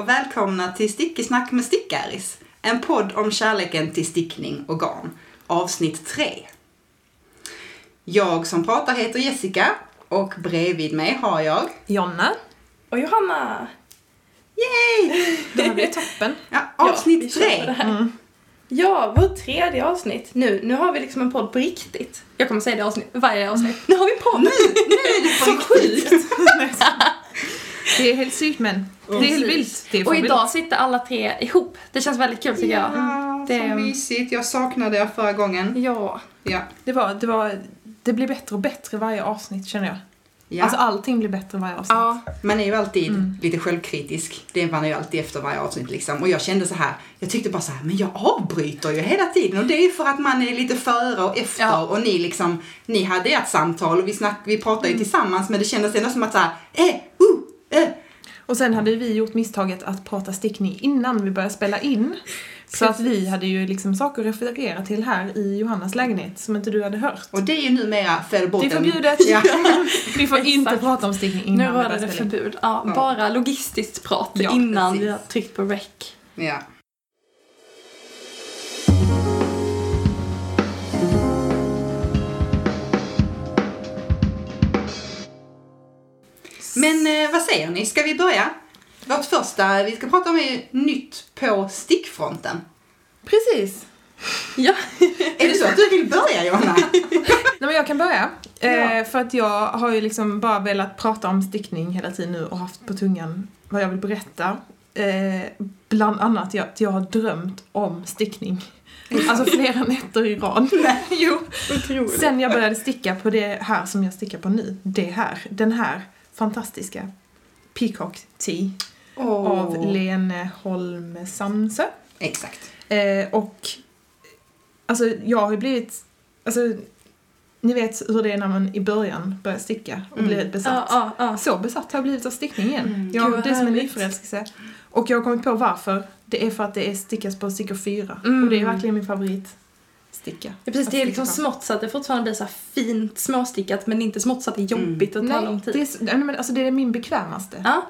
Och välkomna till Stickesnack med Stickaris. En podd om kärleken till stickning och garn. Avsnitt 3. Jag som pratar heter Jessica och bredvid mig har jag... Jonna. Och Johanna! Yay! Det här blir toppen. Ja, Ja, avsnitt på 3. det här. Ja, vårt tredje avsnitt. Nu, nu har vi liksom en podd på riktigt. Jag kommer säga det avsnitt, varje avsnitt. Nu har vi en podd! Nu, nu är det på riktigt. Det är helt sykt men det är helt vilt. Det får Och idag sitter alla tre ihop. Det känns väldigt kul tycker jag. Ja, Det- så mysigt. Jag saknade er förra gången. Ja. Ja. Det, var, det, var, det blir bättre och bättre varje avsnitt känner jag. ja. Alltså allting blir bättre varje avsnitt. Ja. Man är ju alltid Mm. lite självkritisk. Det är man ju alltid efter varje avsnitt liksom. Och jag kände så här, jag tyckte bara så här, men jag avbryter ju hela tiden. Och det är ju för att man är lite före och efter. Ja. Och ni liksom, ni hade ert samtal och vi, snack, vi pratade Mm. ju tillsammans. Men det kändes ändå som att så här, eh, uh, eh. Och sen hade vi gjort misstaget att prata stickning innan vi började spela in. Så att vi hade ju liksom saker att referera till här i Johannas lägenhet som inte du hade hört. Och det är ju numera Det är förbjudet! Ja. vi får inte prata om stickning innan Nu vi var det in. förbud. Ja, Ja. Bara logistiskt prat Ja, innan precis. vi har tryckt på rec. ja. Men eh, vad säger ni, ska vi börja? Vårt första vi ska prata om är nytt på stickfronten. Precis! Ja. Är det så att du vill börja Johanna? Nej men jag kan börja. Ja. Eh, för att jag har ju liksom bara velat prata om stickning hela tiden nu och haft på tungan vad jag vill berätta. Eh, bland annat att jag har drömt om stickning. Alltså flera nätter i rad. jo. Otroligt. Sen jag började sticka på det här som jag stickar på nu. Det här. Den här fantastiska Peacock Tee av Lene Holm Samsö. Exakt. Eh, och alltså jag har ju blivit, alltså ni vet hur det är när man i början börjar sticka och Mm. blir besatt. Ja, ja, ja. Så besatt har jag blivit av stickning igen. Mm. Jag, det är som en nyförälskelse. Och jag har kommit på varför. Det är för att det är stickas på stickor 4. Mm. Och det är verkligen min favorit sticka. Ja, precis, Att det är liksom smått så att det fortfarande blir så här fint småstickat men inte smått så att det är jobbigt och tar Nej, lång tid. det är, nej, men alltså det är min bekvämaste Ja,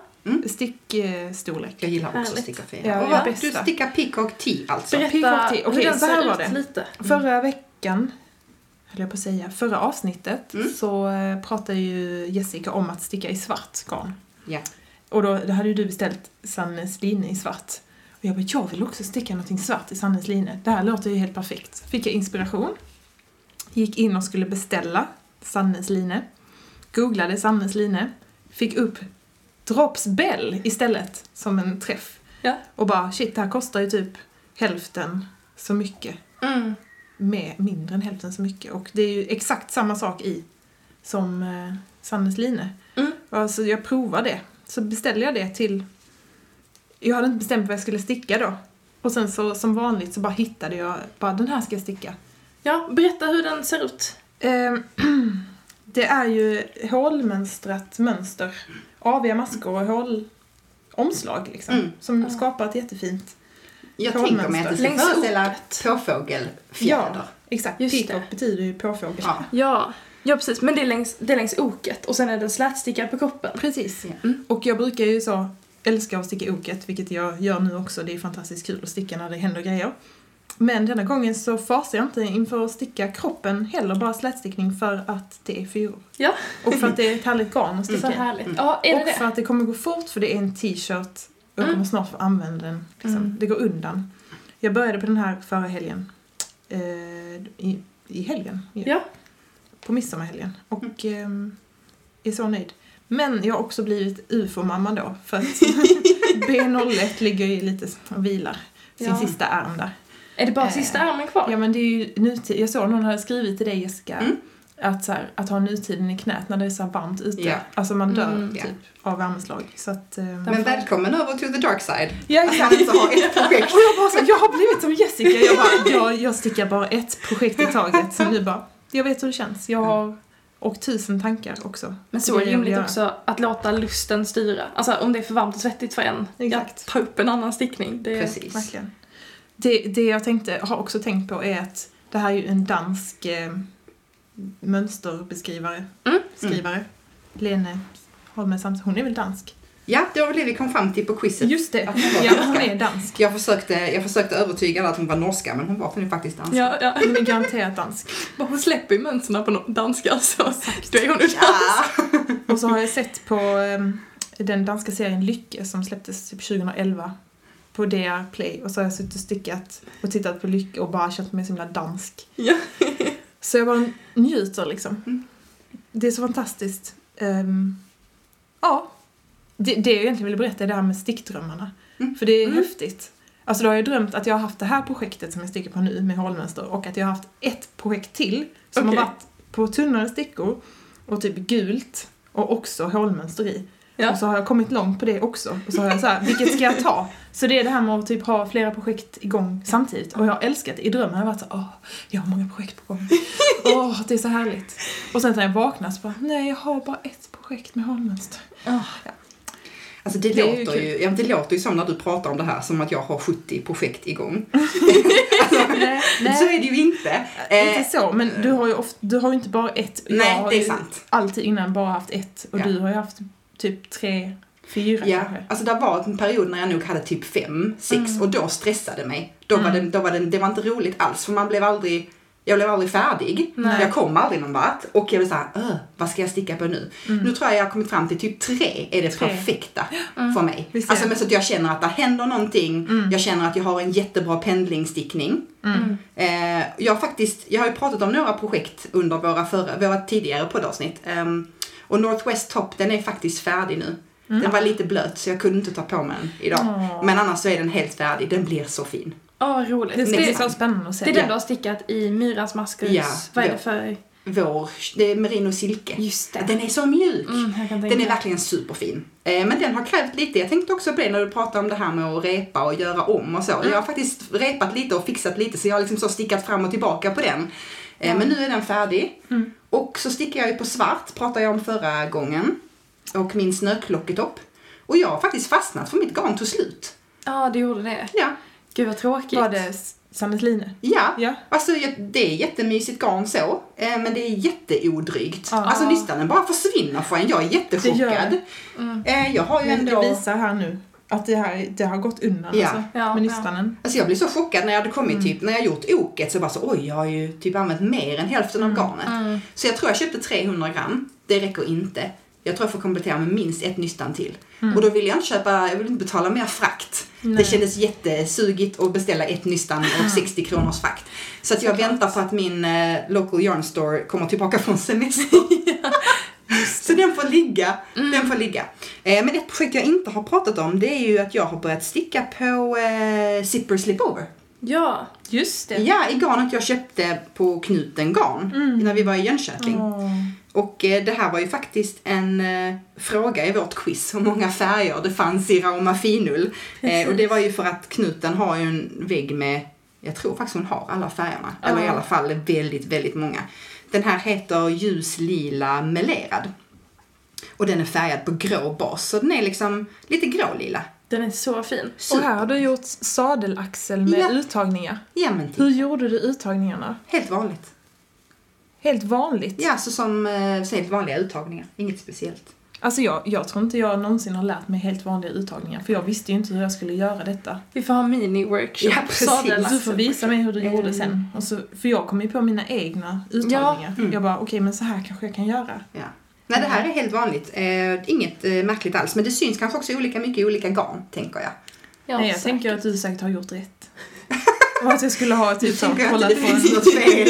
stickstorlek. Jag gillar också Härligt. sticka för Ja, och Du stickar Peacock Tee alltså? berätta Peacock Tee. hur Okej, den så här ser var ut det. lite. Förra veckan, höll jag på att säga, förra avsnittet Mm. så eh, pratade ju Jessica om att sticka i svart garn. Ja. Och då, då hade ju du beställt Sannes line i svart. Och jag bara, jag vill också sticka någonting svart i Sannes line. Det här låter ju helt perfekt. Fick jag inspiration. Gick in och skulle beställa Sannes line. Googlade Sannes line. Fick upp Drops Bell istället som en träff. Ja. Och bara, shit, det här kostar ju typ hälften så mycket Mm. med mindre än hälften så mycket. Och det är ju exakt samma sak i som eh, Sannes line. Mm. Alltså jag provar det. Så beställde jag det till... Jag hade inte bestämt vad jag skulle sticka då. Och sen så som vanligt så bara hittade jag, bara den här ska jag sticka. Ja, berätta hur den ser ut. Ehm, det är ju hålmönstrat mönster. Aviga maskor och hålomslag liksom. Mm. Som Ja. skapar ett jättefint Jag Hålmönster. tänker mig att det ska föreställa påfågelfjäder. Ja, exakt. Just Peacock det. betyder ju påfågel. Ja. Ja, ja precis. Men det är längs, det är längs oket och sen är den slätstickad på kroppen. Precis. Ja. Mm. Och jag brukar ju så älska att sticka oket, vilket jag gör nu också. Det är fantastiskt kul att sticka när det händer grejer. Men denna gången så fasar jag inte inför att sticka kroppen heller, bara slätstickning för att det är fyror. Ja. Och för att det är ett härligt garn att Så sticka i. härligt. Ja, är det Och det? för att det kommer gå fort för det är en t-shirt och jag Mm. kommer snart få använda den. Liksom. Mm. Det går undan. Jag började på den här förra helgen. Eh, i, I helgen. i- Ja. På midsommarhelgen. Och ehm, är så nöjd. Men jag har också blivit ufo-mamma då. För att B01 ligger ju lite och vilar. Sin Ja. sista arm där. Är det bara Eh, sista armen kvar? Ja men det är ju nutid. Jag såg någon hade skrivit till dig Jessica. Mm. Att, så här, att ha nutiden i knät när det är så varmt ute. Ja. Alltså man dör Mm. typ av värmeslag. Så att, ehm, Men välkommen över to the dark side. Ja, Att man inte har ett projekt. Och jag bara så, jag har blivit som Jessica. Jag, bara, jag, jag stickar bara ett projekt i taget. Så nu bara, jag vet hur det känns. Jag har, och tusen tankar också. Men så är det rimligt också att låta lusten styra. Alltså om det är för varmt och svettigt för en, Exakt. jag tar upp en annan stickning. Det är... Precis. Verkligen. Det, det jag tänkte, har också tänkt på är att det här är ju en dansk eh, mönsterbeskrivare. Mm. Skrivare. Lene Holme Samson. Hon är väl dansk? Ja, det var väl det vi kom fram till på quizet. Just det, Att hon var ja hon är dansk. Jag försökte, jag försökte övertyga henne att hon var norska, men hon var faktiskt danska. Ja, ja. Hon är garanterat dansk. Hon släpper ju mönstren på danska så då är hon ju Ja. Och så har jag sett på ehm, den danska serien Lycke som släpptes typ 2011 på DR Play och så har jag suttit och stickat och tittat på Lycke och bara känt mig så himla dansk. Ja. Så jag bara njuter liksom. Mm. Det är så fantastiskt. Ehm, ja. Det, det jag egentligen ville berätta är det här med stickdrömmarna. Mm. För det är Mm. häftigt. Alltså då har jag drömt att jag har haft det här projektet som jag stickar på nu med hålmönster och att jag har haft ett projekt till som Okej. har varit på tunnare stickor och typ gult och också hålmönster i. Ja. Och så har jag kommit långt på det också. Och så har jag så här, vilket ska jag ta? Så det är det här med att typ ha flera projekt igång samtidigt. Och jag har älskat det. I drömmen har jag varit så åh, jag har många projekt på gång. Åh, det är så härligt. Och sen när jag vaknar så bara, nej jag har bara ett projekt med hålmönster. Alltså det, Det ju låter ju, ja, det låter ju som när du pratar om det här som att jag har 70 projekt igång. nej, Så är det ju inte. Eh, Inte så, men du har ju, ofta, du har ju inte bara ett. Jag nej, har det är ju sant. alltid innan bara haft ett. Och Ja. du har ju haft typ tre, fyra Ja, kanske. alltså det var en period när jag nog hade typ fem, sex Mm. och då stressade mig. Då var det, Mm. då var det, det var inte roligt alls för man blev aldrig, jag blev aldrig färdig. Nej. Jag kom aldrig någon vart och jag blev såhär, "Öh, vad ska jag sticka på nu? Mm. Nu tror jag jag har kommit fram till typ tre är det Tre. perfekta Mm. för mig. Visst Alltså men så att jag känner att det händer någonting, Mm. jag känner att jag har en jättebra pendlingsstickning. Mm. Eh, jag har faktiskt, jag har ju pratat om några projekt under våra, förra, våra tidigare poddavsnitt. Ehm, och Northwest Top, den är faktiskt färdig nu. Mm. Den var lite blöt så jag kunde inte ta på mig den idag. Åh. Men annars så är den helt färdig, den blir så fin. Ja, roligt. Det Det, det, så spännande att se. är den du har stickat i Myras maskrus. Ja, Vad är det för... Vår, det är merino silke. Just det. Den är så mjuk. Mm, Den är verkligen superfin. Eh, men den har krävt lite, jag tänkte också på det när du pratade om det här med att repa och göra om och så. Mm. Jag har faktiskt repat lite och fixat lite så jag har liksom så stickat fram och tillbaka på den. Eh, Ja. Men nu är den färdig. Mm. Och så stickar jag ju på svart, pratade jag om förra gången. Och min snöklocketopp. Och jag har faktiskt fastnat för mitt garn tog slut. Ja, det gjorde det. Ja. Gud vad tråkigt. Var det Sannes Line? Ja, Ja. Alltså det är jättemysigt garn så, eh, men det är jätteodrygt. Ja. Alltså nystanen bara försvinner för en. Jag är Det jättechockad. gör Mm. Eh, jag har ju Men ändå... det visar här nu att det, här, det har gått undan Ja. alltså, Ja, med ja. nystanen. Alltså jag blev så chockad när jag hade kommit Mm. typ, när jag gjort oket så bara så oj jag har ju typ använt mer än hälften av Mm. garnet. Mm. Så jag tror jag köpte 300 gram. Det räcker inte. Jag tror jag får komplettera med minst ett nystan till. Mm. Och då vill jag inte köpa, jag vill inte betala mer frakt. Nej. Det kändes jättesugigt att beställa ett nystan och 60 kronors frakt. Så att jag Såklart. väntar på att min eh, local yarn store kommer tillbaka från semester. Så den får ligga. Den får ligga. Eh, men ett projekt jag inte har pratat om det är ju att jag har börjat sticka på eh, Zipper Slipover. Ja. Just det. Ja, i garnet jag köpte på Knuten Garn Mm. när vi var i Jönköping. Åh. Och eh, det här var ju faktiskt en eh, fråga i vårt quiz, hur många färger det fanns i Rauma Finull. Eh, och det var ju för att Knuten har ju en vägg med, jag tror faktiskt hon har alla färgerna. Eller i alla fall väldigt, väldigt många. Den här heter ljus lila melerad. Och den är färgad på grå bas, så den är liksom lite grålila. Den är så fin. Och Super. här har du gjort sadelaxel med Ja. uttagningar. Ja men. Hur gjorde du uttagningarna? Helt vanligt. Helt vanligt? Ja, så som eh, så helt vanliga uttagningar. Inget speciellt. Alltså jag, jag tror inte jag någonsin har lärt mig helt vanliga uttagningar för jag visste ju inte hur jag skulle göra detta. Vi får ha mini-workshop. Ja, precis. Du får visa mig hur du Mm. gjorde sen. Och så, för jag kom ju på mina egna uttagningar. Mm. Jag bara, okej men så här kanske jag kan göra. Ja. Nej, det här är helt vanligt. Eh, inget eh, märkligt alls. Men det syns kanske också olika mycket i olika garn, tänker jag. Ja, Nej, jag säkert. tänker att du säkert har gjort rätt. Och att jag skulle ha typ så, kollat på en... något fel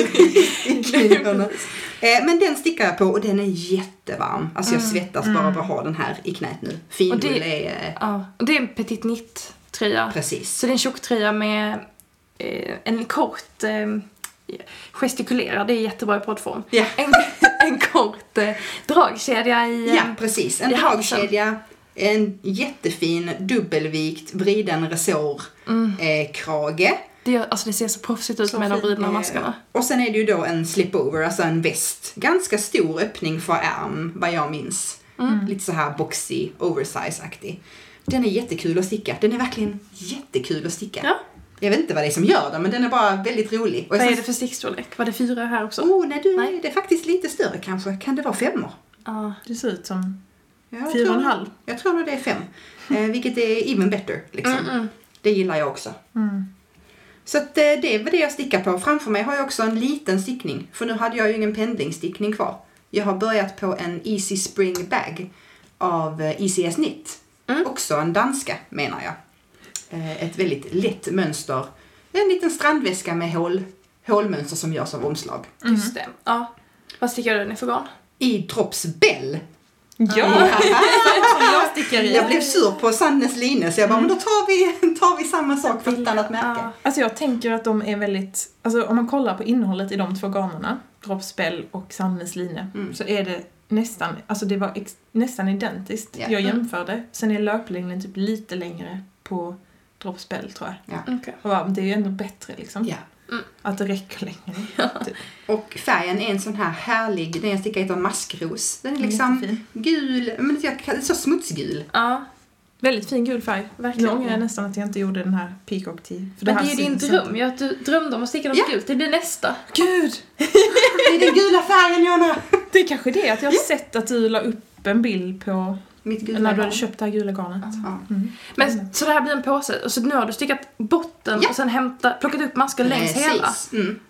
i knivarna. Eh, men den stickar jag på och den är jättevarm. Alltså jag Mm. svettas bara av att ha den här i knät nu. Och det- är... Eh, Ja, och det är en petit knit tröja. precis. Så det är en tjocktröja med eh, en kort eh, gestikulerad, det är jättebra i poddform. Ja. En, en kort eh, dragkedja i... Ja, precis. En i halsen. dragkedja, en jättefin dubbelvikt vriden resår Mm. eh, krage. Det, gör, alltså det ser så proffsigt ut Så med de Eh, maskarna. Och sen är det ju då en slipover, alltså en väst. Ganska stor öppning för ärm, vad jag minns. Mm. Lite så här boxy, oversize-aktig. Den är jättekul att sticka. Den är verkligen jättekul att sticka. Ja. Jag vet inte vad det är som gör den, men den är bara väldigt rolig. Och Vad sen- är det för stickstorlek? Var det fyra här också? Oh, nej, du, Nej. det är faktiskt lite större kanske. Kan det vara femmor? Ja. Det ser ut som Jag Fyra och en halv. Jag tror nog det är fem. Eh, vilket är even better. Liksom. Mm, mm. Det gillar jag också. Mm. Så att, eh, det är väl det jag stickar på. Framför mig har jag också en liten stickning. För nu hade jag ju ingen pendlingstickning kvar. Jag har börjat på en Easy Spring Bag av eh, ECS Knit. Mm. Också en danska menar jag. Eh, Ett väldigt lätt mönster. En liten strandväska med hål, hålmönster som görs av omslag. Just det. Ja. Vad stickar du den i för garn? I Drops Bell. Ja! Jag stickar i. Jag blev sur på Sannes line så jag bara, men då tar vi, tar vi samma sak för ett annat märke. Ja. Alltså jag tänker att de är väldigt, alltså om man kollar på innehållet i de två garnerna, Droppspel och Sannes line, Mm. så är det nästan, alltså det var ex, nästan identiskt. Ja. Jag jämförde. Sen är löplängden typ lite längre på Droppspel tror jag. Okej. Och bara, det är ju ändå bättre liksom. Ja. Att det räcker längre. Typ. Och färgen är en sån här härlig, den jag stickar heter maskros. Den är liksom Jättefin. gul, men jag kan- så smutsgul. Ja, Väldigt fin gul färg. verkligen. Nu ångrar jag nästan att jag inte gjorde den här peacock tee. För Men här det är ju din dröm att du drömde om att sticka något Ja. gult. Det blir nästa. Gud! Det är den gula färgen Jonna! Det är kanske det att jag har sett att du la upp en bild på Mitt gula när du hade köpt det här gula garnet. Ja. Mm. Men så det här blir en påse. Och så nu har du stickat botten Ja. och sen hämtat, plockat upp masker längs Precis. hela. Mm.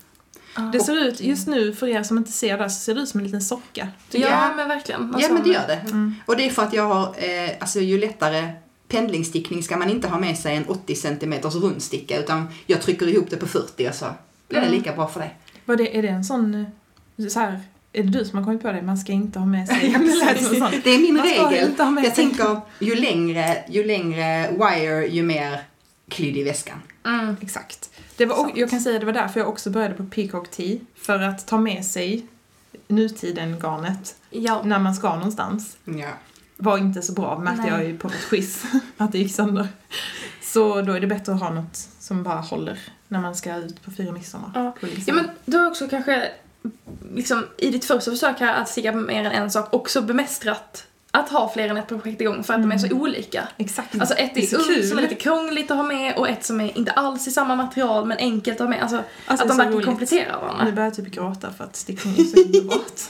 Det ser ut, just nu för er som inte ser det, så ser det ut som en liten socka. Ja, Ja. men verkligen. Ja men det gör det. Mm. Och det är för att jag har, eh, alltså ju lättare pendlingstickning ska man inte ha med sig en 80 cm rundsticka utan jag trycker ihop det på 40 och så blir det Mm. lika bra för dig. Vad det, är det en sån, eh, så här, är det du som har kommit på det? Man ska inte ha med sig... sån. Det är min Man regel. inte ha med Jag sig- tänker ju längre, ju längre wire ju mer klydd i väskan. Mm. Exakt. Det var, jag kan säga det var därför jag också började på Peacock Tea. För att ta med sig nutiden-garnet Ja. när man ska någonstans. Ja. Var inte så bra, märkte Nej. jag ju på ett quiz. att det gick sönder. Så då är det bättre att ha något som bara håller när man ska ut på fyra midsommar. Ja. Ja, men du har också kanske liksom i ditt första försök här att sticka mer än en sak också bemästrat att ha fler än ett projekt igång för att de är så olika. Exakt. Alltså ett Det är är så ungt som är lite krångligt att ha med och ett som är inte alls i samma material men enkelt att ha med. Alltså, Alltså, att de verkligen roligt. kompletterar Nu varandra. börjar jag typ gråta för att stickning är så underbart.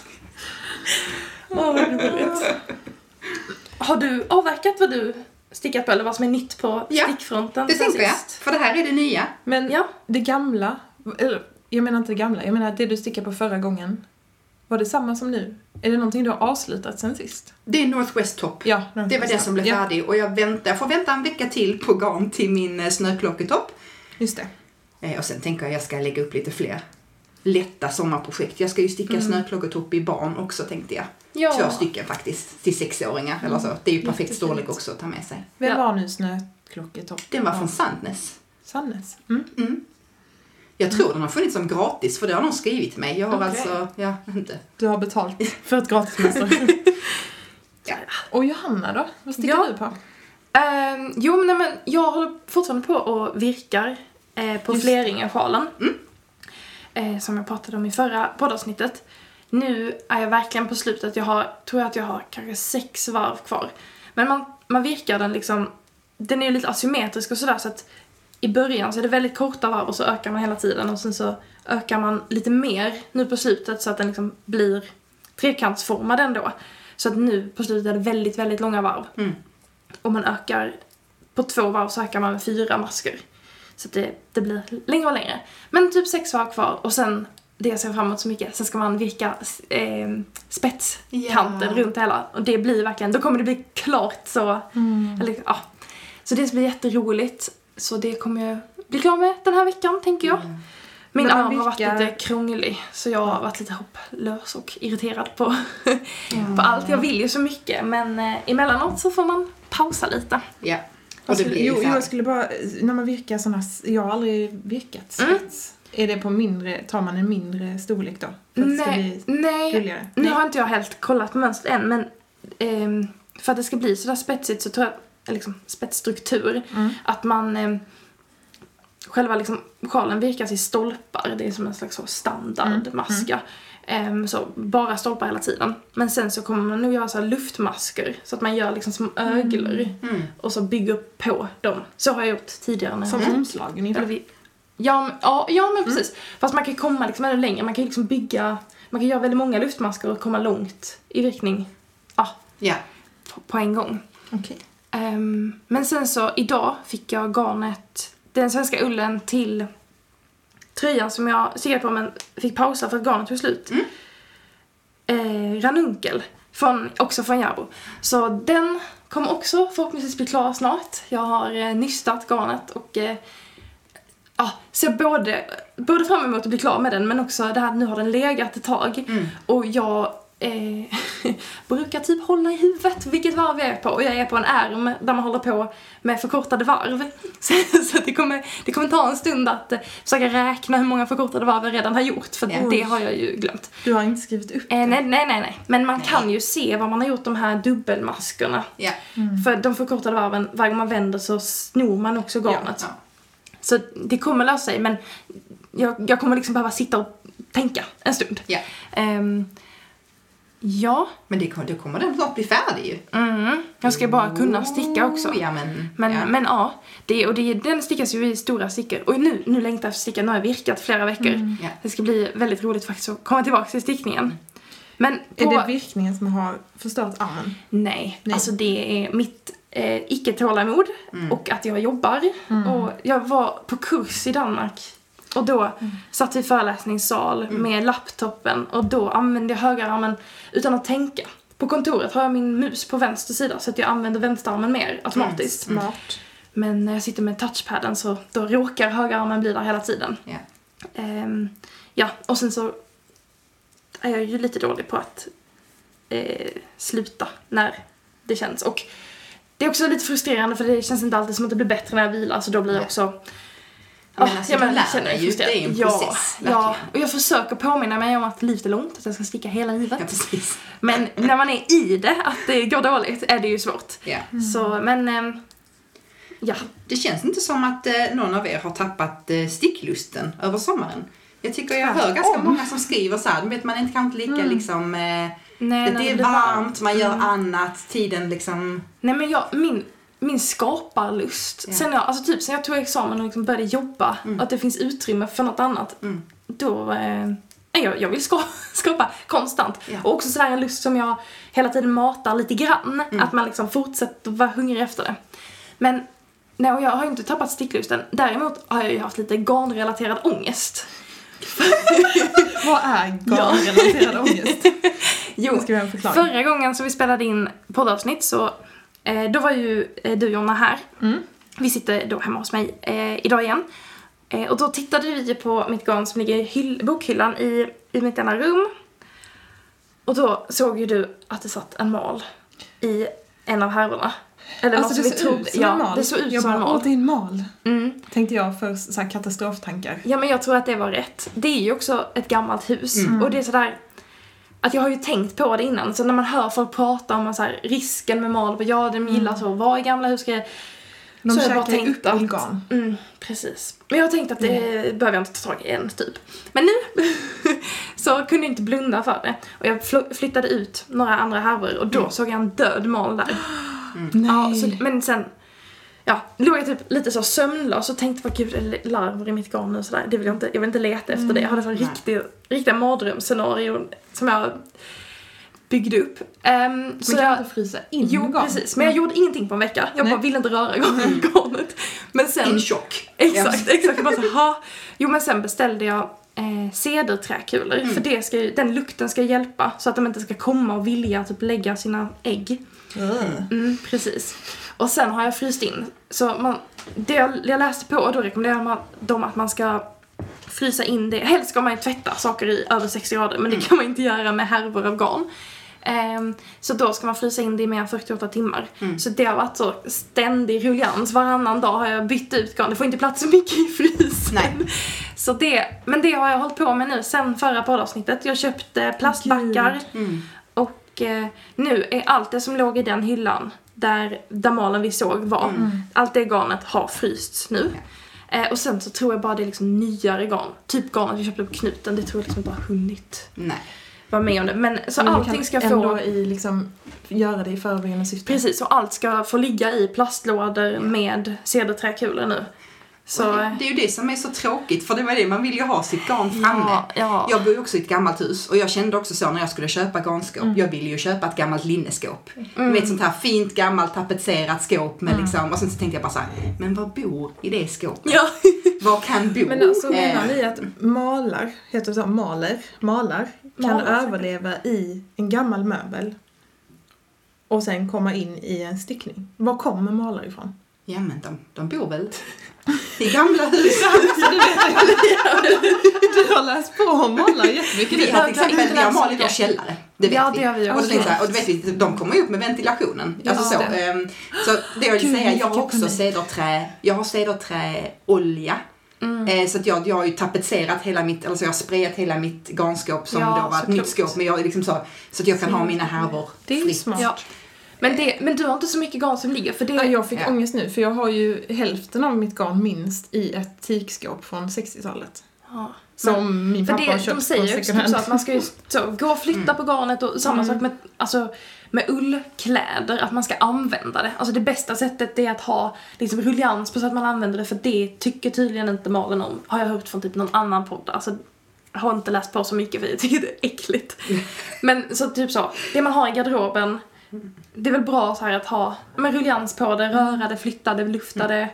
Åh, vad roligt. Har du avverkat vad du stickat på eller vad som är nytt på Ja, stickfronten Det tänker jag, för det här är det nya. Men Ja. det gamla, eller jag menar inte det gamla, jag menar det du stickade på förra gången. Var det samma som nu? Är det någonting du har avslutat sen sist? Det är Northwest Top. Ja, Det var den som blev ja, färdig och jag, väntar, jag får vänta en vecka till på garn till min eh, snöklocketopp. Just det. Eh, Och sen tänker jag att jag ska lägga upp lite fler lätta sommarprojekt. Jag ska ju sticka Mm. snöklocketopp i barn också tänkte jag. Ja. Två stycken faktiskt, till sexåringar eller så. Det är ju perfekt Jättefint. storlek också att ta med sig. Vem Ja. var nu Snöklocketopp? Den var från Sandnes. Sannes. Mm. Mm. Jag tror den har funnits som gratis för det har någon skrivit till mig. Jag har Okej. alltså, ja, inte. Du har betalt för ett gratismönster. Ja. Och Johanna då? Vad stickar Ja. du på? Ehm, jo, men, nej, men jag håller fortfarande på och virkar eh, på Just. Fleringen-sjalen. Eh, som jag pratade om i förra poddavsnittet. Nu är jag verkligen på slutet. Jag har, tror jag att jag har kanske sex varv kvar. Men man, man virkar den liksom, den är ju lite asymmetrisk och sådär så att i början så är det väldigt korta varv och så ökar man hela tiden och sen så ökar man lite mer nu på slutet så att den liksom blir trekantsformad ändå. Så att nu på slutet är det väldigt, väldigt långa varv. Mm. Och man ökar, på två varv så ökar man med fyra masker. Så att det, det blir längre och längre. Men typ sex varv kvar och sen, det jag ser fram emot så mycket, sen ska man virka eh, spetskanten Ja. runt hela. Och det blir verkligen, då kommer det bli klart så, eller ja. Så det blir jätteroligt. Så det kommer jag bli klar med den här veckan, tänker jag. Min Men man arm har varit lite krånglig, så jag har varit lite hopplös och irriterad på, på allt. Jag vill ju så mycket, men eh, emellanåt så får man pausa lite. Ja. Och det blir jo, ju jo, jag skulle bara, när man virkar såna, jag har aldrig virkat Mm. spets. Är det på mindre, tar man en mindre storlek då? För att det ska Nej, bli nej. gulligare? Nu Nej. har inte jag helt kollat på mönstret än, men ehm, för att det ska bli sådär spetsigt så tror jag, liksom spetsstruktur, Mm. att man ehm, själva liksom, sjalen virkas i stolpar, det är som en slags så standardmaska. Ehm, så bara stolpar hela tiden. Men sen så kommer man nog göra så här luftmasker, så att man gör liksom små öglor Mm. och så bygger på dem. Så har jag gjort tidigare när jag Som eller inte? vi, ja, men- ja, ja, men precis. Fast man kan komma liksom ännu längre. Man kan liksom bygga, man kan göra väldigt många luftmasker och komma långt i virkning. Ja, Ja. på- på en gång. Okej. Ehm, men sen så idag fick jag garnet, den svenska ullen till tröjan som jag stickade på men fick pausa för att garnet tog slut. Mm. Eh, ranunkel, från, också från Järbo. Så den kommer också förhoppningsvis bli klar snart. Jag har eh, nystat garnet och eh, ja, ser både, både fram emot att bli klar med den men också det här nu har den legat ett tag. Mm. Och jag eh, brukar typ hålla i huvudet vilket varv jag är på. Och jag är på en ärm där man håller på med förkortade varv. Så, så det, kommer, det kommer ta en stund att eh, försöka räkna hur många förkortade varv jag redan har gjort. För Ja. det har jag ju glömt. Du har inte skrivit upp Eh, det? nej, nej, nej, nej. Men man kan ju se vad man har gjort de här dubbelmaskerna. Ja. För de förkortade varven, varje gång man vänder så snor man också garnet. Ja. Så det kommer lösa sig men jag, jag kommer liksom behöva sitta och tänka en stund. ja. Ehm, ja, Men det, kommer- då kommer den snart bli färdig ju. mm, jag ska bara kunna sticka också. Oh, Ja, men, Men ja. men, ja det, och det, den stickas ju i stora stickor. Och nu, nu längtar jag efter sticka, nu har jag virkat flera veckor. Ja. Det ska bli väldigt roligt faktiskt att komma tillbaka till stickningen. Men Är på, det virkningen som har förstört armen? nej, Nej. alltså det är mitt eh, icke-tålamod Mm. och att jag jobbar. Mm. Och jag var på kurs i Danmark och då satt vi i föreläsningssal med laptopen och då använde jag högerarmen utan att tänka. På kontoret har jag min mus på vänster sida så att jag använder vänsterarmen mer automatiskt. Smart. Men när jag sitter med touchpaden så då råkar högerarmen bli där hela tiden. Ja. Ehm, ja, och sen så är jag ju lite dålig på att eh, sluta när det känns. Och det är också lite frustrerande för det känns inte alltid som att det blir bättre när jag vilar så då blir jag också Men alltså, du lär känner mig dig ju, frustrerad. det är en ja, process, Ja, verkligen. och jag försöker påminna mig om att livet är långt, att jag ska sticka hela livet. Ja, precis. Men när man är i det, att det går dåligt, är det ju svårt. Ja. Så, men... ehm, ja. Det känns inte som att eh, någon av er har tappat eh, sticklusten över sommaren. Jag tycker jag hör ganska Tvärtom. många som skriver så här, du vet man är inte kanske lika liksom, eh, Nej, det är varmt, man gör Mm. annat, tiden liksom, Nej men jag, min, min skaparlust, Ja. sen jag, alltså typ sen jag tog examen och liksom började jobba, Mm. att det finns utrymme för något annat, Mm. då, eh, jag, jag vill ska, skapa konstant. Ja. Och också sådär en lust som jag hela tiden matar lite grann, Mm. att man liksom fortsätter vara hungrig efter det. Men, nej och jag har ju inte tappat sticklusten, däremot har jag ju haft lite garnrelaterad ångest. Vad är garnrelaterad ångest? Jo. Förra gången som vi spelade in poddavsnitt så, eh, då var ju eh, du Jonna här. Mm. Vi sitter då hemma hos mig eh, idag igen. Eh, och då tittade vi på mitt garn som ligger i hyll- bokhyllan i, i mitt ena rum. Och då såg ju du att det satt en mal i en av härvorna. Eller Alltså något det såg ut som ja, en mal. det såg ut jag som bara, en Åh, mal. det är en mal. Mm. Tänkte jag för så här katastroftankar. Ja, men jag tror att det var rätt. Det är ju också ett gammalt hus. Mm. Och det är sådär... Att jag har ju tänkt på det innan, så när man hör folk prata om så här, risken med mal, ja de gillar så, vad är gamla hus grejer. De Så jag bara tänkte upp att- organ. Mm, precis. Men jag har tänkt att det behöver jag inte ta tag i än, typ. Men nu så kunde jag inte blunda för det. Och jag fl- flyttade ut några andra härvor och då såg jag en död mal där. Nej. Ja, så, men sen ja, låg jag typ lite så sömnlös och tänkte vad gud, är det larver i mitt garn nu sådär. Det vill jag inte, jag vill inte leta efter det. Jag hade så Nej. riktig, riktiga mardrömsscenarion som jag byggde upp. Um, Men så kan jag, inte frysa in jo garn? precis, men jag gjorde ingenting på en vecka. Jag Nej. bara ville inte röra garn- garnet. Men sen, in chock. exakt, exakt. Jag bara så, ha. Jo men sen beställde jag eh, cederträkulor. Mm. För det ska den lukten ska hjälpa så att de inte ska komma och vilja typ lägga sina ägg. Mm, precis. Och sen har jag fryst in. Så man, det jag, jag läste på, då rekommenderar man dem att man ska frysa in det. Helst ska man ju tvätta saker i över 60 grader, men det kan man inte göra med härvor av garn. Ehm, så då ska man frysa in det i mer än 48 timmar. Mm. Så det har varit så ständig ruljans. Varannan dag har jag bytt ut garn. Det får inte plats så mycket i frysen. Nej. Så det, men det har jag hållit på med nu sen förra poddavsnittet. Jag köpte plastbackar. Mm. Och eh, nu är allt det som låg i den hyllan där damalen vi såg var, Mm. allt det garnet har frysts nu. Eh, och sen så tror jag bara det är liksom nyare garn. Typ garnet vi köpte på knuten, det tror jag liksom inte har hunnit Nej. vara med om det. Men så Men allting ska få... i liksom, göra det i förebyggande syfte. Precis, och allt ska få ligga i plastlådor Ja. med cederträkulor nu. Så, Det är ju det som är så tråkigt, för det var det, man vill ju ha sitt garn framme. ja, ja. Jag bor ju också i ett gammalt hus och jag kände också så när jag skulle köpa garnskåp. Jag ville ju köpa ett gammalt linneskåp. Du vet sånt här fint gammalt tapetserat skåp med liksom, och sen så tänkte jag bara så här, men vad bor i det skåpet? Ja. Vad kan bo? Men alltså Eh, menar ni att malar, heter det så, maler, malar, kan Malar, säkert. överleva i en gammal möbel och sen komma in i en stickning? Var kommer malar ifrån? Ja men de, de bor väl i gamla hus. Du har läst på om malar jättemycket Vi du. har till exempel, vi har malit vår källare. Det vet Ja, vi. det har vi och, då tänkte och då vet vi, de kommer ju upp med ventilationen. Ja, alltså så, det. ehm, så det jag vill Gud, säga, jag har också cederträ, jag har cederträolja. Mm. Eh, så att jag, jag har ju tapetserat hela mitt, alltså jag har sprayat hela mitt garnskåp som Ja, då var ett nytt skåp. Men jag är liksom så, så att jag kan ha mina härvor Det är ju fritt. smart. Ja. Men, det, men du har inte så mycket garn som ligger för det... Ja, jag fick Ja. ångest nu för jag har ju hälften av mitt garn minst i ett teakskåp från 60-talet. Ja. Som min För pappa har det, köpt de säger ju på också typ att man ska ju så, gå och flytta på garnet och samma Mm. sak med, alltså, med ullkläder, att man ska använda det. Alltså det bästa sättet är att ha liksom rullians på så att man använder det för det tycker tydligen inte malen om. Har jag hört från typ någon annan podd. Alltså, jag har inte läst på så mycket för jag tycker det är äckligt. Men så typ så, det man har i garderoben, det är väl bra så här att ha med rullians på det, röra det, flytta det, lufta det.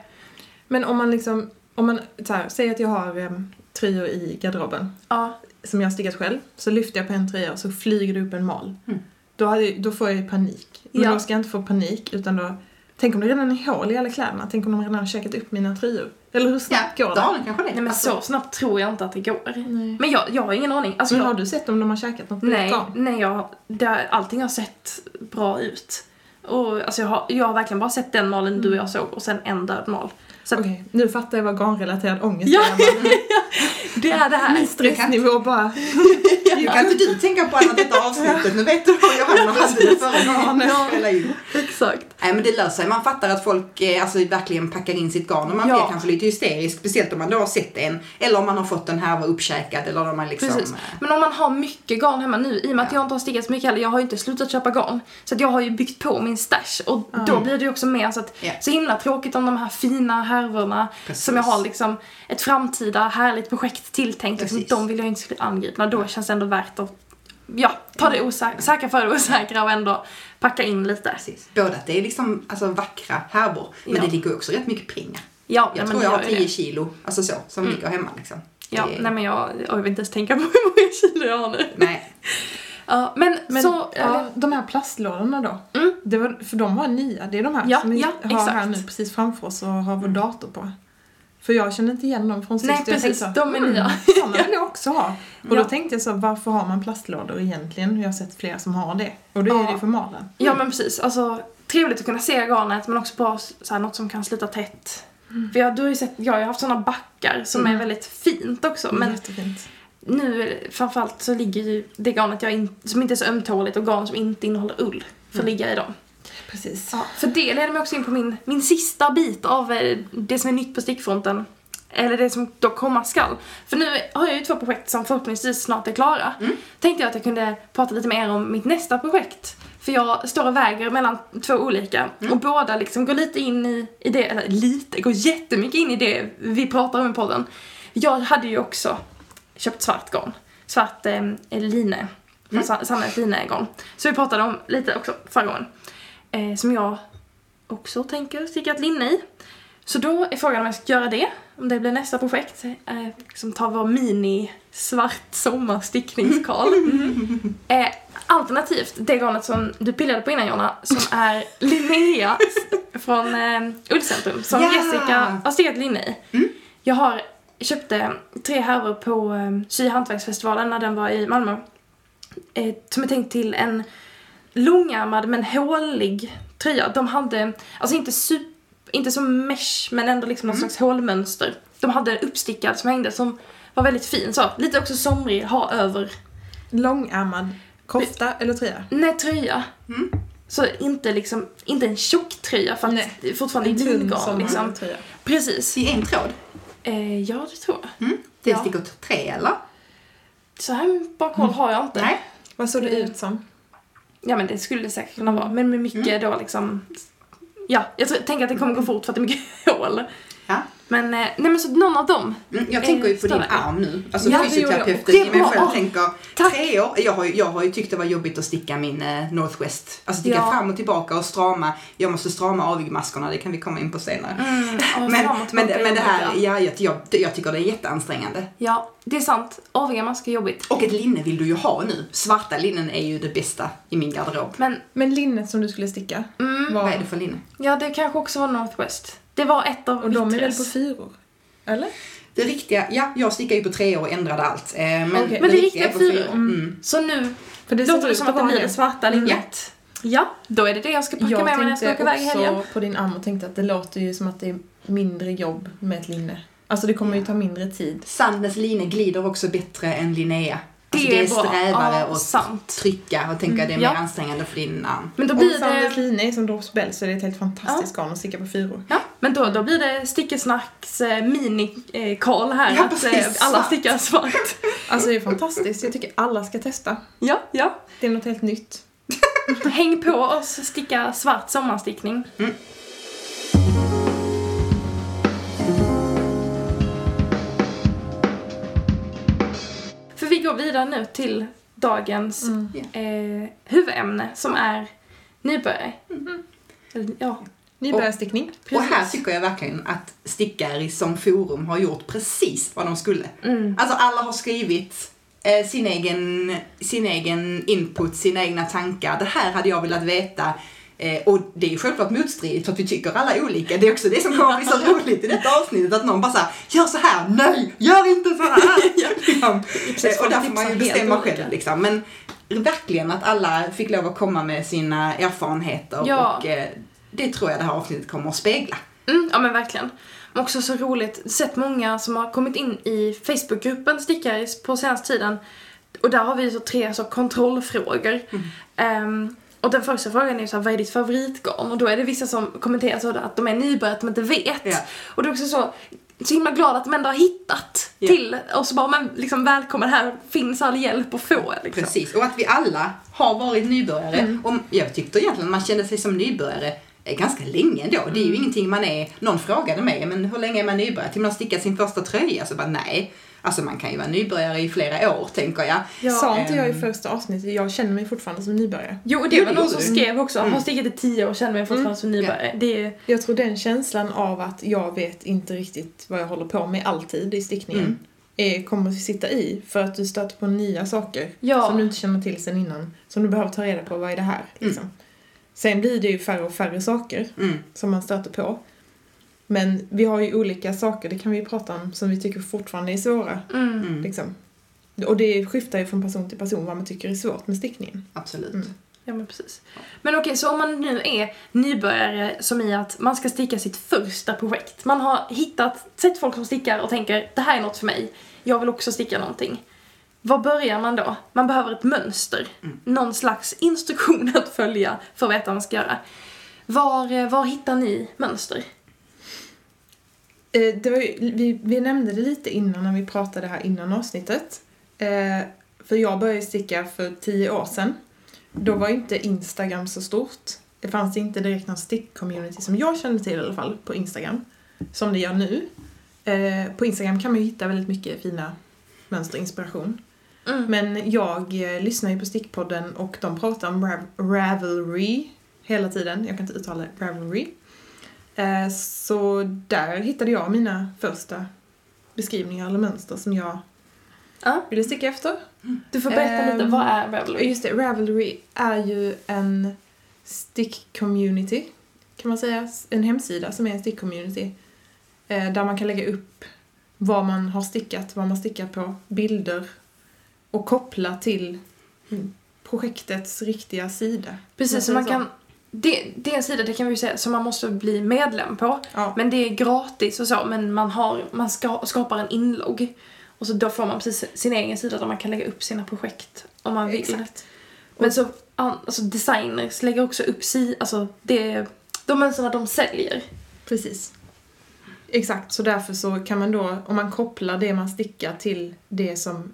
Men om man liksom, om man, så här, säg att jag har um, tröjor i garderoben Ja, som jag har stickat själv, så lyfter jag på en tröja och så flyger det upp en mal. Mm. Då, hade, då får jag ju panik. Men Ja. då ska jag inte få panik utan då, tänk om det redan är hål i alla kläderna, tänk om de redan har käkat upp mina tröjor. Eller hur Ja, snabbt går det? Dalen kanske det. nej men Alltså, så snabbt tror jag inte att det går. Nej. Men jag, jag har ingen aning. Alltså, Men jag, har du sett om de har käkat något Nej, garn? nej jag, det, allting har sett bra ut. Och, alltså, jag, har, jag har verkligen bara sett den malen du och jag såg och sen en död mal. Okej, nu fattar jag vad garnrelaterad ångest Ja. är. Det är det här. Min stressnivå bara... Kan inte du tänka på annat detta avsnittet? Nu vet du vad Johanna hade det förra gången vi Ja. spelade in. Exakt. Nej men det löser sig. Man fattar att folk eh, alltså, verkligen packar in sitt garn och man Ja. blir kanske lite hysterisk. Speciellt om man då har sett en. Eller om man har fått en härva uppkäkad eller om man liksom... Precis. eh, Men om man har mycket garn hemma nu, i och med att jag inte har stickat så mycket heller, jag har ju inte slutat köpa garn. Så att jag har ju byggt på min stash och då blir det ju också mer så att, Ja. så himla tråkigt om de här fina härvorna Precis. som jag har liksom ett framtida härligt projekt tilltänkt, liksom, de vill jag inte skulle angripna. Då känns det ändå värt att, ja, ta det osäkra, säkra för det osäkra och ändå packa in lite. Precis. Både att det är liksom alltså, vackra härvor, men Ja. det ligger också rätt mycket pengar. Ja, Jag nej, tror men jag har det gör ju 10 det. kilo, alltså så, som Mm. ligger hemma liksom. Ja, Det- nej men jag, jag vill inte ens tänka på hur många kilo jag har nu. Nej. Ja, men, Men så, ja, de här plastlådorna då? Mm. Det var, för de var nya, det är de här Ja, som vi ja, har här exakt. nu precis framför oss och har vår dator på. För jag kände inte igen dem från sist. Nej, precis. tänkte De är nya. Sådana vill jag också ha. Och Ja. då tänkte jag så, varför har man plastlådor egentligen? Jag har sett flera som har det. Och då är Ja. det för malen. Ja men precis, alltså trevligt att kunna se garnet men också bra så något som kan sluta tätt. För jag, du har ju sett, jag har ju haft såna backar som Mm. är väldigt fint också men Jättefint. nu framförallt så ligger ju det garnet jag in, som inte är så ömtåligt och garn som inte innehåller ull får Mm. ligga i dem. Precis. Ja, för det leder mig också in på min, min sista bit av eh, det som är nytt på stickfronten. Eller det som då komma skall. För nu har jag ju två projekt som förhoppningsvis snart är klara. Mm. Tänkte jag att jag kunde prata lite mer om mitt nästa projekt. För jag står och väger mellan två olika. Mm. Och båda liksom går lite in i, i det, eller lite, går jättemycket in i det vi pratar om i podden. Jag hade ju också köpt svart garn. Svart eh, line. Från Mm. mm. Sannes linegarn. Så vi pratade om lite också förra gången. Eh, som jag också tänker sticka ett linne i. Så då är frågan om jag ska göra det, om det blir nästa projekt. Eh, som tar vår mini svart sommarstickningskal. eh, alternativt det garnet som du pillade på innan Jonna, som är Linnea från eh, Ullcentrum, som Ja! Jessica har stickat linne i. Mm. Jag har köpte tre härvor på eh, Sy hantverksfestivalen när den var i Malmö. Eh, som är tänkt till en långärmad men hålig tröja. De hade, alltså inte super, inte som mesh men ändå liksom något slags hålmönster. De hade en uppstickad som hängde som var väldigt fin så. Lite också somrig, ha över. Långärmad kofta eller tröja? Nej, tröja. Mm. Så inte liksom, inte en tjock tröja för att Nej. det är fortfarande En lingarn liksom. sommartröja. Precis. I en tråd. Eh, ja, det tror jag. Mm. Det Ja. sticker tre eller? Så här bra koll har jag inte. Nej. Vad såg det Eh, ut som? Ja men det skulle det säkert kunna vara. Men med mycket Mm. då liksom... Ja, jag tror, tänker att det kommer gå fort för att det är mycket hål. Ja. Men, eh, nej men så någon av dem. Mm, jag tänker ju på din arm nu. Alltså Ja, fysioterapeuten i mig själv tänker tack. tre år. Jag har, ju- jag har ju tyckt det var jobbigt att sticka min eh, Northwest. Alltså sticka Ja. fram och tillbaka och strama. Jag måste strama avigmaskorna, det kan vi komma in på senare. Mm, Men, men, men det här, ja, jag, jag, jag tycker det är jätteansträngande. Ja, det är sant. Aviga masker är jobbigt. Och ett linne vill du ju ha nu. Svarta linnen är ju det bästa i min garderob. Men Men linnet som du skulle sticka, mm, var, Vad är det för linne? ja, det kanske också var Northwest. Det var ett av och de är väl på fyror? Eller? Det riktiga, ja, jag stickar ju på tre år och ändrade allt. Eh, men, Okej. Men det riktiga riktiga är på fyra. fyra. Mm. Så nu För det låter ser det som att det blir det det. svarta linjet. Ja, då är det det jag ska plocka Jag med mig när jag ska tänkte åka iväg i helgen. också på din arm och tänkte att det låter ju som att det är mindre jobb med ett linne. Alltså det kommer ju ta mindre tid. Sandnes line glider också bättre än Linnea. Det Alltså, det är är strävare Ja, att sant. trycka och tänka att det är Ja. mer ansträngande för din arm. Men då blir Sanders det... line är som Drops Bell så är det ett helt fantastiskt garn att sticka på fyror. Ja, men då, då blir det stickesnacks eh, mini-call här. Ja, att precis. eh, alla Svart. stickar svart. Alltså det är fantastiskt. Jag tycker alla ska testa. ja, ja. Det är något helt nytt. Häng på oss, sticka svart sommarstickning. För vi går vidare nu till dagens Mm. eh, huvudämne som är nybörjare. Eller, Ja, Nybörjarstickning. Och här tycker jag verkligen att stickare som forum har gjort precis vad de skulle. Mm. Alltså alla har skrivit eh, sin, egen, sin egen input, sina egna tankar. Det här hade jag velat veta. Eh, och det är ju självklart motstridigt för att vi tycker alla olika. Det är också det som kommer bli så roligt i detta avsnittet. Att någon bara såhär, gör så här, nej, gör inte så här. liksom. Precis, Eh, och där får man ju bestämma själv liksom. Men verkligen att alla fick lov att komma med sina erfarenheter. Ja. Och eh, det tror jag det här avsnittet kommer att spegla. Mm, ja men verkligen. Men Också så roligt, sett många som har kommit in i Facebookgruppen stickare på senaste tiden. Och där har vi så tre så kontrollfrågor. Ehm, och den första frågan är ju så här, vad är ditt favoritgarn? Och då är det vissa som kommenterar så att de är nybörjare, de inte vet. Ja. Och det är också så, så himla glad att de ändå har hittat Ja. till och så bara, men liksom välkommen här finns all hjälp att få liksom. Precis, och att vi alla har varit nybörjare. Mm. Och jag tyckte egentligen man kände sig som nybörjare ganska länge ändå. Det är Mm. ju ingenting man är, någon frågade mig, men hur länge är man nybörjare? Till man har stickat sin första tröja? Så bara nej. Alltså man kan ju vara nybörjare i flera år tänker jag. Ja. Sa inte jag i ehm. första avsnittet, jag känner mig fortfarande som nybörjare. Jo, och det Jo, var det någon som du. skrev också, Mm. har stickat i tio år och känner mig fortfarande Mm. som nybörjare. Det är, Jag tror den känslan av att jag vet inte riktigt vad jag håller på med alltid i stickningen Mm. är, kommer att sitta i för att du stöter på nya saker Ja. som du inte känner till sen innan. Som du behöver ta reda på, vad är det här? Liksom. Sen blir det ju färre och färre saker Mm. som man stöter på. Men vi har ju olika saker, det kan vi ju prata om, som vi tycker fortfarande är svåra. mm. Mm. Liksom. Och det skiftar ju från person till person vad man tycker är svårt med stickningen. Absolut. Mm. Ja men precis. Men okej, så om man nu är nybörjare som i att man ska sticka sitt första projekt. Man har hittat, sett folk som stickar och tänker det här är något för mig. Jag vill också sticka någonting. Var börjar man då? Man behöver ett mönster. Mm. Någon slags instruktion att följa för att veta vad man ska göra. Var, eh, var hittar ni mönster? Eh, Det var ju, vi, vi nämnde det lite innan när vi pratade här innan avsnittet. Eh, för jag började sticka för tio år sedan. Då var inte Instagram så stort. Det fanns inte direkt någon stick-community som jag kände till i alla fall på Instagram. Som det gör nu. Eh, på Instagram kan man ju hitta väldigt mycket fina mönster och inspiration. Mm. Men jag eh, lyssnar ju på Stickpodden och de pratar om rav- Ravelry hela tiden. Jag kan inte uttala det. Ravelry. Eh, så där hittade jag mina första beskrivningar eller mönster som jag Ja. ville sticka efter. Du får berätta lite, Ehm, vad är Ravelry? Just det, Ravelry är ju en stick-community, kan man säga. En hemsida som är en stick-community. Eh, där man kan lägga upp vad man har stickat, vad man stickar på, bilder och koppla till mm, projektets riktiga sida. Precis, så man kan... Det, det är en sida, det kan vi ju säga, som man måste bli medlem på. Ja, Men det är gratis och så, men man, har, man ska, skapar en inlogg. Och så då får man precis sin egen sida där man kan lägga upp sina projekt om man vill. exakt. Men så, alltså designers lägger också upp si, alltså det, de mönstren de säljer. Precis. Exakt, så därför så kan man då, om man kopplar det man stickar till det som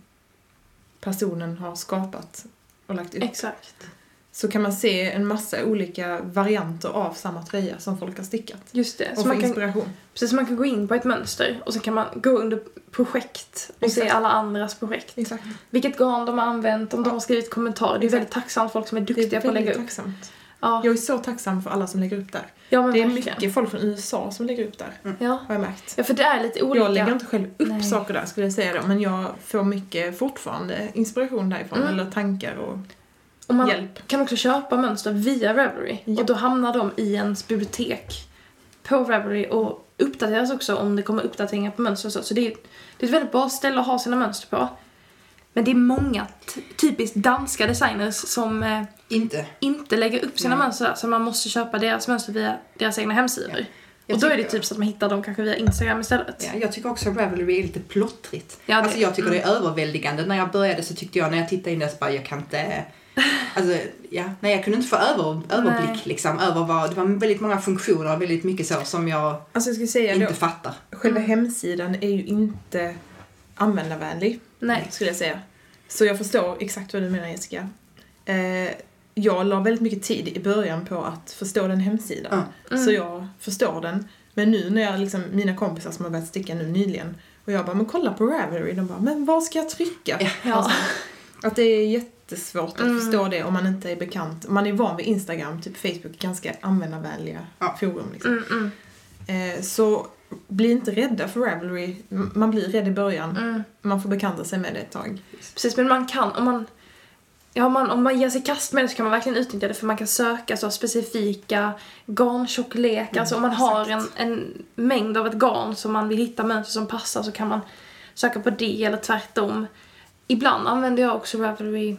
personen har skapat och lagt upp, Exakt. Så kan man se en massa olika varianter av samma tröja som folk har stickat. Just det. Och Så få man kan, inspiration. precis, man kan gå in på ett mönster och så kan man gå under projekt och se Exakt. alla andras projekt. Exakt. Vilket garn de har använt, om de har skrivit kommentarer. Det är Exakt. väldigt tacksamt folk som är duktiga är på att lägga upp. tacksamt. Ja, Jag är så tacksam för alla som lägger upp där. ja Det är verkligen. mycket folk från USA som lägger upp där, Ja. har jag märkt. ja, för det är lite olika. Jag lägger inte själv upp Nej. saker där skulle jag säga då, men jag får mycket fortfarande inspiration därifrån, Mm. eller tankar och och man hjälp. kan också köpa mönster via Ravelry. Ja. Och då hamnar de i ens bibliotek på Ravelry och uppdateras också om det kommer uppdateringar på mönster och så. Så det är, det är ett väldigt bra ställe att ha sina mönster på. Men det är många typiskt danska designers som eh, Inte. inte lägger upp sina Nej. mönster där, så man måste köpa deras mönster via deras egna hemsidor. Jag och då är det typ så att man hittar dem kanske via Instagram istället. Ja, jag tycker också att Ravelry är lite plottrigt. Ja, det- alltså jag tycker det är överväldigande. När jag började så tyckte jag, när jag tittade in där så bara, jag kan inte... Alltså, ja, nej jag kunde inte få över, överblick liksom över vad, det var väldigt många funktioner och väldigt mycket så som jag Alltså jag säga inte då, fattar. själva Mm. hemsidan är ju inte användarvänlig, Nej. skulle jag säga. Så jag förstår exakt vad du menar Jessica. Eh, jag la väldigt mycket tid i början på att förstå den hemsidan. Mm. Så jag förstår den. Men nu när jag liksom, mina kompisar som har börjat sticka nu nyligen och jag bara, men kolla på Ravelry. De bara, men var ska jag trycka? Ja. Alltså, att det är jättesvårt att Mm. förstå det om man inte är bekant. Man är van vid Instagram, typ Facebook, ganska användarvänliga Ja. forum liksom. Mm, mm, Eh, så bli inte rädda för Ravelry. Man blir rädd i början. mm. Man får bekanta sig med det ett tag. Precis, men man kan, om man, ja, man, om man ger sig kast med det så kan man verkligen utnyttja det för man kan söka så specifika garntjocklekar. alltså om man har en, en mängd av ett garn som man vill hitta mönster som passar så kan man söka på det eller tvärtom. Ibland använder jag också Ravelry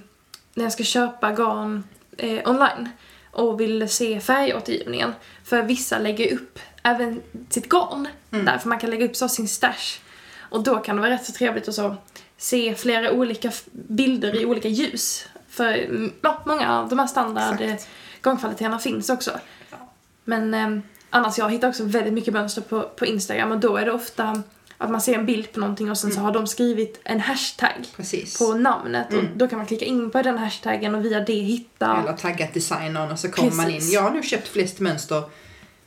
när jag ska köpa garn eh, online och vill se färgåtergivningen. För vissa lägger upp även sitt garn Mm. där, för man kan lägga upp så sin stash. Och då kan det vara rätt så trevligt att så se flera olika bilder i olika ljus. För mm, ja, många av de här standard eh, Exakt. garnkvaliteterna finns också. Men eh, annars, jag hittar också väldigt mycket mönster på, på Instagram och då är det ofta att man ser en bild på någonting och sen så har de skrivit en hashtag Precis. på namnet och Mm. då kan man klicka in på den hashtaggen och via det hitta... Eller taggat designern och så kommer man in. Jag har nu köpt flest mönster.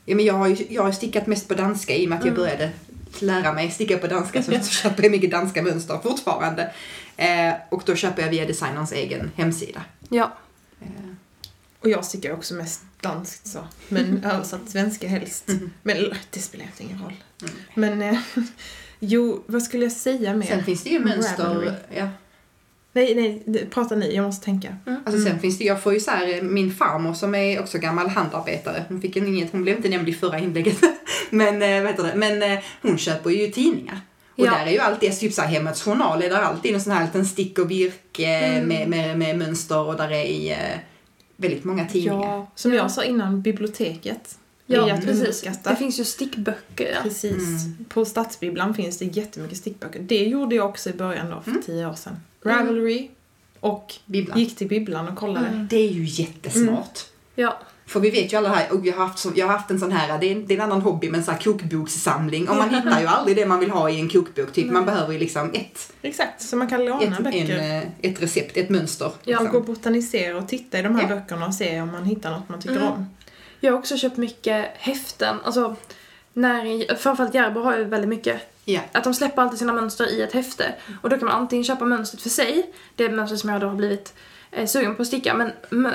Ja, men jag, har ju, jag har stickat mest på danska i och med att jag Mm. började lära mig sticka på danska så, så köper jag mycket danska mönster fortfarande. Eh, och då köper jag via designerns egen hemsida. Ja. Eh, Och jag stickar också mest danskt så. Men översatt svenska helst. Mhm. Men det spelar egentligen ingen roll. Mm. Men eh, jo, vad skulle jag säga mer? Sen finns det ju mönster. Ja. Nej, nej, prata ni. Jag måste tänka. Alltså sen finns det, jag får ju så här, eh, min farmor som är också gammal handarbetare, hon fick en inget, hon blev inte nämnd i förra inlägget, men eh, vad heter det, men eh, hon köper ju tidningar. Och Ja. där är ju alltid, typ så här, Hemmets Journal är där alltid en sån här liten stick och virke Mm. med, med, med mönster och där är eh, väldigt många tidningar. Ja. Som ja. jag sa innan, biblioteket. Ja, är att precis. Det finns ju stickböcker. Ja. Precis. Mm. På Stadsbibblan finns det jättemycket stickböcker. Det gjorde jag också i början då, för Mm. tio år sedan. Mm. Ravelry och Bibblan. gick till bibblan och kollade. Mm. Det är ju jättesmart. Ja. För vi vet ju alla här, och jag har haft, så, jag har haft en sån här, det är, en- det är en annan hobby, men så här kokbokssamling. Och man hittar ju aldrig det man vill ha i en kokbok. Typ. Man Nej. behöver ju liksom ett, Exakt, så man kan låna ett, böcker. en, eh, ett recept, ett mönster. Ja. Och liksom. gå och botanisera och titta i de här Ja. böckerna och se om man hittar något man tycker Mm. om. Jag har också köpt mycket häften. Alltså, när, framförallt Järbo har ju väldigt mycket. Ja. Att de släpper alltid sina mönster i ett häfte. Och då kan man antingen köpa mönstret för sig, det mönster som jag då har blivit eh, sugen på att sticka, men m-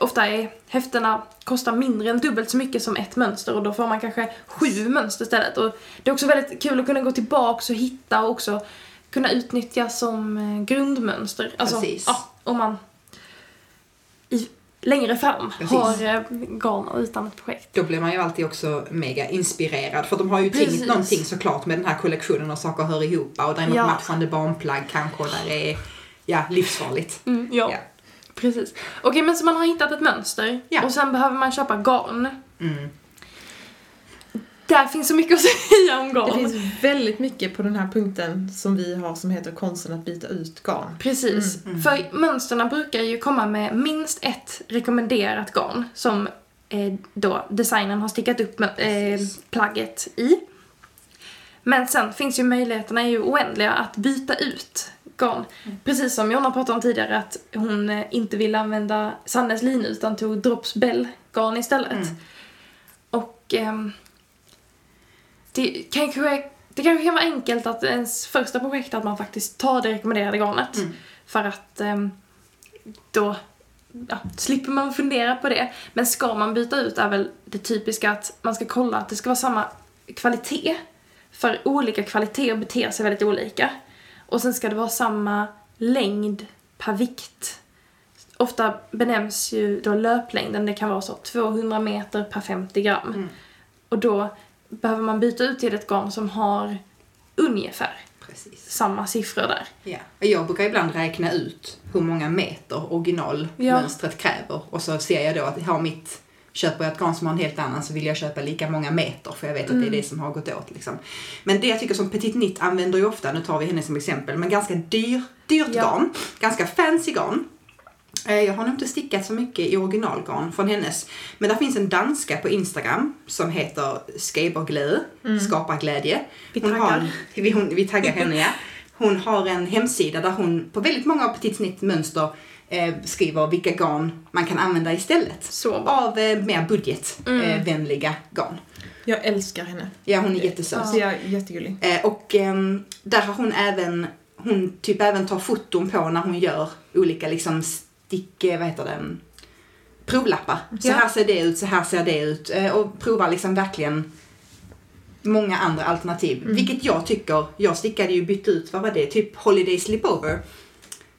ofta är häftena kostar mindre än dubbelt så mycket som ett mönster och då får man kanske sju mönster istället. Och det är också väldigt kul att kunna gå tillbaks och hitta och också kunna utnyttja som eh, grundmönster. Alltså, Precis. ja, om man i, längre fram Precis. har eh, garn utan ett projekt. Då blir man ju alltid också mega inspirerad. För de har ju Precis. tänkt någonting såklart med den här kollektionen och saker hör ihop. Och det är något Ja. matchande barnplagg kanske och där är ja, livsfarligt. Mm, ja. Ja. Precis. Okej, men så man har hittat ett mönster Ja. och sen behöver man köpa garn. Mm. Där finns så mycket att säga om Det garn. finns väldigt mycket på den här punkten som vi har som heter konsten att byta ut garn. Precis. Mm, mm. För mönsterna brukar ju komma med minst ett rekommenderat garn som eh, då designern har stickat upp med, eh, plagget i. Men sen finns ju möjligheterna är ju oändliga att byta ut garn. Precis som Jonna pratade om tidigare att hon eh, inte ville använda Sannes lin utan tog Drops Bell garn istället. Mm. Och ehm, det, kanske, det kanske kan vara enkelt att ens första projekt att man faktiskt tar det rekommenderade garnet. Mm. För att ehm, då ja, slipper man fundera på det. Men ska man byta ut är väl det typiska att man ska kolla att det ska vara samma kvalitet. För olika kvaliteter beter sig väldigt olika. Och sen ska det vara samma längd per vikt. Ofta benämns ju då löplängden, det kan vara så 200 meter per 50 gram. Mm. Och då behöver man byta ut till ett garn som har ungefär Precis. samma siffror där. Ja. Jag brukar ibland räkna ut hur många meter originalmönstret kräver och så ser jag då att har mitt Köper jag ett garn som har en helt annan så vill jag köpa lika många meter för jag vet att det är det som har gått åt. Liksom. Men det jag tycker som Petit Nitt använder ju ofta, nu tar vi henne som exempel, men ganska dyr, dyrt Ja. garn. Ganska fancy garn. Eh, Jag har nog inte stickat så mycket i originalgarn från hennes. Men där finns en danska på Instagram som heter Skaberglöd, skapar glädje. Vi Hon taggar. har, vi, hon, vi taggar henne ja. Hon har en hemsida där hon på väldigt många Petit Snitt mönster eh, skriver vilka garn man kan använda istället. Så. Av eh, mer budgetvänliga eh, vänliga garn. Jag älskar henne. Ja, hon är jättesöt. Är jättegullig. Eh, och ehm, där har hon även, hon typ även tar foton på när hon gör olika liksom stick, eh, vad heter det, provlappar. Så Ja. här ser det ut, så här ser det ut. Eh, och provar liksom verkligen många andra alternativ. Vilket jag tycker, jag stickade ju bytt ut, vad var det, typ Holiday Slipover.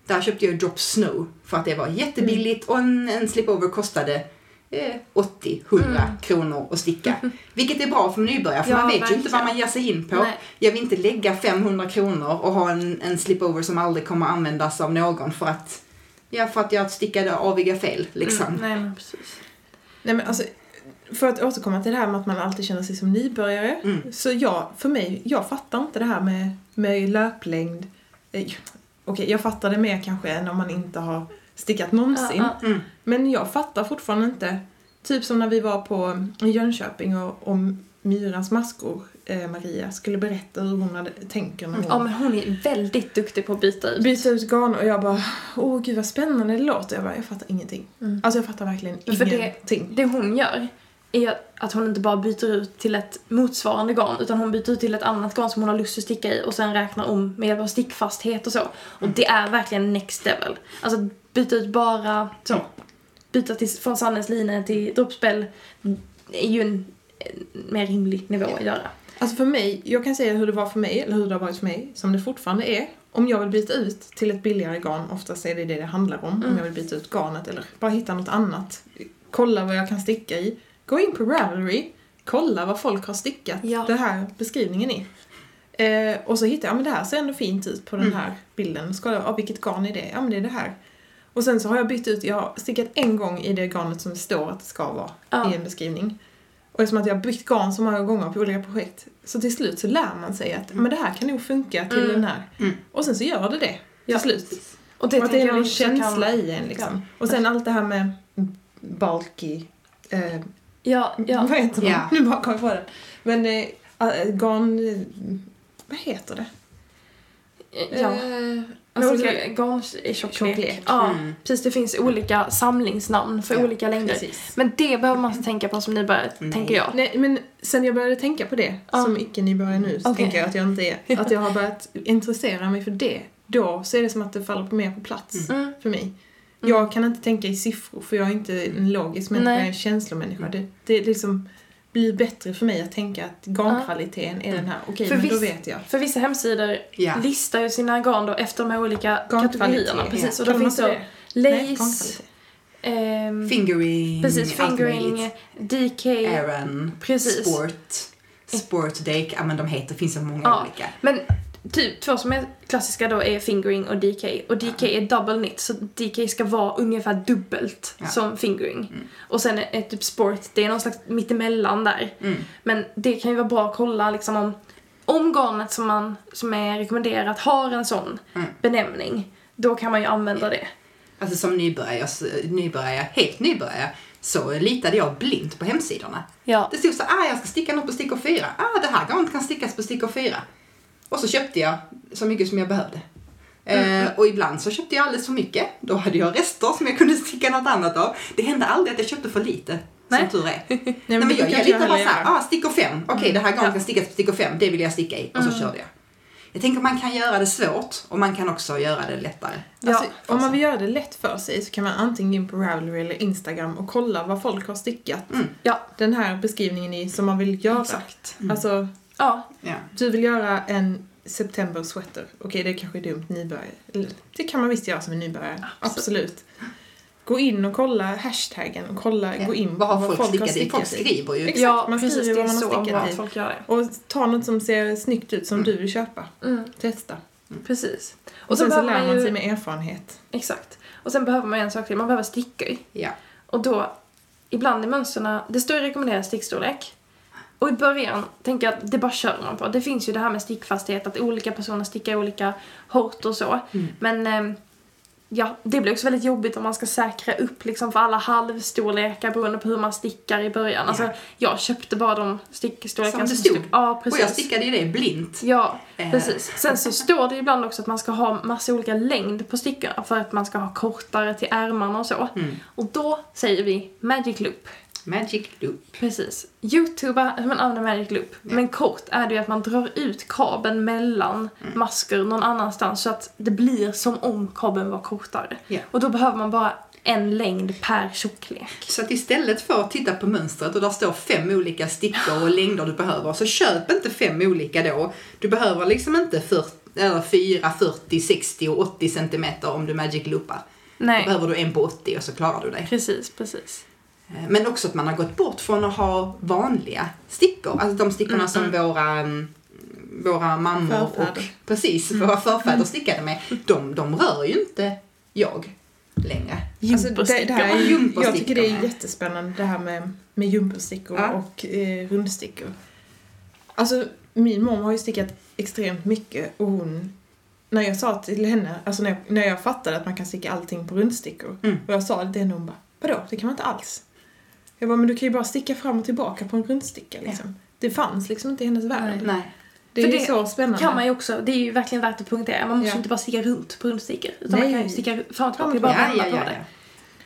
Där köpte jag Drop Snow för att det var jättebilligt och en, en slipover kostade eh, 80-100 kronor att sticka. Vilket är bra för nybörjare för Ja, man vet ju inte vad verkligen. man ger sig in på. Nej. Jag vill inte lägga 500 kronor och ha en, en slipover som aldrig kommer användas av någon för att, ja, för att jag stickade aviga fel. Liksom. Mm, nej men precis. Nej men alltså, för att återkomma till det här med att man alltid känner sig som nybörjare. Mm. Så jag, för mig, jag fattar inte det här med, med löplängd. Eh, Okej, jag fattar det mer kanske än om man inte har stickat någonsin. Ja, ja. Mm. Men jag fattar fortfarande inte. Typ som när vi var på Jönköping och om Myrans maskor, Maria, skulle berätta hur hon hade, tänker när hon Ja men hon är väldigt duktig på att byta ut. byta ut garn och jag bara, åh gud vad spännande det låter. Jag bara, jag fattar ingenting. Mm. Alltså jag fattar verkligen För det- ingenting. Det hon gör är att hon inte bara byter ut till ett motsvarande garn utan hon byter ut till ett annat garn som hon har lust att sticka i och sen räknar om med hjälp av stickfasthet och så. Och det är verkligen next level. Alltså byta ut bara så. Byta till, från Sannes line till droppspel är ju en, en mer rimlig nivå att göra. Alltså för mig, jag kan säga hur det var för mig, eller hur det har varit för mig, som det fortfarande är. Om jag vill byta ut till ett billigare garn, oftast är det det det handlar om, om jag vill byta ut garnet eller bara hitta något annat. Kolla vad jag kan sticka i. Gå in på Ravelry, kolla vad folk har stickat Ja. den här beskrivningen i. Eh, och så hittar jag, ja men det här ser ändå fint ut på den här bilden. Ska jag, ja, vilket garn är det? Ja men det är det här. Och sen så har jag bytt ut, jag har stickat en gång i det garnet som det står att det ska vara Ja. i en beskrivning. Och eftersom att jag har bytt garn så många gånger på olika projekt så till slut så lär man sig att men det här kan nog funka till Mm. den här. Mm. Och sen så gör det det till Ja. slut. Och det och att det är någon känsla kan... i en liksom. Och sen allt det här med bulky, eh, Ja, ja. vad heter det? Ja. Nu bara kom jag på det. Men eh, garn, eh, vad heter det? ja. Eh, Alltså olika- garntjocklek. Tjocklek. Ja, Mm. precis. Det finns olika samlingsnamn för Ja, olika längder. Precis. Men det behöver man inte tänka på som nybörjare, Nej. tänker jag. Nej, men sen jag började tänka på det, Ja. som icke-nybörjare nu, så Okej. tänker jag att jag inte är, att jag har börjat intressera mig för det. Då så är det som att det faller på mer på plats Mm. för mig. Jag kan inte tänka i siffror för jag är inte en logisk människa, Nej. jag är en känslomänniska. Det, det liksom blir bättre för mig att tänka att garnkvaliteten är den här. Okej, För men då vet jag. För vissa hemsidor Ja. listar ju sina garn då efter de här olika kategorierna. Precis, ja. och då Kan finns då lace, ehm, Fingering, precis, fingering. DK. Aaron, Precis. Sport, Sport Dake, ja men de heter, finns så många Ja. olika. Men typ två som är klassiska då är fingering och DK. Och DK är double knit, så DK ska vara ungefär dubbelt Ja. som fingering. Och sen är, är typ sport, det är någon slags mittemellan där. Mm. Men det kan ju vara bra att kolla liksom om, om garnet som, man, som är rekommenderat har en sån Mm. benämning. Då kan man ju använda det. Alltså som nybörjare, nybörjare, helt nybörjare, så litade jag blint på hemsidorna. Ja. Det stod så ah jag ska sticka något på stickor 4. Ah det här garnet kan stickas på stickor 4. Och så köpte jag så mycket som jag behövde. Eh, och ibland så köpte jag alldeles för mycket. Då hade jag rester som jag kunde sticka något annat av. Det hände aldrig att jag köpte för lite. Nej. Som tur är. Nej, men men det jag, jag litar bara såhär, ah, stickor fem. Okej, det här garnet kan stickas på stickor fem. Det vill jag sticka i. Och så körde jag. Jag tänker man kan göra det svårt och man kan också göra det lättare. Alltså, för om man vill göra det lätt för sig så kan man antingen gå in på Ravelry eller Instagram och kolla vad folk har stickat. Mm. Ja, Den här beskrivningen i som man vill göra. exakt. Alltså, Ja, Ja. du vill göra en September sweater. Okej, det är kanske är dumt nybörjare. Det kan man visst göra som en nybörjare. Absolut. Gå in och kolla hashtaggen och kolla, gå in Vad har på folk, stickat i? Folk i. skriver ju. Exakt, ja man precis. skriver vad man har så stickat att i. folk gör det. Och ta något som ser snyggt ut som du vill köpa. Mm, Testa. precis. Och, sen så behöver lär man ju- sig med erfarenhet. Exakt. Och sen behöver man en sak till, man behöver stickor. Ja. Och då, ibland i mönstren, det står i rekommenderad stickstorlek. Och i början tänker jag att det bara kör man på. Det finns ju det här med stickfasthet, att olika personer stickar olika hårt och så. Men ehm, ja, det blir också väldigt jobbigt om man ska säkra upp liksom för alla halvstorlekar beroende på hur man stickar i början. Alltså, Ja. jag köpte bara de stickstorlekarna Som det stod. Ja, Och precis. jag stickade i det blint. Ja, Eh. precis. Sen så står det ibland också att man ska ha massa olika längd på stickorna för att man ska ha kortare till ärmarna och så. Mm. Och då säger vi Magic Loop. Magic loop. Precis. Youtuber hur man använder Magic Loop. Men kort är det ju att man drar ut kabeln mellan Mm. masker någon annanstans så att det blir som om kabeln var kortare. Ja. Och då behöver man bara en längd per tjocklek. Så att istället för att titta på mönstret och där står fem olika stickor och längder du behöver, så köp inte fem olika då. Du behöver liksom inte 40, eller 4, 40, 60 och 80 centimeter om du magic loopar. Då Nej, behöver du en på 80 och så klarar du dig. precis, precis. Eh, Men också att man har gått bort från att ha vanliga stickor. Alltså de stickorna som våra, mm, våra mammor och Förfäder. precis, våra förfäder stickade med. De, de rör ju inte jag längre. Alltså, det, det här är, Jumperstickor. jag tycker det är jättespännande det här med, med jumperstickor Ja. och eh, rundstickor. Alltså min mor har ju stickat extremt mycket och hon när jag sa till henne, alltså när jag, när jag fattade att man kan sticka allting på rundstickor Mm. och jag sa det till henne och hon bara vadå, det kan man inte alls. Jag bara, men du kan ju bara sticka fram och tillbaka på en rundsticka liksom. Det fanns liksom inte i hennes värld. Nej. Det För är det så spännande. kan man ju också, det är ju verkligen värt att punktera. Man måste Ja. ju inte bara sticka runt på rundstickor. Utan Nej. man kan ju sticka fram och tillbaka, det är bara Ja, vända ja, på ja, det. ja.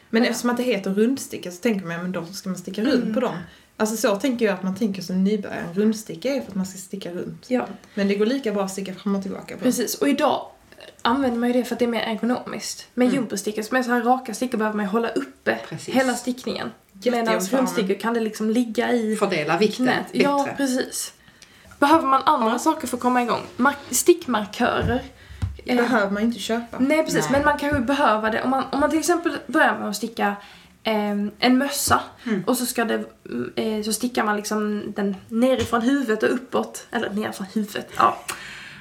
Men Ja. eftersom att det heter rundsticka så tänker man, men då ska man sticka runt på dem. Alltså så tänker jag att man tänker som nybörjare. En rundsticka är för att man ska sticka runt. Ja, Men det går lika bra att sticka fram och tillbaka på. precis. Och idag använder man ju det för att det är mer ergonomiskt. Med Mm. jumperstickor som är så här raka stickor behöver man ju hålla uppe Precis. hela stickningen. Medan rundstickor kan det liksom ligga i Fördela vikten knät. bättre. Ja, precis. Behöver man andra saker för att komma igång? Mark- stickmarkörer. Det Eh, behöver man inte köpa. Nej precis, Nej. men man kanske behöver det. Om man, om man till exempel börjar med att sticka ehm, en mössa Mm. och så, ska det, eh, så stickar man liksom den nerifrån huvudet och uppåt. Eller nerifrån huvudet, ja.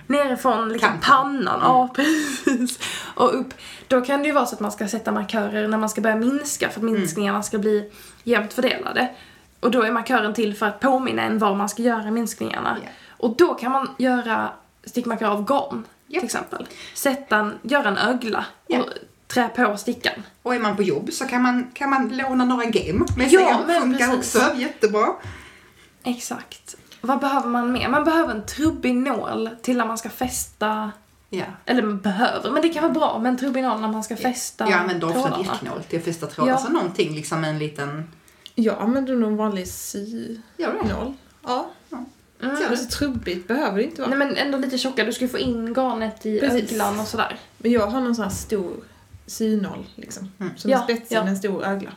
Nerifrån liksom Kanten. pannan, ja precis. Och upp. Då kan det ju vara så att man ska sätta markörer när man ska börja minska för att minskningarna ska bli jämnt fördelade. Och då är markören till för att påminna en var man ska göra minskningarna. Ja. Och då kan man göra stickmarkör av garn Ja. till exempel. Sätta en, göra en ögla Ja. och trä på stickan. Och är man på jobb så kan man, kan man låna några game med Ja, sig. men funkar precis. också jättebra. Exakt. Vad behöver man mer? Man behöver en trubbig nål till när man ska fästa Ja. eller man behöver, men det kan vara bra med en trubbig nål när man ska fästa Jag använder ofta virknål till att fästa trådar. Ja. Alltså någonting, liksom en liten... Jag använder nog en vanlig synål. Du det? Ja. Mm. Så alltså, trubbigt behöver det inte vara. Nej men ändå lite tjockare, du ska ju få in garnet i Precis. öglan och sådär. Men jag har någon sån här stor synål liksom. Mm. Som Ja, är spetsig ja. med en stor ögla.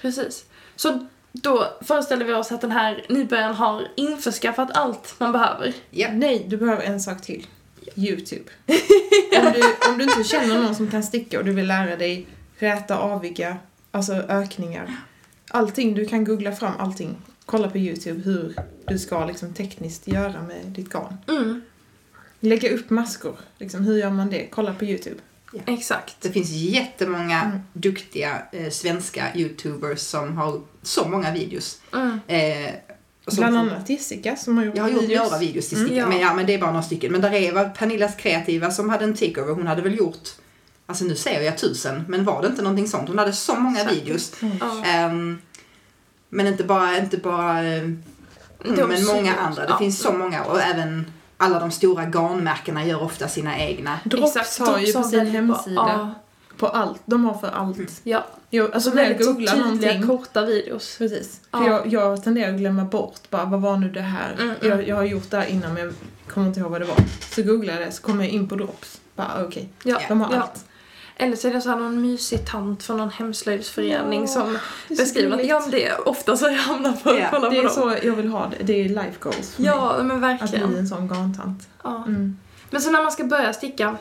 Precis. Så då föreställer vi oss att den här nybörjaren har införskaffat allt man behöver. Ja. Nej, du behöver en sak till. Youtube. om, du, om du inte känner någon som kan sticka och du vill lära dig räta, aviga, alltså ökningar. Allting, du kan googla fram allting. Kolla på Youtube hur du ska liksom tekniskt göra med ditt garn. Mm, Lägga upp maskor, liksom, hur gör man det? Kolla på Youtube. Exakt. Det finns jättemånga Mm. duktiga eh, svenska youtubers som har så många videos. Mm. Eh, Bland får- annat Jessica som har gjort Jag har gjort videos. några videos till Mm, sticka, ja. men, ja, men det är bara några stycken. Men där är var Pernillas kreativa som hade en takeover. Hon hade väl gjort, alltså nu säger jag tusen, men var det inte någonting sånt? Hon hade så många Säkert. videos. Ja. Ehm, men inte bara, inte bara De men många andra. Det Ja. finns så många och även alla de stora garnmärkena gör ofta sina egna. Drops Exakt, har ju på sin hemsida, på allt, de har för allt. ja. Jo, alltså när jag googlar någonting, korta videos. precis. Ja. För jag, jag tenderar att glömma bort bara, vad var nu det här? Mm, mm. Jag, jag har gjort det här innan men jag kommer inte ihåg vad det var. Så googlar jag det, så kommer jag in på Drops. Bara okej, Ja, de har ja. allt. Eller så är det så här någon mysig tant från någon hemslöjdsförening Ja, som Det är beskriver att ja, men det är ofta så jag hamnar på att kolla Det på är dem. så jag vill ha det. Det är life goals för mig. Ja, men Att verkligen. bli en sån garntant. Ja. Mm. Men så när man ska börja sticka,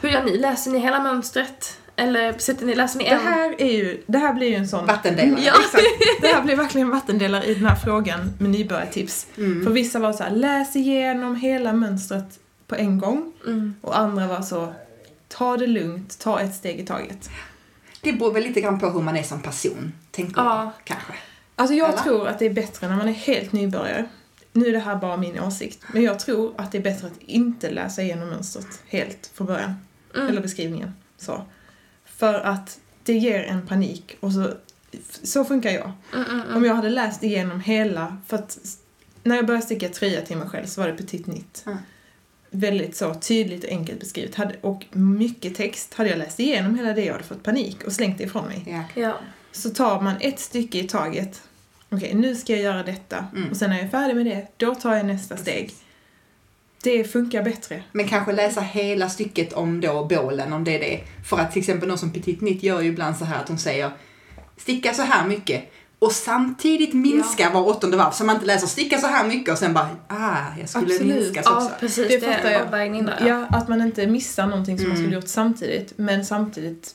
hur gör ni? Läser ni hela mönstret? Eller sätter ni, läser ni Det en? här är ju, det här blir ju en sån... Vattendelare. Ja. Exakt. Det här blir verkligen vattendelare i den här frågan med nybörjartips. Mm. För vissa var så här, läs igenom hela mönstret på en gång. Mm. Och andra var så, ta det lugnt, ta ett steg i taget. Det beror väl lite grann på hur man är som person, tänker Ja. jag kanske. Alltså jag Eller? tror att det är bättre när man är helt nybörjare. Nu är det här bara min åsikt, men jag tror att det är bättre att inte läsa igenom mönstret helt från början. Mm. Eller beskrivningen. Så. För att det ger en panik och så, så funkar jag. Mm, mm, mm. Om jag hade läst igenom hela, för att när jag började sticka tröja till mig själv så var det petit nitt. Väldigt så tydligt och enkelt beskrivet. Hade, och mycket text. Hade jag läst igenom hela det jag hade fått panik och slängt det ifrån mig. Ja. Ja. Så tar man ett stycke i taget. Okej, nu ska jag göra detta. Mm. Och sen när jag är färdig med det, då tar jag nästa steg. Det funkar bättre. Men kanske läsa hela stycket om då bålen, om det är det. För att till exempel någon som Petit Nitt gör ju ibland så här att hon säger sticka så här mycket och samtidigt minska var åttonde varv. Så man inte läser sticka så här mycket och sen bara, ah, jag skulle Absolut. minska så ja, också. precis. Det Det, fattar jag. avvägning där. Ja, att man inte missar någonting som man Mm. skulle gjort samtidigt. Men samtidigt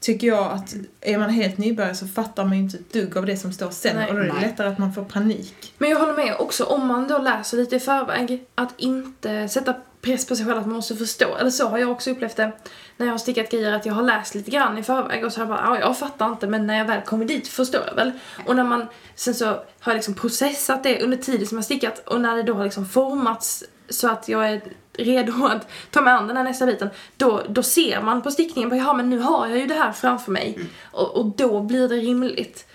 tycker jag att är man helt nybörjare så fattar man ju inte ett dugg av det som står sen. Nej. och då är det Nej. lättare att man får panik. Men jag håller med också, om man då läser lite i förväg, att inte sätta press på sig själv att man måste förstå. Eller så har jag också upplevt det när jag har stickat grejer, att jag har läst lite grann i förväg och så har jag bara, ja, jag fattar inte, men när jag väl kommer dit förstår jag väl. Och när man, sen så har jag liksom processat det under tiden som jag stickat och när det då har liksom formats så att jag är redo att ta mig an den här nästa biten, då, då ser man på stickningen, bara, ja men nu har jag ju det här framför mig. Och, och då blir det rimligt.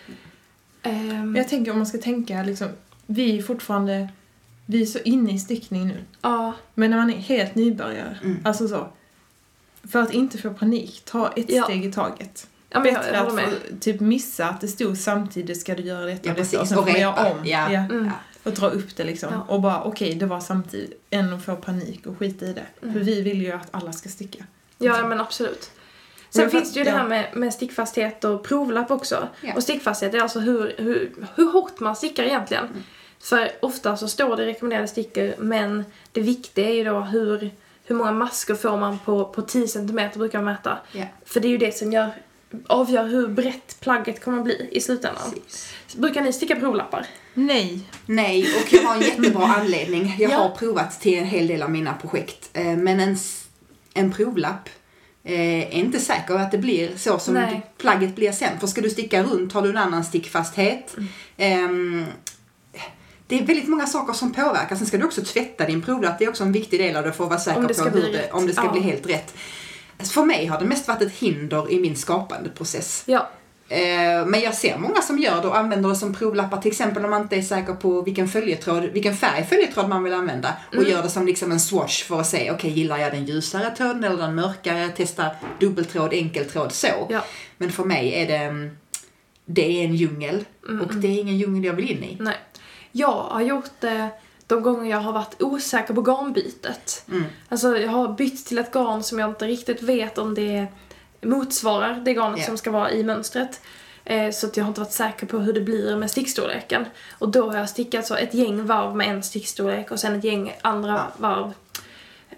Men jag tänker om man ska tänka liksom, vi är fortfarande, vi är så inne i stickning nu. ja. Men när man är helt nybörjare, Mm. alltså så. För att inte få panik, ta ett Ja. steg i taget. Ja, men jag, Bättre jag att håller med. få, typ missa att det stod samtidigt ska du göra detta Ja, och precis. detta och sen får repa. om. Ja. Mm. Ja. Och dra upp det liksom. Ja. Och bara okej, det var samtidigt. Än att få panik och skita i det. Mm. För vi vill ju att alla ska sticka. Ja, men absolut. Sen Men finns det ju det ja. här med, med stickfasthet och provlapp också. Ja. Och stickfasthet är alltså hur, hur, hur hårt man stickar egentligen. Mm. För ofta så står det rekommenderade stickor, men det viktiga är ju då hur, hur många maskor får man på, på 10 cm brukar man mäta. Ja. För det är ju det som gör, avgör hur brett plagget kommer att bli i slutändan. Precis. Brukar ni sticka provlappar? Nej. Nej, och jag har en jättebra anledning. Jag Ja. har provat till en hel del av mina projekt. Eh, Men en, en provlapp eh, är inte säker att det blir så som Nej. plagget blir sen. För ska du sticka runt har du en annan stickfasthet. Mm. Ehm, det är väldigt många saker som påverkar. Sen ska du också tvätta din provlapp. Det är också en viktig del av det för att vara säker på hur det, om det ska Ja. bli helt rätt. För mig har det mest varit ett hinder i min skapande process. Ja. Eh, Men jag ser många som gör det och använder det som provlappar till exempel om man inte är säker på vilken följetråd, vilken färg följetråd man vill använda och Mm. gör det som liksom en swatch för att se, okej gillar jag den ljusare tråden eller den mörkare, testa dubbeltråd, enkeltråd så. Ja. Men för mig är det, mm, det är en djungel Mm, och det är ingen djungel jag vill in i. Nej. Jag har gjort det de gånger jag har varit osäker på garnbytet. Mm. Alltså jag har bytt till ett garn som jag inte riktigt vet om det motsvarar det garnet Ja. som ska vara i mönstret. Eh, Så att jag har inte varit säker på hur det blir med stickstorleken. Och då har jag stickat så ett gäng varv med en stickstorlek och sen ett gäng andra Ja. varv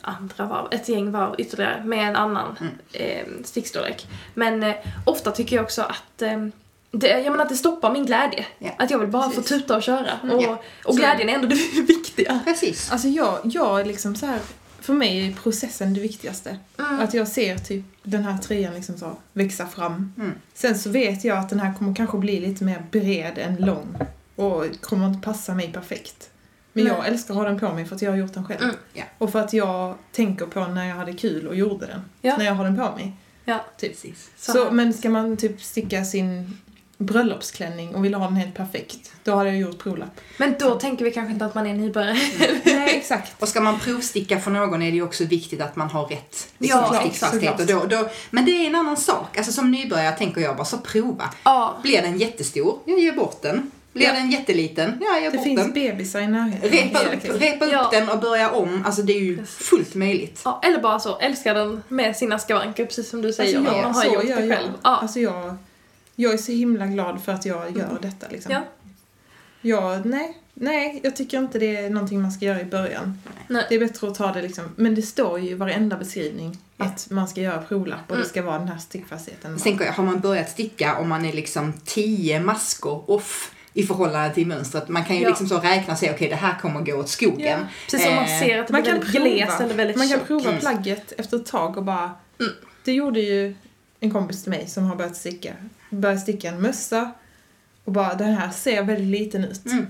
andra varv, ett gäng varv ytterligare med en annan Mm. eh, stickstorlek. Men eh, ofta tycker jag också att eh, det, jag menar att det stoppar min glädje. Ja, Att jag vill bara precis. få tuta och köra. Mm, och, ja. och Så- glädjen är ändå det viktiga. Precis. Alltså jag, jag är liksom så här. För mig är processen det viktigaste. Mm. Att jag ser typ den här tröjan liksom så växa fram. Mm. Sen så vet jag att den här kommer kanske bli lite mer bred än lång. Och kommer inte passa mig perfekt. Men Nej. jag älskar att ha den på mig för att jag har gjort den själv. Mm. Ja. Och för att jag tänker på när jag hade kul och gjorde den. När jag har den på mig. Ja. Typ. Precis. Så, men ska man typ sticka sin bröllopsklänning och ville ha den helt perfekt, då hade jag gjort provlapp. Men då tänker vi kanske inte att man är nybörjare. Nej, exakt. Och ska man provsticka för någon är det ju också viktigt att man har rätt Ja, liksom, exakt, stickfasthet. Och då, då, men det är en annan sak. Alltså som nybörjare tänker jag bara så prova. ja. Blir den jättestor? Jag ger bort den. Blir Ja. den jätteliten? Ja, jag ger Det bort finns den. bebisar i närheten. Repa upp, repa upp Ja. den och börja om. Alltså det är ju Precis. fullt möjligt. ja. Eller bara så, älska den med sina skavanker precis som du säger. Alltså, jag, man har så gjort gör det jag. själv. Ja. Alltså jag, jag är så himla glad för att jag gör detta liksom. Ja. Jag, nej, nej, jag tycker inte det är någonting man ska göra i början. Nej. Det är bättre att ta det liksom, men det står ju i varenda beskrivning Ja. att man ska göra provlapp och Mm. det ska vara den här stickfastheten. Sen har man börjat sticka och man är liksom 10 maskor off i förhållande till mönstret. Man kan ju Ja. liksom så räkna och säga okej det här kommer gå åt skogen. Precis som man Eh, ser att det Man blir kan, väldigt prova, eller väldigt man kan prova Mm. plagget efter ett tag och bara... Mm. Det gjorde ju en kompis till mig som har börjat sticka. Började sticka en mössa och bara den här ser väldigt liten ut. Mm.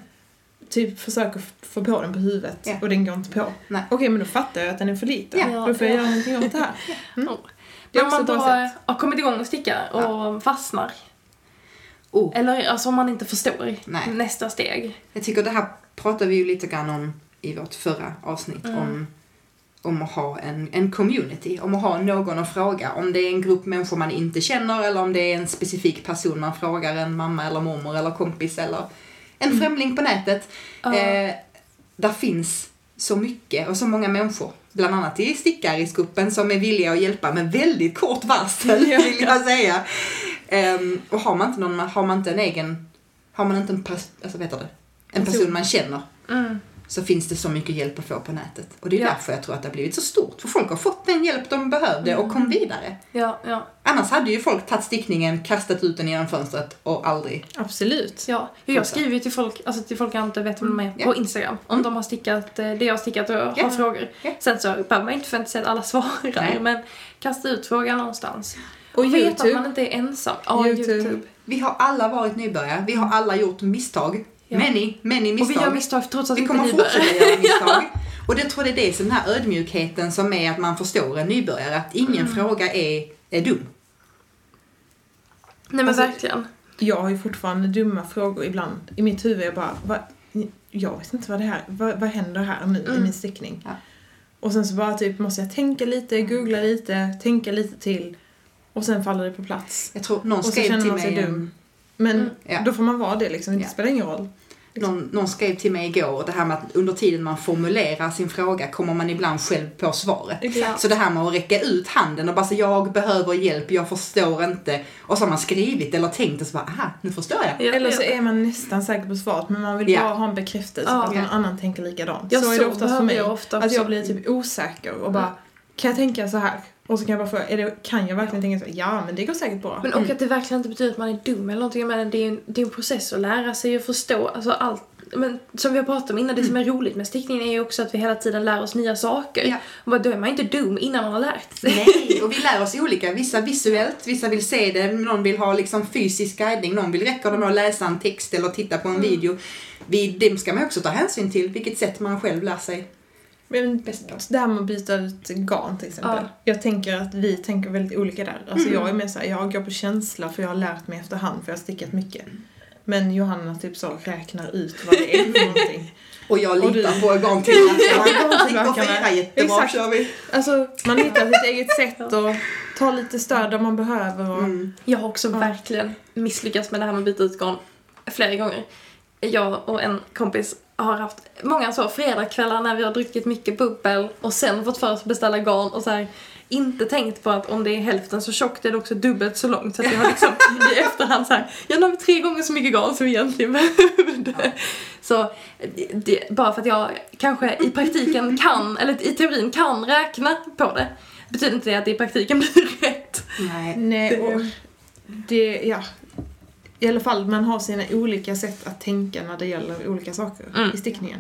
Typ försöker få på den på huvudet Ja. och den går inte på. Okej men då fattar jag att den är för liten. Ja. Då får jag Ja. göra någonting åt det här. Mm. Ja. Det är också man ett då bra sätt. har kommit igång och sticka och fastnar. Oh. Eller alltså om man inte förstår Nej. nästa steg. Jag tycker det här pratade vi ju lite grann om i vårt förra avsnitt. Mm. Om, om att ha en, en community, om att ha någon att fråga. Om det är en grupp människor man inte känner eller om det är en specifik person man frågar, en mamma eller mormor eller kompis eller en främling på nätet. Ja. Eh, där finns så mycket och så många människor, bland annat i stickarisgruppen som är villiga att hjälpa med väldigt kort varsel, vill jag säga. Ehm, och har man inte någon, har man inte en egen, har man inte en, pers, alltså, heter det? en person Person. man känner Mm. Så finns det så mycket hjälp att få på nätet. Och det är Ja. därför jag tror att det har blivit så stort. För folk har fått den hjälp de behövde och kom vidare. Ja, ja. Annars hade ju folk tagit stickningen, kastat ut den genom fönstret och aldrig... Absolut. Ja, jag skriver ju till folk, alltså till folk jag inte vet vem de är, Ja. på Instagram. Om de har stickat eh, det jag har stickat och har frågor. Sen så behöver man inte förvänta sig att alla svarar, Nej. men kasta ut frågan någonstans. Och vet att YouTube. man inte är ensam. Ja, YouTube. YouTube. Vi har alla varit nybörjare. Vi har alla gjort misstag. Ja. Many, many misstag. Och vi gör misstag trots att vi kommer fortsätta göra misstag. Och det tror jag det är det som den här ödmjukheten som är att man förstår en nybörjare. Att ingen Mm. fråga är, är dum. Nej men Alltså- verkligen. Jag har ju fortfarande dumma frågor ibland. I mitt huvud är jag bara, vad, jag vet inte vad det här, vad, vad händer här nu i Mm. min stickning? Ja. Och sen så bara typ måste jag tänka lite, googla lite, tänka lite till. Och sen faller det på plats. Jag tror någon skrev till mig... dum. Men Mm. Ja. då får man vara det liksom, det Ja. spelar ingen roll. Någon, någon skrev till mig igår det här med att under tiden man formulerar sin fråga kommer man ibland själv på svaret. Exakt. Så det här med att räcka ut handen och bara säga jag behöver hjälp, jag förstår inte. Och så har man skrivit eller tänkt och så bara aha, nu förstår jag. Ja, Eller så är man nästan säker på svaret men man vill Ja. bara ha en bekräftelse Ja. på att någon annan tänker likadant. Ja, så är så det oftast för mig. jag ofta att också. jag blir typ osäker och bara, kan jag tänka så här? Och så kan jag bara fråga, är det, kan jag verkligen tänka så här? Ja, men det går säkert bra. Men och att det verkligen inte betyder att man är dum eller någonting. Jag menar, det är en, det är en process att lära sig och förstå alltså allt. Men som vi har pratat om innan, det som är roligt med stickningen är ju också att vi hela tiden lär oss nya saker. Ja. Och bara, då är man inte dum innan man har lärt sig. Nej, och vi lär oss olika. Vissa visuellt, vissa vill se det, någon vill ha liksom fysisk guidning, någon vill räcka det med att läsa en text eller titta på en video. Vi, det ska man också ta hänsyn till, vilket sätt man själv lär sig Men det här med att byta ut garn till exempel. Ja. Jag tänker att vi tänker väldigt olika där. Alltså Mm. jag är mer såhär, jag går på känsla för jag har lärt mig efterhand för jag har stickat mycket. Men Johanna typ så räknar ut vad det är för någonting. Och jag Och du- litar på garntillverkarna. Garntillverkarna. Och fyra, jättebra Exakt. kör vi. Alltså man hittar sitt eget sätt och tar lite stöd där man behöver och Mm. Jag har också verkligen misslyckats med det här med att byta ut garn flera gånger. Jag och en kompis har haft många så fredagskvällar när vi har druckit mycket bubbel och sen fått för oss att beställa garn och så här inte tänkt på att om det är hälften så tjockt är det också dubbelt så långt så att vi har liksom i efterhand så här, ja nu har vi tre gånger så mycket garn som vi egentligen behövde. Så det, det, bara för att jag kanske i praktiken kan, eller i teorin kan räkna på det betyder inte det att det i praktiken blir rätt. Nej. Nej, och det, ja. I alla fall, man har sina olika sätt att tänka när det gäller olika saker Mm. i stickningen.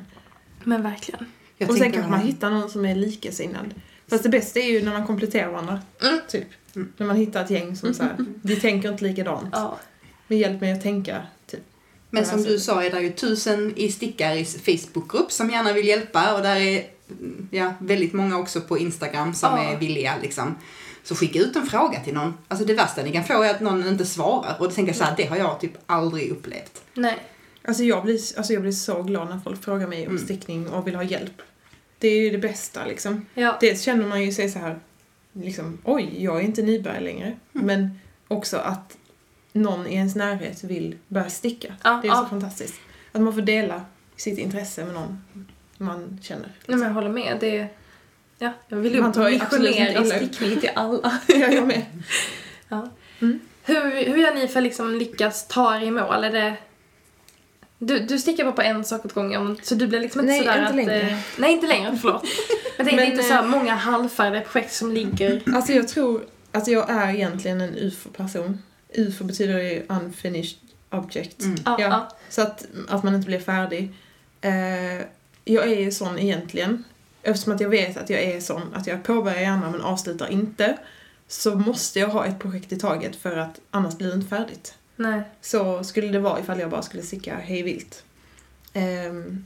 Men verkligen. Jag och sen kanske man hittar någon som är likasinnad. Fast det bästa är ju när man kompletterar varandra. Mm. Typ. Mm. När man hittar ett gäng som så här, vi tänker inte likadant. Ja. Men hjälp mig att tänka, typ. Men som du sa är det ju tusen i Stickaris Facebookgrupp som gärna vill hjälpa och där är mm, ja, väldigt många också på Instagram som Ja. är villiga liksom. Så skicka ut en fråga till någon. Alltså det värsta ni kan få är att någon inte svarar. Och då tänker jag så här, det har jag typ aldrig upplevt. Nej. Alltså jag, blir, alltså jag blir så glad när folk frågar mig om Mm. stickning och vill ha hjälp. Det är ju det bästa liksom. Ja. Dels känner man ju sig så här, liksom, oj, jag är inte nybörjare längre. Mm. Men också att någon i ens närhet vill börja sticka. Ja, Det är så ja. fantastiskt. Att man får dela sitt intresse med någon man känner. Nej, men jag håller med. Det Ja, jag vill ju Man tar missionera stickning till alla. Ja, jag med. Ja. Mm. Hur, hur gör ni för att liksom lyckas ta er i mål? Är det... Du, du stickar bara på en sak åt gången, så du blir liksom inte Nej, sådär inte att... längre. eh, nej, inte längre, förlåt. Men det är inte så här många halvfärdiga projekt som ligger... Alltså jag tror att jag är egentligen en UFO-person. UFO betyder ju unfinished object. Mm. Ja, Ja. Så att, att man inte blir färdig. Eh, jag är ju sån egentligen. Eftersom att jag vet att jag är sån, att jag påbörjar gärna men avslutar inte. Så måste jag ha ett projekt i taget för att annars blir det inte färdigt. Nej. Så skulle det vara ifall jag bara skulle sticka hej vilt. Ehm,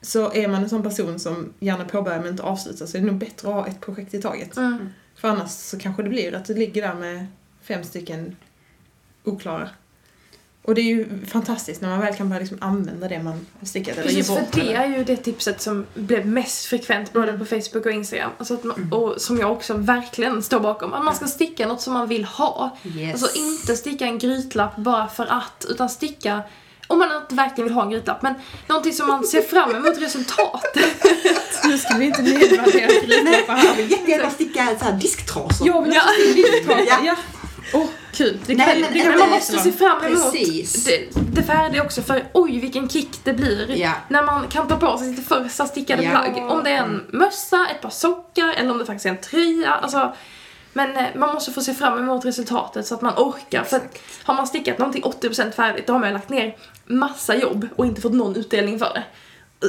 så är man en sån person som gärna påbörjar men inte avslutar så är det nog bättre att ha ett projekt i taget. Mm. För annars så kanske det blir att du ligger där med fem stycken oklara. Och det är ju fantastiskt när man väl kan börja liksom använda det man har stickat eller Precis, för det eller- är ju det tipset som blev mest frekvent både på Facebook och Instagram. Alltså att man, Och som jag också verkligen står bakom. Att man ska sticka något som man vill ha. Yes. Alltså inte sticka en grytlapp bara för att, utan sticka om man inte verkligen vill ha en grytlapp, men någonting som man ser fram emot resultatet. Nu ska vi inte nedvärdera grytlappar Jag här. vill jättegärna sticka så här disktrasor. Jag vill Ja. också sticka grytlappar. Ja. Ja. Åh, kul. Det Nej, men- det Men man måste se fram emot Precis. det, det färdiga också för oj vilken kick det blir. Ja. När man kan ta på sig sitt första stickade Ja. plagg. Om det är en mössa, ett par sockar eller om det faktiskt är en tröja. Alltså, men eh, man måste få se fram emot resultatet så att man orkar. För har man stickat någonting 80% färdigt då har man lagt ner massa jobb och inte fått någon utdelning för det.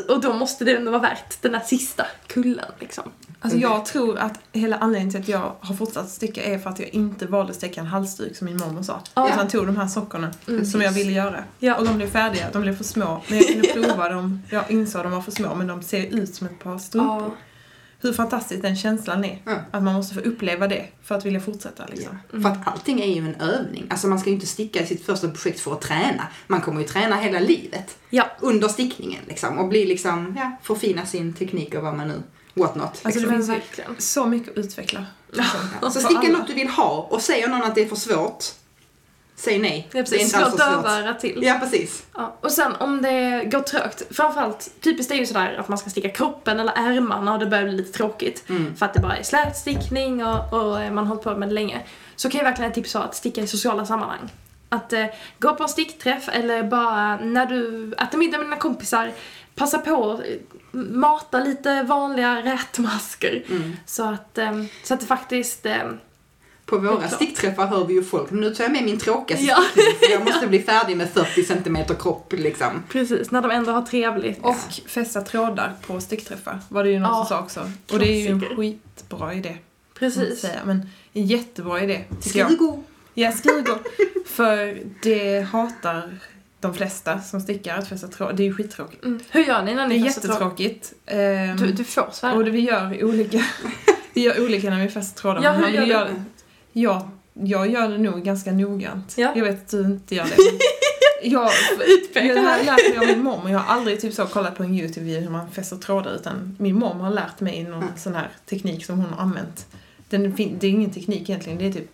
Och då måste det ändå vara värt den där sista kullen liksom. Alltså jag tror att hela anledningen till att jag har fortsatt sticka är för att jag inte valde att sticka en halsduk som min mormor sa. Ja. Utan tog de här sockorna som jag ville göra. Ja. Och de blev färdiga, de blev för små. Men jag kunde prova dem, jag insåg att de var för små men de ser ut som ett par strumpor. Ja. Hur fantastisk den känslan är. Ja. Att man måste få uppleva det för att vilja fortsätta liksom. Ja. För att allting är ju en övning. Alltså man ska ju inte sticka i sitt första projekt för att träna. Man kommer ju träna hela livet. Ja. Under stickningen liksom. Och bli liksom, ja, förfina sin teknik och vad man nu, what not. Alltså liksom. det Men finns verkligen. så mycket att utveckla. Liksom. Ja. Så För sticka något du vill ha och säger någon att det är för svårt, säg nej. Ja, precis. alls Slå så svårt. till. Ja, precis. Ja, och sen om det går trögt, framförallt typiskt är ju sådär att man ska sticka kroppen eller ärmarna och det börjar bli lite tråkigt. Mm. För att det bara är slätstickning och, och man har hållit på med det länge. Så kan ju verkligen ett tips vara att sticka i sociala sammanhang. Att eh, gå på en stickträff eller bara när du äter middag med dina kompisar, passa på att eh, mata lite vanliga rätmasker. Mm. Så, att, eh, så att det faktiskt... Eh, På våra stickträffar hör vi ju folk, nu tar jag med min tråkiga Ja. stickning jag måste bli färdig med 40 cm kropp liksom. precis, när de ändå har trevligt. Och fästa trådar på stickträffar var det ju någon Ja, som sa också. Och det är ju en skitbra idé. Precis. Säga. Men en jättebra idé, tycker jag. Skrigo. Ja, skrivgång. För det hatar de flesta som stickar att fästa tråd. Det är ju skittråkigt. Mm. Hur gör ni när Det är ni fäster tråd? jättetråkigt. Ehm, Du, du får svära. och det vi gör olika. vi gör olika när vi fäster trådar. Ja, men hur man vill gör Ja, jag gör det nog ganska noggrant. Ja. Jag vet att du inte gör det. Jag, jag har lärt mig av min mormor. Jag har aldrig typ så kollat på en YouTube-video hur man fäster trådar utan min mormor har lärt mig någon Mm. sån här teknik som hon har använt. Den, det är ingen teknik egentligen, det är typ...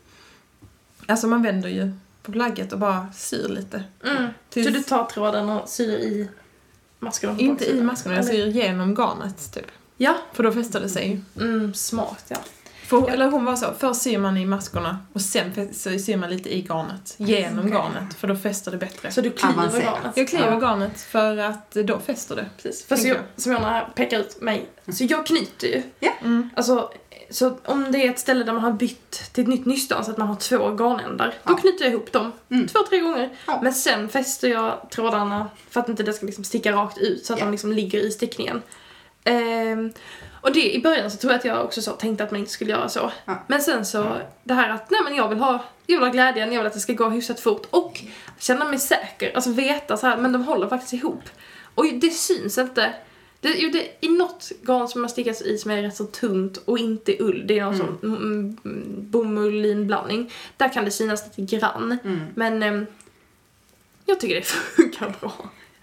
Alltså man vänder ju på plagget och bara syr lite. Mm. Tills, Så du tar tråden och syr i maskerna på inte i maskerna, jag syr genom garnet typ. Ja. För då fäster det sig. Mm, smart ja. För, Eller hon var så, först syr man i maskorna och sen syr man lite i garnet. Genom Okej. garnet, för då fäster det bättre. Så du kliver Avancerat. garnet. jag kliver Ja, garnet för att då fäster det. precis. För så tänker jag, som Jonna pekar ut mig, så jag knyter ju. Mm. Alltså, så om det är ett ställe där man har bytt till ett nytt nystan så att man har två garnändar, då Ja. knyter jag ihop dem Mm. två, tre gånger. Ja. Men sen fäster jag trådarna för att inte det ska liksom sticka rakt ut så att Ja. de liksom ligger i stickningen. Ehm, och det, i början så tror jag att jag också så tänkte att man inte skulle göra så. Ja. Men sen så, det här att nej men jag vill ha, jag vill ha glädjen, jag vill att det ska gå hyfsat fort och känna mig säker, alltså veta så här, men de håller faktiskt ihop. Och det syns inte, Det, jo, det i något garn som har stickats i som är rätt så tunt och inte ull, det är någon Mm. sån mm, mm, bomull-linblandning. Där kan det synas lite grann. Mm. Men ehm, jag tycker det funkar bra.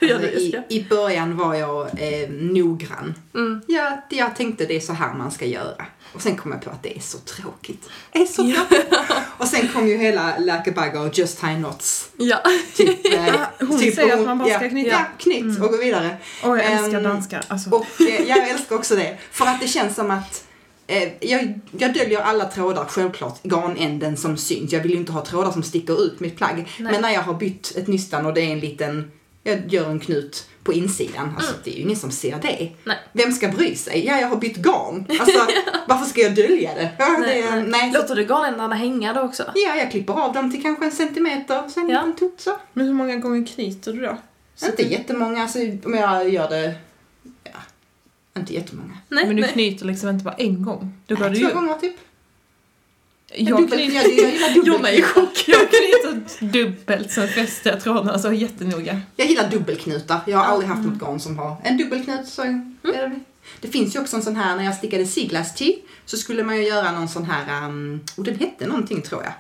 Hur Alltså, i? I början var jag eh, noggrann. Mm. Jag, jag tänkte det är så här man ska göra. Och sen kom jag på att det är så tråkigt. Det är så tråkigt. och sen kom ju hela Läkebagger och Just Tie Knots. Ja. Typ, eh, hon typ, säger och- att man bara ska ja, knyta. Ja, knytt och gå vidare. Och jag älskar Ehm, danskar. Alltså. Och eh, jag älskar också det. För att det känns som att eh, jag, jag döljer alla trådar, självklart garnänden som syns. Jag vill ju inte ha trådar som sticker ut mitt plagg. Nej. Men när jag har bytt ett nystan och det är en liten, jag gör en knut på insidan. Alltså det är ju ingen som ser det. Mm. Nej. Vem ska bry sig? Ja, jag har bytt garn. Alltså, varför ska jag dölja det? Ja, Nej, det nej. nej. Låter du garnändarna hänga då också? Ja, jag klipper av dem till kanske en centimeter, sen Ja. tutt så. Men hur många gånger knyter du då? Så Inte du- jättemånga, alltså om jag gör det, ja, inte jättemånga. Nej, Men du nej. knyter liksom inte bara en gång. Då går Nej, du två ju... gånger typ. Jag jag, jag gillar Jag med i dubbelknutar. chock. Jag knyter dubbelt, sen fäster jag trådarna så jättenoga. Jag gillar dubbelknutar. Jag har aldrig haft något garn som har en dubbelknut. Så Mm. är det. finns ju också en sån här, när jag stickade Siglas Tee så skulle man ju göra någon sån här, um, och den hette någonting tror jag.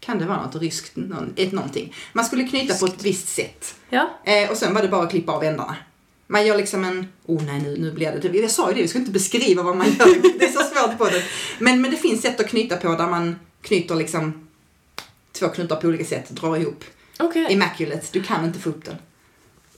Kan det vara något ryskt, någon, ett någonting. Man skulle knyta på ett visst sätt. Ja. Eh, och sen var det bara att klippa av ändarna. Man gör liksom en, oh nej nu, nu blir det, jag sa ju det, vi ska inte beskriva vad man gör, det är så svårt på det. Men, men det finns sätt att knyta på där man knyter liksom två knutar på olika sätt, drar ihop. Okej. Immaculate, du kan inte få upp den.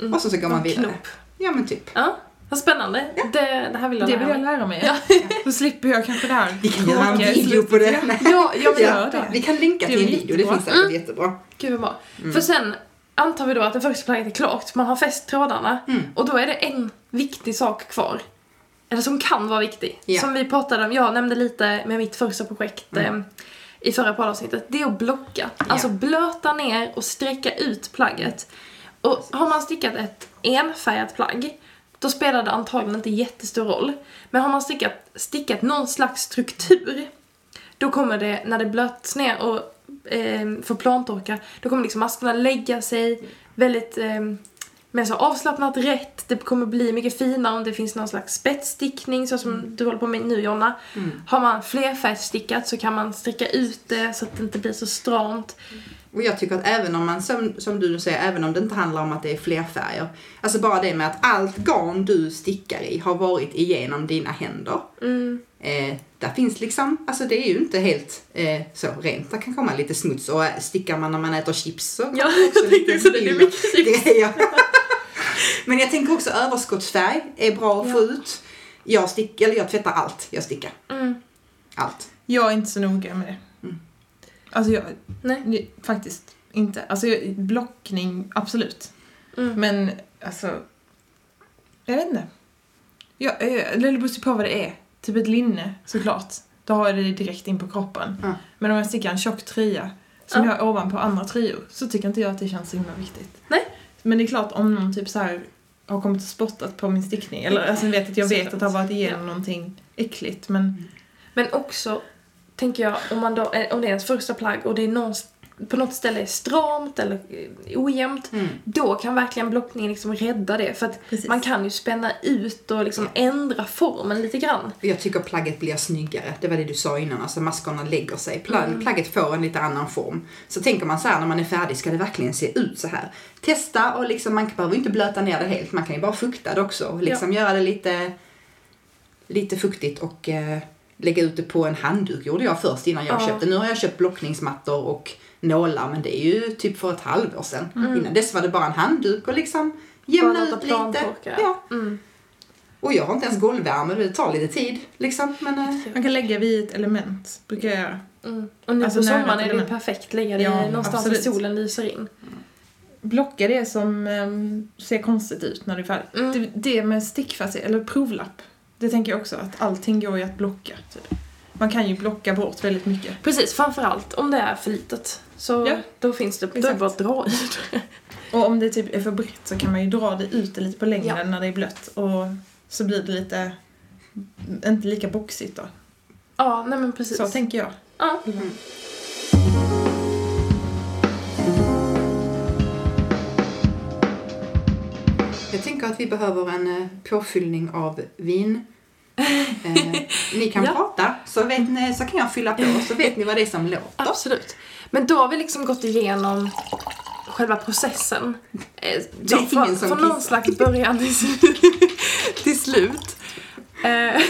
Mm. Och så, så går man vidare. knopp. Ja men typ. Ja, vad spännande. Det, det här vill jag Det lära vill jag mig. lära mig. Ja. Då slipper jag kanske det här Vi kan göra en video på det. Ja, jag vill Ja. göra det. Vi kan länka Det till en video, det finns säkert jättebra. Gud vad bra. Mm. För sen antar vi då att det första plagget är klart, man har fäst trådarna Mm. och då är det en viktig sak kvar. Eller som kan vara viktig. Ja. Som vi pratade om, jag nämnde lite med mitt första projekt Mm. eh, i förra poddavsnittet. Det är att blocka. Alltså blöta ner och sträcka ut plagget. Och har man stickat ett enfärgat plagg, då spelar det antagligen inte jättestor roll. Men har man stickat, stickat någon slags struktur, då kommer det, när det blöts ner och eh, får plantorka, då kommer liksom maskorna lägga sig väldigt eh, med så avslappnat rätt. Det kommer bli mycket finare om det finns någon slags spetsstickning så som du håller på med nu Jonna. Mm. Har man flerfärgstickat så kan man sträcka ut det så att det inte blir så stramt. Och jag tycker att även om man, som, som du säger, även om det inte handlar om att det är fler färger. Alltså bara det med att allt garn du stickar i har varit igenom dina händer. Mm. Eh, där finns liksom, alltså det är ju inte helt eh, så rent. Det kan komma lite smuts och eh, stickar man när man äter chips så Ja, det jag tänkte också det. Det är mycket chips. grejer. Men jag tänker också överskottsfärg är bra att få ut. Jag, stick, eller jag tvättar allt jag stickar. Mm. Allt. Jag är inte så noga med det. Mm. Alltså jag, Nej. faktiskt inte. Alltså jag- blockning, absolut. Mm. Men alltså, jag vet inte. Jag, eh, eller det beror på vad det är. Typ ett linne såklart. Då har jag det direkt in på kroppen. Ja. Men om jag stickar en tjock tröja som Ja. jag har ovanpå andra tröjor så tycker inte jag att det känns så himla viktigt. Nej. Men det är klart om någon typ så här har kommit och spottat på min stickning. Eller alltså vet att jag vet att det har varit igenom någonting äckligt. Men Men också, tänker jag, om, man då, eh, om det är ens första plagg och det är någon, på något ställe är stramt eller eh, ojämnt, Mm. då kan verkligen blockningen liksom rädda det. För att Precis. man kan ju spänna ut och liksom ändra formen lite grann. Jag tycker plagget blir snyggare. Det var det du sa innan. Alltså maskorna lägger sig. Pla- Plagget får en lite annan form. Så tänker man så här när man är färdig, ska det verkligen se ut så här? Testa och liksom, man behöver inte blöta ner det helt. Man kan ju bara fukta det också. Och liksom göra det lite, lite fuktigt och eh, lägga ut det på en handduk gjorde jag först innan jag Ja. köpte. Nu har jag köpt blockningsmattor och nålar men det är ju typ för ett halvår sedan. Innan dess var det bara en handduk och liksom jämna ut lite. Ja. Mm. Och jag har inte ens golvvärme, det tar lite tid liksom. Men, eh, man kan lägga vid ett element, brukar jag göra. Mm. Och nu Alltså på sommaren är det perfekt. Lägga det Ja, någonstans absolut. där solen lyser in. Blocka det som em, ser konstigt ut när det är färdigt. Mm. Det, det med stickfast, eller provlapp, det tänker jag också att allting går ju att blocka. Typ. Man kan ju blocka bort väldigt mycket. Precis, framförallt om det är för litet. Så Ja. då finns det, då är det Exakt. bara att dra i det. Och om det typ är för brett så kan man ju dra det ut det lite på längden Ja. när det är blött och så blir det lite inte lika boxigt då. Ja, nej men precis. Så tänker jag. Ja. Jag tänker att vi behöver en eh, påfyllning av vin. Eh, ni kan Ja. prata så, vet ni, så kan jag fylla på så vet ni vad det är som låter. Absolut. Men då har vi liksom gått igenom själva processen. Eh, Det är från, ingen som från någon slags början till, slut- till slut. Eh,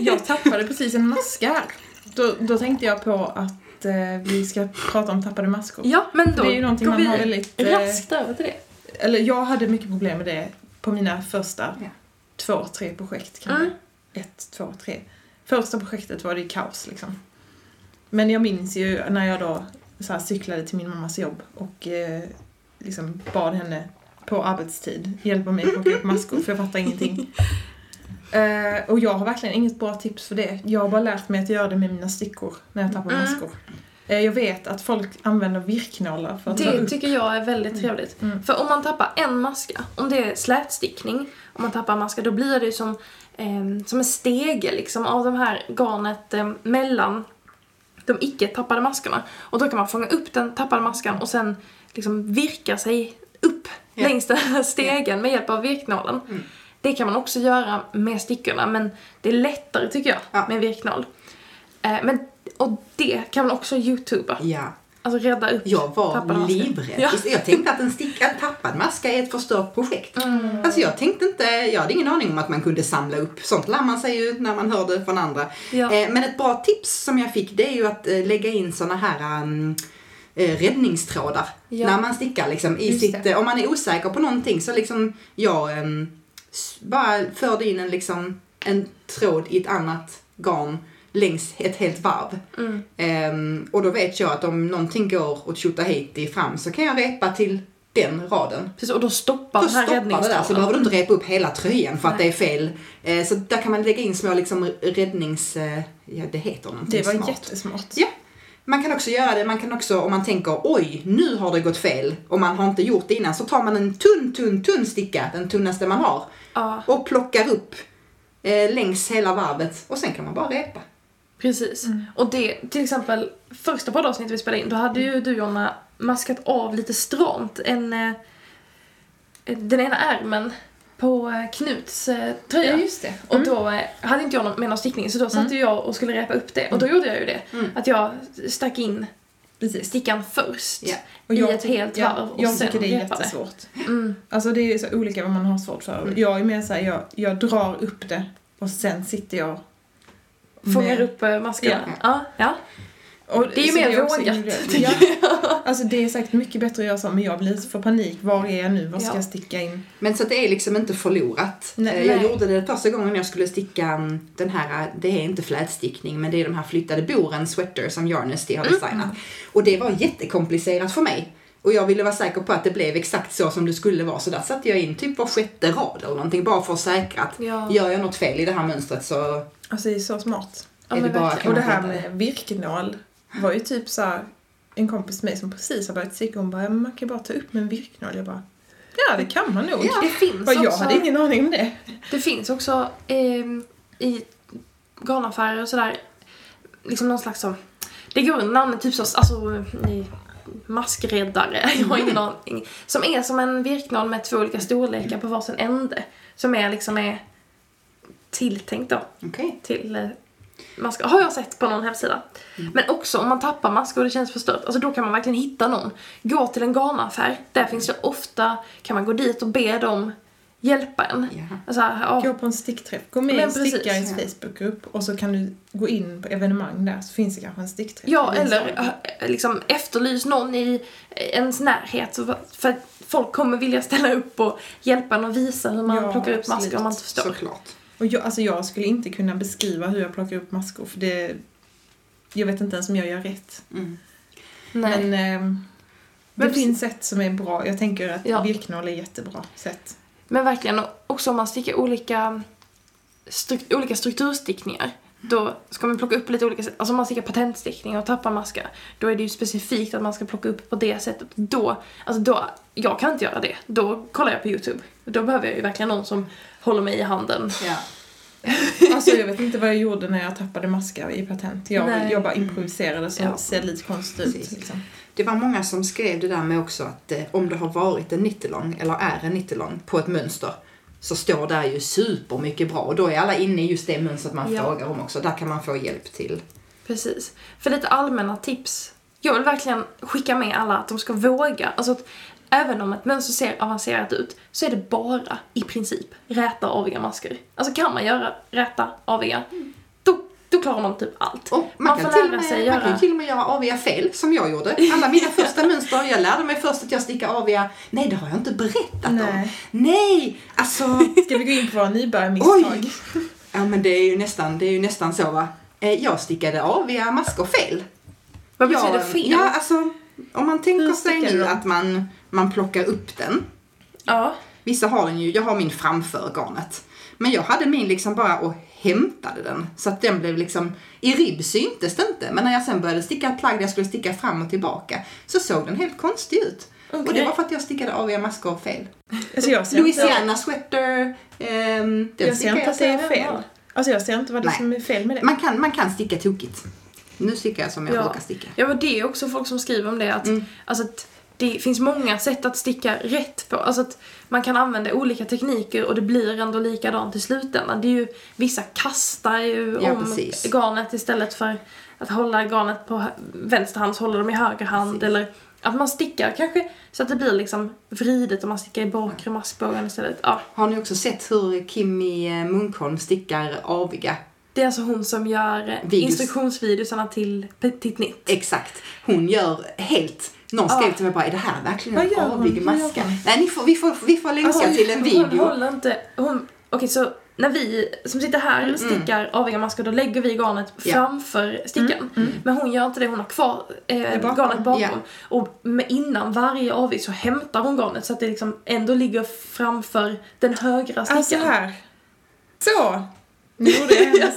Jag tappade precis en maska här. Då, då tänkte jag på att eh, vi ska prata om tappade maskor. ja, men då det är ju någonting går man vi har väldigt... eh, raskt över till det. Eller jag hade mycket problem med det på mina första Ja. två, tre projekt kanske. Mm. Ett, två, tre. Första projektet var det ju kaos liksom. Men jag minns ju när jag då så cyklade till min mammas jobb och eh, liksom bad henne på arbetstid hjälpa mig att plocka upp maskor för jag fattar ingenting. Eh, och jag har verkligen inget bra tips för det. Jag har bara lärt mig att göra det med mina stickor när jag tappar Mm. maskor. Eh, jag vet att folk använder virknålar för att Det upp. tycker jag är väldigt trevligt. Mm. För om man tappar en maska, om det är slätstickning, om man tappar en maska, då blir det ju som, eh, som en stege liksom av de här garnet eh, mellan de icke tappade maskorna. Och då kan man fånga upp den tappade maskan och sen liksom virka sig upp Ja. längs den här stegen med hjälp av virknålen. Mm. Det kan man också göra med stickorna men det är lättare tycker jag Ja. med virknål. Eh, men, och det kan man också youtuba. Ja, Alltså rädda upp jag var livrädd. Ja. Jag tänkte att en, stick, en tappad maska är ett förstört projekt. Mm. Alltså jag tänkte inte, jag hade ingen aning om att man kunde samla upp. Sånt lär man sig ju när man hör det från andra. Ja. Eh, men ett bra tips som jag fick det är ju att eh, lägga in såna här um, eh, räddningstrådar Ja. när man stickar liksom i Just sitt, det. om man är osäker på någonting så liksom jag um, bara förde in en liksom en tråd i ett annat garn längs ett helt varv. Mm. Ehm, och då vet jag att om någonting går åt Tjotahejti fram så kan jag repa till den raden. Precis, och då stoppar Då den här stoppar det där så behöver du inte repa upp hela tröjan för att det Nej. är fel. Eh, så där kan man lägga in små liksom räddnings... Eh, ja, det heter någonting Det var smart. jättesmart. Ja. Man kan också göra det, man kan också om man tänker oj, nu har det gått fel och man har inte gjort det innan så tar man en tunn, tunn, tunn sticka, den tunnaste man har Ja, och plockar upp eh, längs hela varvet och sen kan man bara repa. Precis. Mm. Och det, till exempel, första poddavsnittet vi spelade in, då hade ju du Jonna maskat av lite stramt en, eh, den ena ärmen på eh, Knuts eh, tröja. Ja, just det. Och Mm. då eh, hade inte jag med någon stickning så då satt Mm. jag och skulle repa upp det. Och då gjorde jag ju det. Mm. Att jag stack in Precis. stickan först. Ja. Och I jag ett ty- helt ja, varv och Jag sen tycker det är repade. jättesvårt. Mm. Alltså det är så olika vad man har svårt för. Mm. Jag är mer såhär, jag, jag drar upp det och sen sitter jag Fångar upp eh, maskarna. Ja. Ja. Och Det är ju mer vågat, Ja. Alltså det är säkert mycket bättre att göra så, men jag blir så för panik. Var är jag nu? Vad ska Ja. jag sticka in? Men så att det är liksom inte förlorat. Nej. Eh, jag Nej. gjorde det första gången jag skulle sticka mm, den här, det är inte flätstickning men det är de här flyttade boren sweater som Yarnesty har designat. Och det var jättekomplicerat för mig. Och jag ville vara säker på att det blev exakt så som det skulle vara så där satte jag in typ var sjätte rad eller någonting bara för att säkra att Ja. gör jag något fel i det här mönstret så Alltså det är så smart. Ja, är det bara Och det här med virknål var ju typ så här, en kompis till mig som precis har börjat sticka, hon bara, "Ja, man kan ju bara ta upp med en virknål. Jag bara, ja det kan man nog. Det finns Bara, jag också... hade ingen aning om det. Det finns också ehm, i garnaffärer och sådär, liksom någon slags så, det går under namnet typ så, alltså i maskräddare, jag har ingen aning. Som är som en virknål med två olika storlekar på varsin ände. Som är liksom är tilltänkt då okej. till eh, maskar. Har jag sett på någon hemsida. Men också om man tappar maskar och det känns förstört, alltså då kan man verkligen hitta någon. Gå till en garnaffär, där finns det ofta, kan man gå dit och be dem hjälpa en. Jaha. Alltså, ja, Gå på en stickträff, gå med i stickares ja. Facebookgrupp och så kan du gå in på evenemang där så finns det kanske en stickträff. Ja, eller äh, liksom efterlys någon i ens närhet. så- För att folk kommer vilja ställa upp och hjälpa en och visa hur man Ja, plockar upp absolut. maskar om man inte förstår. Såklart. Och jag, alltså jag skulle inte kunna beskriva hur jag plockar upp maskor för det... Jag vet inte ens om jag gör rätt. Mm. Nej. Men ehm, det Men- finns sätt som är bra. Jag tänker att Ja. virknål är jättebra sätt. Men verkligen, också om man stickar olika, struk- olika strukturstickningar. Då ska man plocka upp lite olika sätt. Alltså om man stickar patentstickning och tappar maskar. Då är det ju specifikt att man ska plocka upp på det sättet. Då, alltså då, jag kan inte göra det. Då kollar jag på YouTube. Då behöver jag ju verkligen någon som håller mig i handen. Ja. Alltså jag vet inte vad jag gjorde när jag tappade maskar i patent. Jag, Nej. jag bara improviserade så Ja. det ser lite konstigt ut. Liksom. Det var många som skrev det där med också att eh, om det har varit en nittelång eller är en nittelång på ett mönster så står där ju supermycket bra och då är alla inne i just det mönstret man Ja. frågar om också. Där kan man få hjälp till. Precis. För lite allmänna tips. Jag vill verkligen skicka med alla att de ska våga. Alltså att även om ett mönster ser avancerat ut så är det bara i princip räta aviga masker. Alltså kan man göra räta aviga, då, då klarar man typ allt. Och man, Man kan får lära med, sig man kan göra- till och med göra aviga fel som jag gjorde. Alla mina första mönster, jag lärde mig först att jag stickar aviga. Nej, det har jag inte berättat om. Nej. Nej, alltså. Ska vi gå in på våra nybörjarmisstag? Ja men det är ju nästan, det är ju nästan så va. Eh, Jag stickade aviga maskor fel. Vad betyder ja, fel? Ja, alltså om man tänker sig nu då? att man, man plockar upp den. Ja. Vissa har den ju, jag har min framför garnet. Men jag hade min liksom bara och hämtade den. Så att den blev liksom, i ribb syntes det inte. Men när jag sen började sticka ett plagg där jag skulle sticka fram och tillbaka så såg den helt konstig ut. Och det var för att jag stickade aviga maskor fel. Alltså jag ser inte, Louisiana sweater, ehm, den jag ser inte att det är fel. Alltså jag ser inte vad det är Nej. som är fel med det. Man kan, man kan sticka tokigt. Nu stickar jag som jag Ja. brukar sticka. Ja, men det är också folk som skriver om det. Att, Mm. alltså att det finns många sätt att sticka rätt på. Alltså att man kan använda olika tekniker och det blir ändå likadant i slutändan. Det är ju, vissa kastar ju Ja, om precis. garnet istället för att hålla garnet på vänster hand så håller de i höger hand. Precis. Eller att man stickar kanske så att det blir liksom vridet och man stickar i bakre maskbågen istället. Ja, Har ni också sett hur Kimmy Munkholm stickar aviga? Det är alltså hon som gör Videos. instruktionsvideosarna till Petit Nitt. Exakt. Hon gör helt... Någon skrev till mig bara, är det här verkligen en hon? avig maska? hon? Nej, ni får, vi, får, vi får länka Alltså, till en Hon video. håller inte... Hon, okej, så när vi som sitter här stickar aviga masker, då lägger vi garnet Ja. framför stickan. Men hon gör inte det, hon har kvar eh, bakom. garnet bakom. Ja. Och med, innan varje avig så hämtar hon garnet så att det liksom ändå ligger framför den högra stickan. Alltså här. Så. Nu gjorde jag hennes.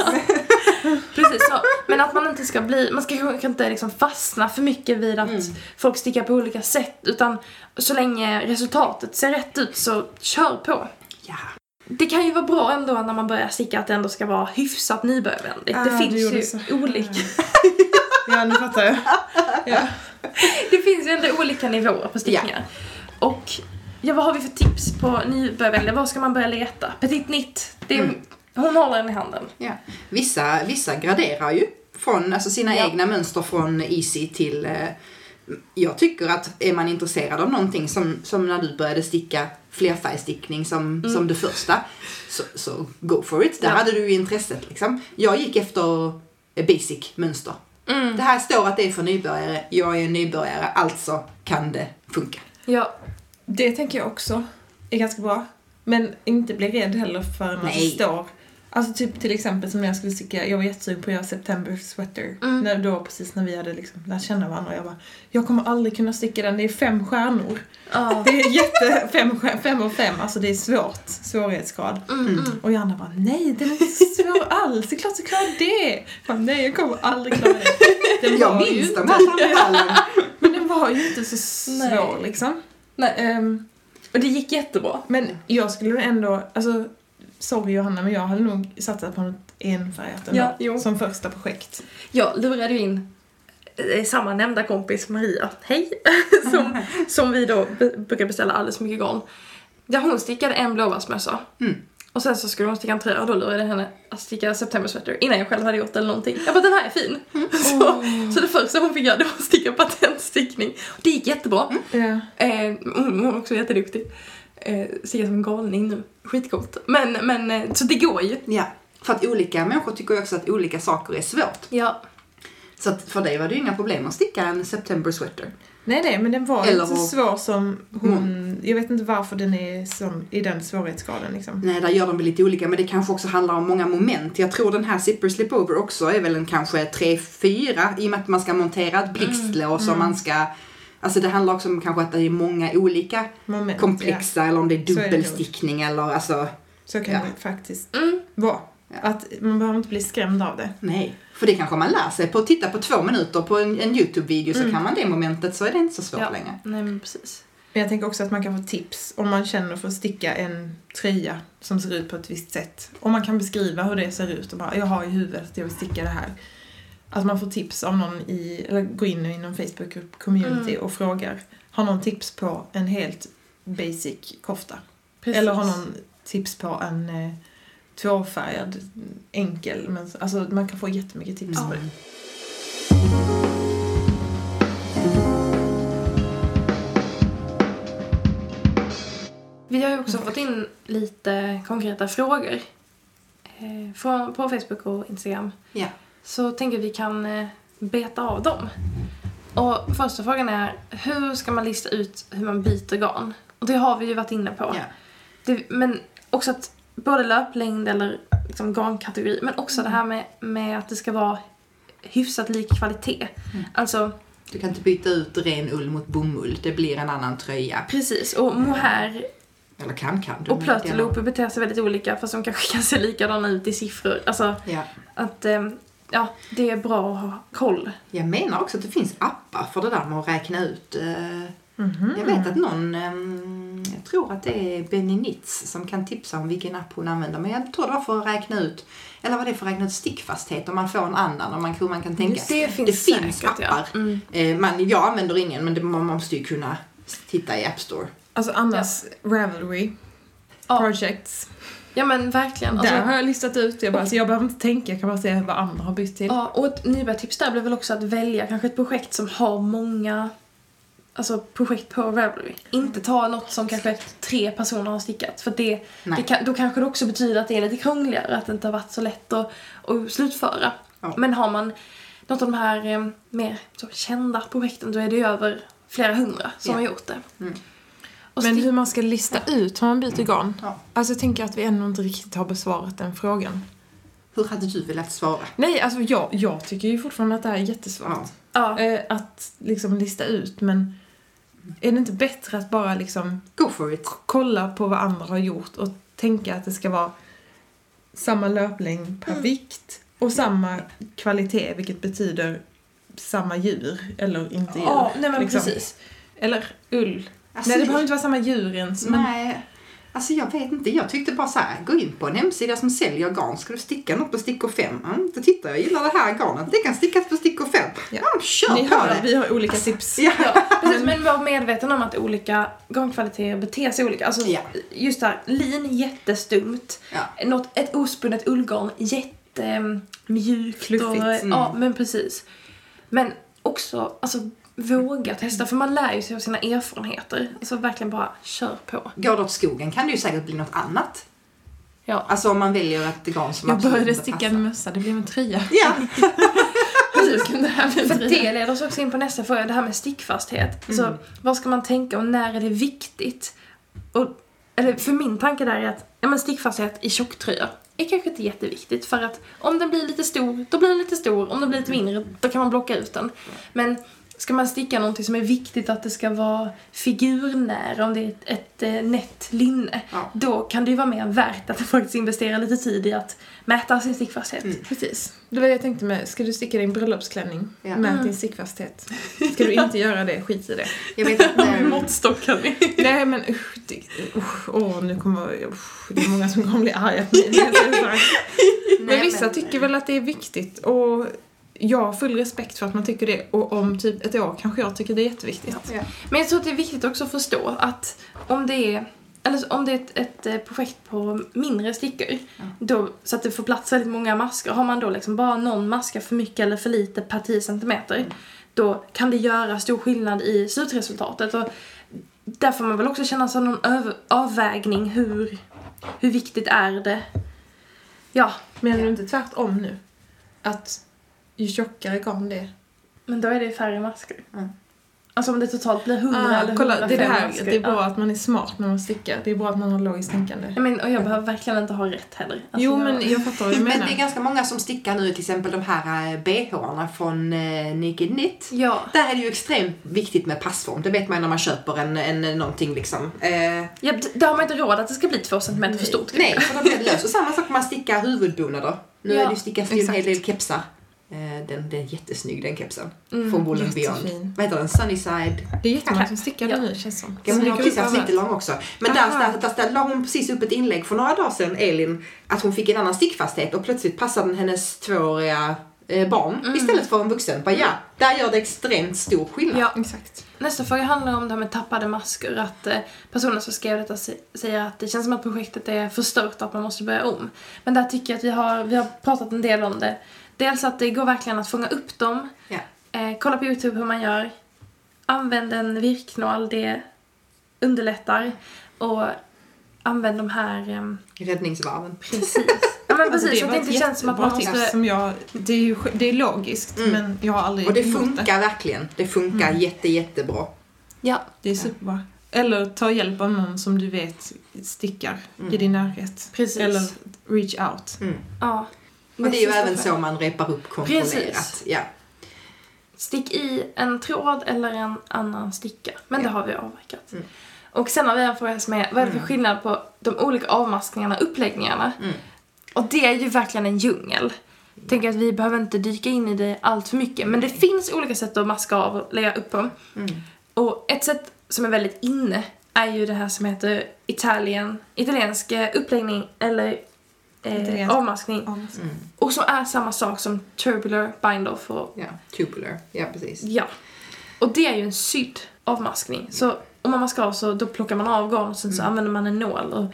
Precis så. Men att man inte ska bli, man ska kanske inte liksom fastna för mycket vid att folk stickar på olika sätt. Utan så länge resultatet ser rätt ut så kör på. Ja. Det kan ju vara bra ändå när man börjar sticka att det ändå ska vara hyfsat nybörjarvänligt. Ah, det finns ju så. olika. Ja, nu fattar jag. Ja. Det finns ju ändå olika nivåer på stickningar. Och ja, vad har vi för tips på nybörjarvänliga? Var ska man börja leta? Petit Nitt, det är, Mm. Hon håller den i handen. Ja. Vissa, vissa graderar ju från alltså sina Ja. egna mönster från easy till... Eh, jag tycker att är man intresserad av någonting som, som när du började sticka flerfärgstickning som, som det första, så, så go for it. Där Mm. Ja. hade du ju intresset liksom. Jag gick efter eh, basic mönster. Mm. Det här står att det är för nybörjare, jag är en nybörjare, alltså kan det funka. Ja, Det tänker jag också är ganska bra. Men inte bli rädd heller för när Nej. står Alltså typ till exempel som när jag skulle sticka, jag var jättesugen på att göra September sweater. Mm. När, då precis när vi hade liksom lärt känna varandra. Jag bara, jag kommer aldrig kunna sticka den, det är fem stjärnor. ja. Det är jätte, fem, fem och fem, alltså det är svårt, svårighetsgrad. Mm, mm. Och Johanna bara, nej den är inte så svår alls, det är klart du klarar det. Jag bara, nej jag kommer aldrig klara det. Den Jag minns de här samtalen. men den var ju inte så svår Nej. liksom. Nej. Ehm, Och det gick jättebra. men jag skulle ändå, alltså sorry Johanna men jag hade nog satsat på något enfärgat ändå, Ja, som första projekt. Jag lurade ju in eh, samma nämnda kompis Maria, hej, som, som vi då brukar beställa alldeles mycket garn. Ja, hon stickade en blåbärsmössa. Mm. Och sen så skulle hon sticka en tröja och då lurade jag henne att sticka September sweater innan jag själv hade gjort eller någonting. Jag bara, den här är fin. Så, så det första hon fick göra det var att sticka patentstickning. Och det gick jättebra. Ja. Eh, hon, är också jätteduktig. Eh, stickar som en galning nu. Skitcoolt. Men, men, eh, så det går ju. Ja, för att olika människor tycker ju också att olika saker är svårt. Ja. Så att för dig var det ju inga problem att sticka en September sweater. Nej nej men den var Eller inte så svår som hon, jag vet inte varför den är som, i den svårighetsgraden liksom. Nej, där gör de väl lite olika, men det kanske också handlar om många moment. Jag tror den här Zipper Slipover också är väl en kanske 3-4 i och med att man ska montera ett blixtlås och man ska... Alltså det handlar också om kanske att det är många olika Moment, komplexa eller om det är Så är det dubbelstickning eller alltså... Ja, så kan Ja. det faktiskt Mm. vara. Ja. Att man behöver inte bli skrämd av det. Nej. För det kanske man lär sig på att titta på två minuter på en, en YouTube-video så kan man det momentet så är det inte så svårt Ja. längre. Nej men precis. Men jag tänker också att man kan få tips om man känner för att sticka en tröja som ser ut på ett visst sätt. Om man kan beskriva hur det ser ut och bara, jag har i huvudet att jag vill sticka det här. Att man får tips av någon i, eller går in i någon Facebook community Mm. och frågar, har någon tips på en helt basic kofta? Precis. Eller har någon tips på en eh, tvåfärgad enkel? Men, alltså man kan få jättemycket tips på det. Vi har ju också fått in lite konkreta frågor eh, från, på Facebook och Instagram. Ja. Så tänker vi kan eh, beta av dem. Och första frågan är, hur ska man lista ut hur man byter garn? Och det har vi ju varit inne på. Ja. Det, men också att både löplängd eller liksom garnkategori, men också det här med, med att det ska vara hyfsat lik kvalitet. Mm. Alltså, Du kan inte byta ut ren ull mot bomull. Det blir en annan tröja. precis. Och mohair Eller kan kan du. och plötloop beter sig väldigt olika fast de kanske kan se likadana ut i siffror. Alltså Ja. att, eh, ja, det är bra att ha koll. Jag menar också att det finns appar för det där med att räkna ut. eh, Mhm. Jag vet att någon, ehm, jag tror att det är Benny Nitz som kan tipsa om vilken app hon använder. Men jag tror det var för att räkna ut, eller vad det är för att räkna ut stickfasthet om man får en annan. Om man, hur man kan tänka. det finns det finns säkert, ja. appar. Mm. Eh, man, jag använder ingen men det, man måste ju kunna titta i App Store. Alltså annars, Ravelry, Ja. Projects. Ja men verkligen. Alltså, där har jag listat ut det bara, så jag behöver inte tänka, jag kan bara se vad andra har bytt till. Ja, och ett nybörjartips där blir väl också att välja kanske ett projekt som har många alltså projekt på Ravelry. Inte ta något som kanske tre personer har stickat. För det, det kan, då kanske det också betyder att det är lite krångligare, att det inte har varit så lätt att, att slutföra. Ja. Men har man något av de här eh, mer så kända projekten, då är det ju över flera hundra som Ja. har gjort det. Mm. Och Men hur man ska lista ut hur man byter garn? Ja. Alltså jag tänker att vi ännu inte riktigt har besvarat den frågan. Hur hade du velat svara? Nej, alltså jag, jag tycker ju fortfarande att det här är jättesvårt. Ja. Eh, att liksom lista ut, men är det inte bättre att bara liksom Go for it. kolla på vad andra har gjort och tänka att det ska vara samma löplängd Mm. per vikt och samma kvalitet, vilket betyder samma djur eller inte djur. Ja, nej men liksom. precis. Eller ull. Alltså, nej, det behöver inte vara samma djur ens, men Nej, alltså jag vet inte. Jag tyckte bara så här, gå in på en hemsida som säljer garn. Ska du sticka något på stickor 5? Mm, då tittar jag, gillar det här garnet. Det kan stickas på stickor 5. Ja. Ja, kör ni på hör, det. vi har olika tips. Ja. Ja, precis, men var medveten om att olika garnkvaliteter beter sig olika. Alltså, Ja. just där, lin jättestumt. Ja. Något, ett ospunnet ullgarn jättemjukt. Fluffigt. Och, Mm. Ja, men precis. Men också, alltså våga testa, för man lär ju sig av sina erfarenheter. Alltså verkligen bara kör på. Går det åt skogen kan det ju säkert bli något annat. Ja. Alltså om man väljer ett garn som Jag började sticka en mössa, det blev en tröja. Ja, det här bli en För det leder oss också in på nästa fråga, det här med stickfasthet. Mm. Så vad ska man tänka och när är det viktigt? Och, eller för min tanke där är att ja, men stickfasthet i tjocktröja är kanske inte jätteviktigt för att om den blir lite stor, då blir den lite stor. Om den blir lite mindre, då kan man blocka ut den. Men ska man sticka någonting som är viktigt att det ska vara figurnära, om det är ett, ett eh, nätt linne, Ja. då kan det ju vara mer värt att faktiskt investera lite tid i att mäta sin stickfasthet. Mm. Precis. Det var det jag tänkte med, ska du sticka din bröllopsklänning? Ja. Mät Mm. din stickfasthet. Ska du inte göra det, skit i det. jag vet att... Måttstockar ni? Nej men usch, det, usch, åh nu kommer, usch, det är många som kommer bli arga på mig. Men vissa tycker väl att det är viktigt och jag har full respekt för att man tycker det och om typ ett år kanske jag tycker det är jätteviktigt. Ja. Men jag tror att det är viktigt också att förstå att om det är, eller om det är ett, ett eh, projekt på mindre stickor, då, så att det får plats väldigt många masker, har man då liksom bara någon maska för mycket eller för lite per 10 centimeter, då kan det göra stor skillnad i slutresultatet. Och där får man väl också känna sig någon över, avvägning, hur, hur viktigt är det? Ja, Menar du inte tvärtom nu? Att ju tjockare garn det är. men då är det färre masker. Mm. Alltså om det totalt blir 100 Ah, eller 105 kolla, det är det här, masker. det är bra ja. att man är smart när man stickar. Det är bra att man har logiskt tänkande. Ja, men, och jag behöver verkligen inte ha rätt heller. Alltså, Jo jag- men jag fattar vad du Men menar. det är ganska många som stickar nu till exempel de här eh, bh-arna från eh, Naked Knit. Ja. Där är det ju extremt viktigt med passform. Det vet man ju när man köper en, en någonting liksom. Eh, ja, d- där har man inte råd att det ska bli två centimeter för stort. nej, för då blir det löst. Och samma sak om man stickar huvudbonader. Nu Ja, är det ju ju en hel del kepsar. Eh, Den, den är jättesnygg den kepsen. Mm, Från Wool. Beyond. Vad heter den? Sunnyside. Det är jättemånga som stickar Ja. det nu känns som. Ja, men hon har precis haft. City Long också. Men där, Aha. där, där, där la hon precis upp ett inlägg för några dagar sedan, Elin, att hon fick en annan stickfasthet och plötsligt passade den hennes tvååriga eh, barn Mm. istället för en vuxen. Bara, ja, där gör det extremt stor skillnad. Ja. Exakt. Nästa fråga handlar om det här med tappade masker. Att eh, personen som skrev detta säger att det känns som att projektet är förstört och att man måste börja om. Men där tycker jag att vi har, vi har pratat en del om det. Dels att det går verkligen att fånga upp dem. Ja. Eh, kolla på Youtube hur man gör. Använd en virknål, det underlättar. Och använd de här... ehm, Räddningsvarven. precis. Ja men Alltså, precis, så var att det ett inte känns som att man måste... Som jag, det, är ju, det är logiskt, Mm. men jag har aldrig Och det funkar verkligen. Det funkar Mm. jätte, jättebra. Ja, Det är superbra. Eller ta hjälp av någon som du vet stickar Mm. i din närhet. precis. Eller reach out. Mm. ja. Och det är ju även så man repar upp kontrollerat. Precis. Ja. Stick i en tråd eller en annan sticka. Men det Ja. har vi avverkat. Mm. Och sen har vi en fråga som är, vad är det för Mm. skillnad på de olika avmaskningarna, uppläggningarna? Mm. Och det är ju verkligen en djungel. Jag tänker att vi behöver inte dyka in i det allt för mycket. Men det finns olika sätt att maska av och lägga upp på. Mm. Och ett sätt som är väldigt inne är ju det här som heter Italien, italiensk eh, uppläggning eller eh, avmaskning. Ja. Mm. Och som är samma sak som tubular bind-off och Ja, tubular. Ja, precis. Ja. Och det är ju en sydd avmaskning. Så om man maskar av så då plockar man av garn och sen så Mm. använder man en nål och,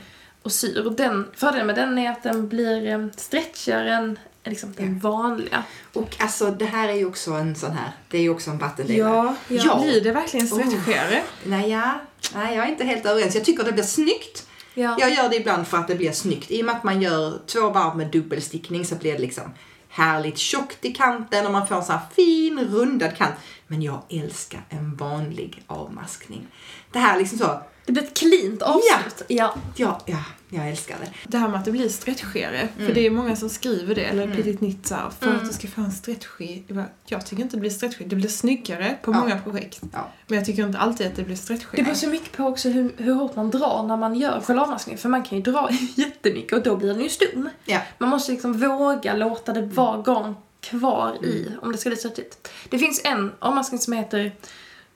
och syr. Och den, fördelen med den är att den blir eh, stretchigare än liksom den vanliga. Och alltså det här är ju också en sån här, det är ju också en vattendelare. Ja, Ja. blir det verkligen stretchigare? Nej, ja. Nej, jag är inte helt överens. Jag tycker det blir snyggt. Ja. Jag gör det ibland för att det blir snyggt. I och med att man gör två varv med dubbelstickning så blir det liksom härligt tjockt i kanten och man får en här fin rundad kant. Men jag älskar en vanlig avmaskning. Det här är liksom så, Det blir ett cleant avslut. Ja. ja, ja, jag älskar det. Det här med att det blir stretchigare. För Mm. det är många som skriver det, eller Mm. petit knit så här, för Mm. att du ska få en stretchig... Jag tycker inte det blir stretchig. Det blir snyggare på Ja. många projekt. Ja. Men jag tycker inte alltid att det blir Det stretchigare. beror så mycket på också hur, hur hårt man drar när man gör själva avmaskningen. För man kan ju dra jättemycket och då blir den ju stum. Ja. Man måste liksom våga låta det vara garn kvar i om det ska bli stretchigt. Det finns en avmaskning som heter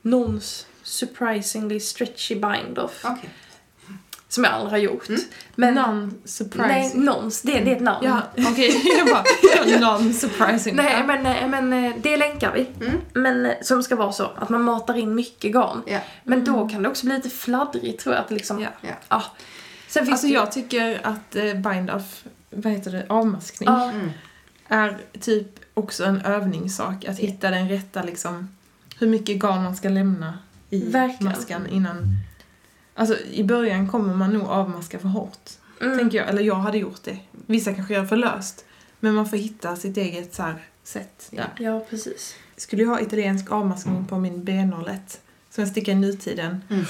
Nons Surprisingly Stretchy Bind-Off. Okej. Som jag aldrig har gjort. Mm. Men Non-surprising. Nej, Nons, det, det är ett namn. Ja, okej. jag bara, non-surprising. Nej, men, eh, men eh, det länkar vi. Mm. Men eh, som ska vara så, att man matar in mycket garn. Ja. Men då kan det också bli lite fladdrigt tror jag. Att liksom, Ja. Ja. ja. Sen finns Alltså det jag tycker att bind-off, vad heter det, avmaskning, Mm. är typ också en övningssak. Att hitta den rätta liksom, hur mycket garn man ska lämna i Verkligen. maskan innan. Alltså i början kommer man nog avmaska för hårt. mm. Tänker jag, eller jag hade gjort det. Vissa kanske gör för löst. Men man får hitta sitt eget så här, sätt Ja. där. Ja, precis. Skulle jag ha italiensk avmaskning på min B01 som jag stickar i nutiden. Mm.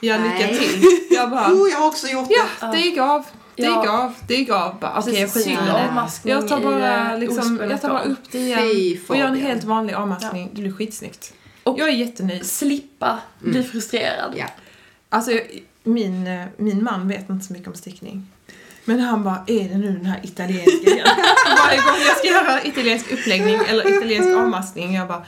Jag lycka Nej. till. Jag bara, Oh, jag har också gjort ja, Ja. det gick av. Det Ja. gick av, det gick av. Bara, Okej, jag skiter det. avmaskning Jag tar bara, eh, liksom, jag tar bara upp det igen Fy och gör en helt vanlig avmaskning. Det blir skitsnyggt. Och- jag är jättenöjd. Slippa bli Mm. frustrerad. Ja. Alltså, jag- min, eh, min man vet inte så mycket om stickning. Men han bara, är det nu den här italienska igen? Varje gång jag ska göra italiensk uppläggning eller italiensk avmaskning, jag bara,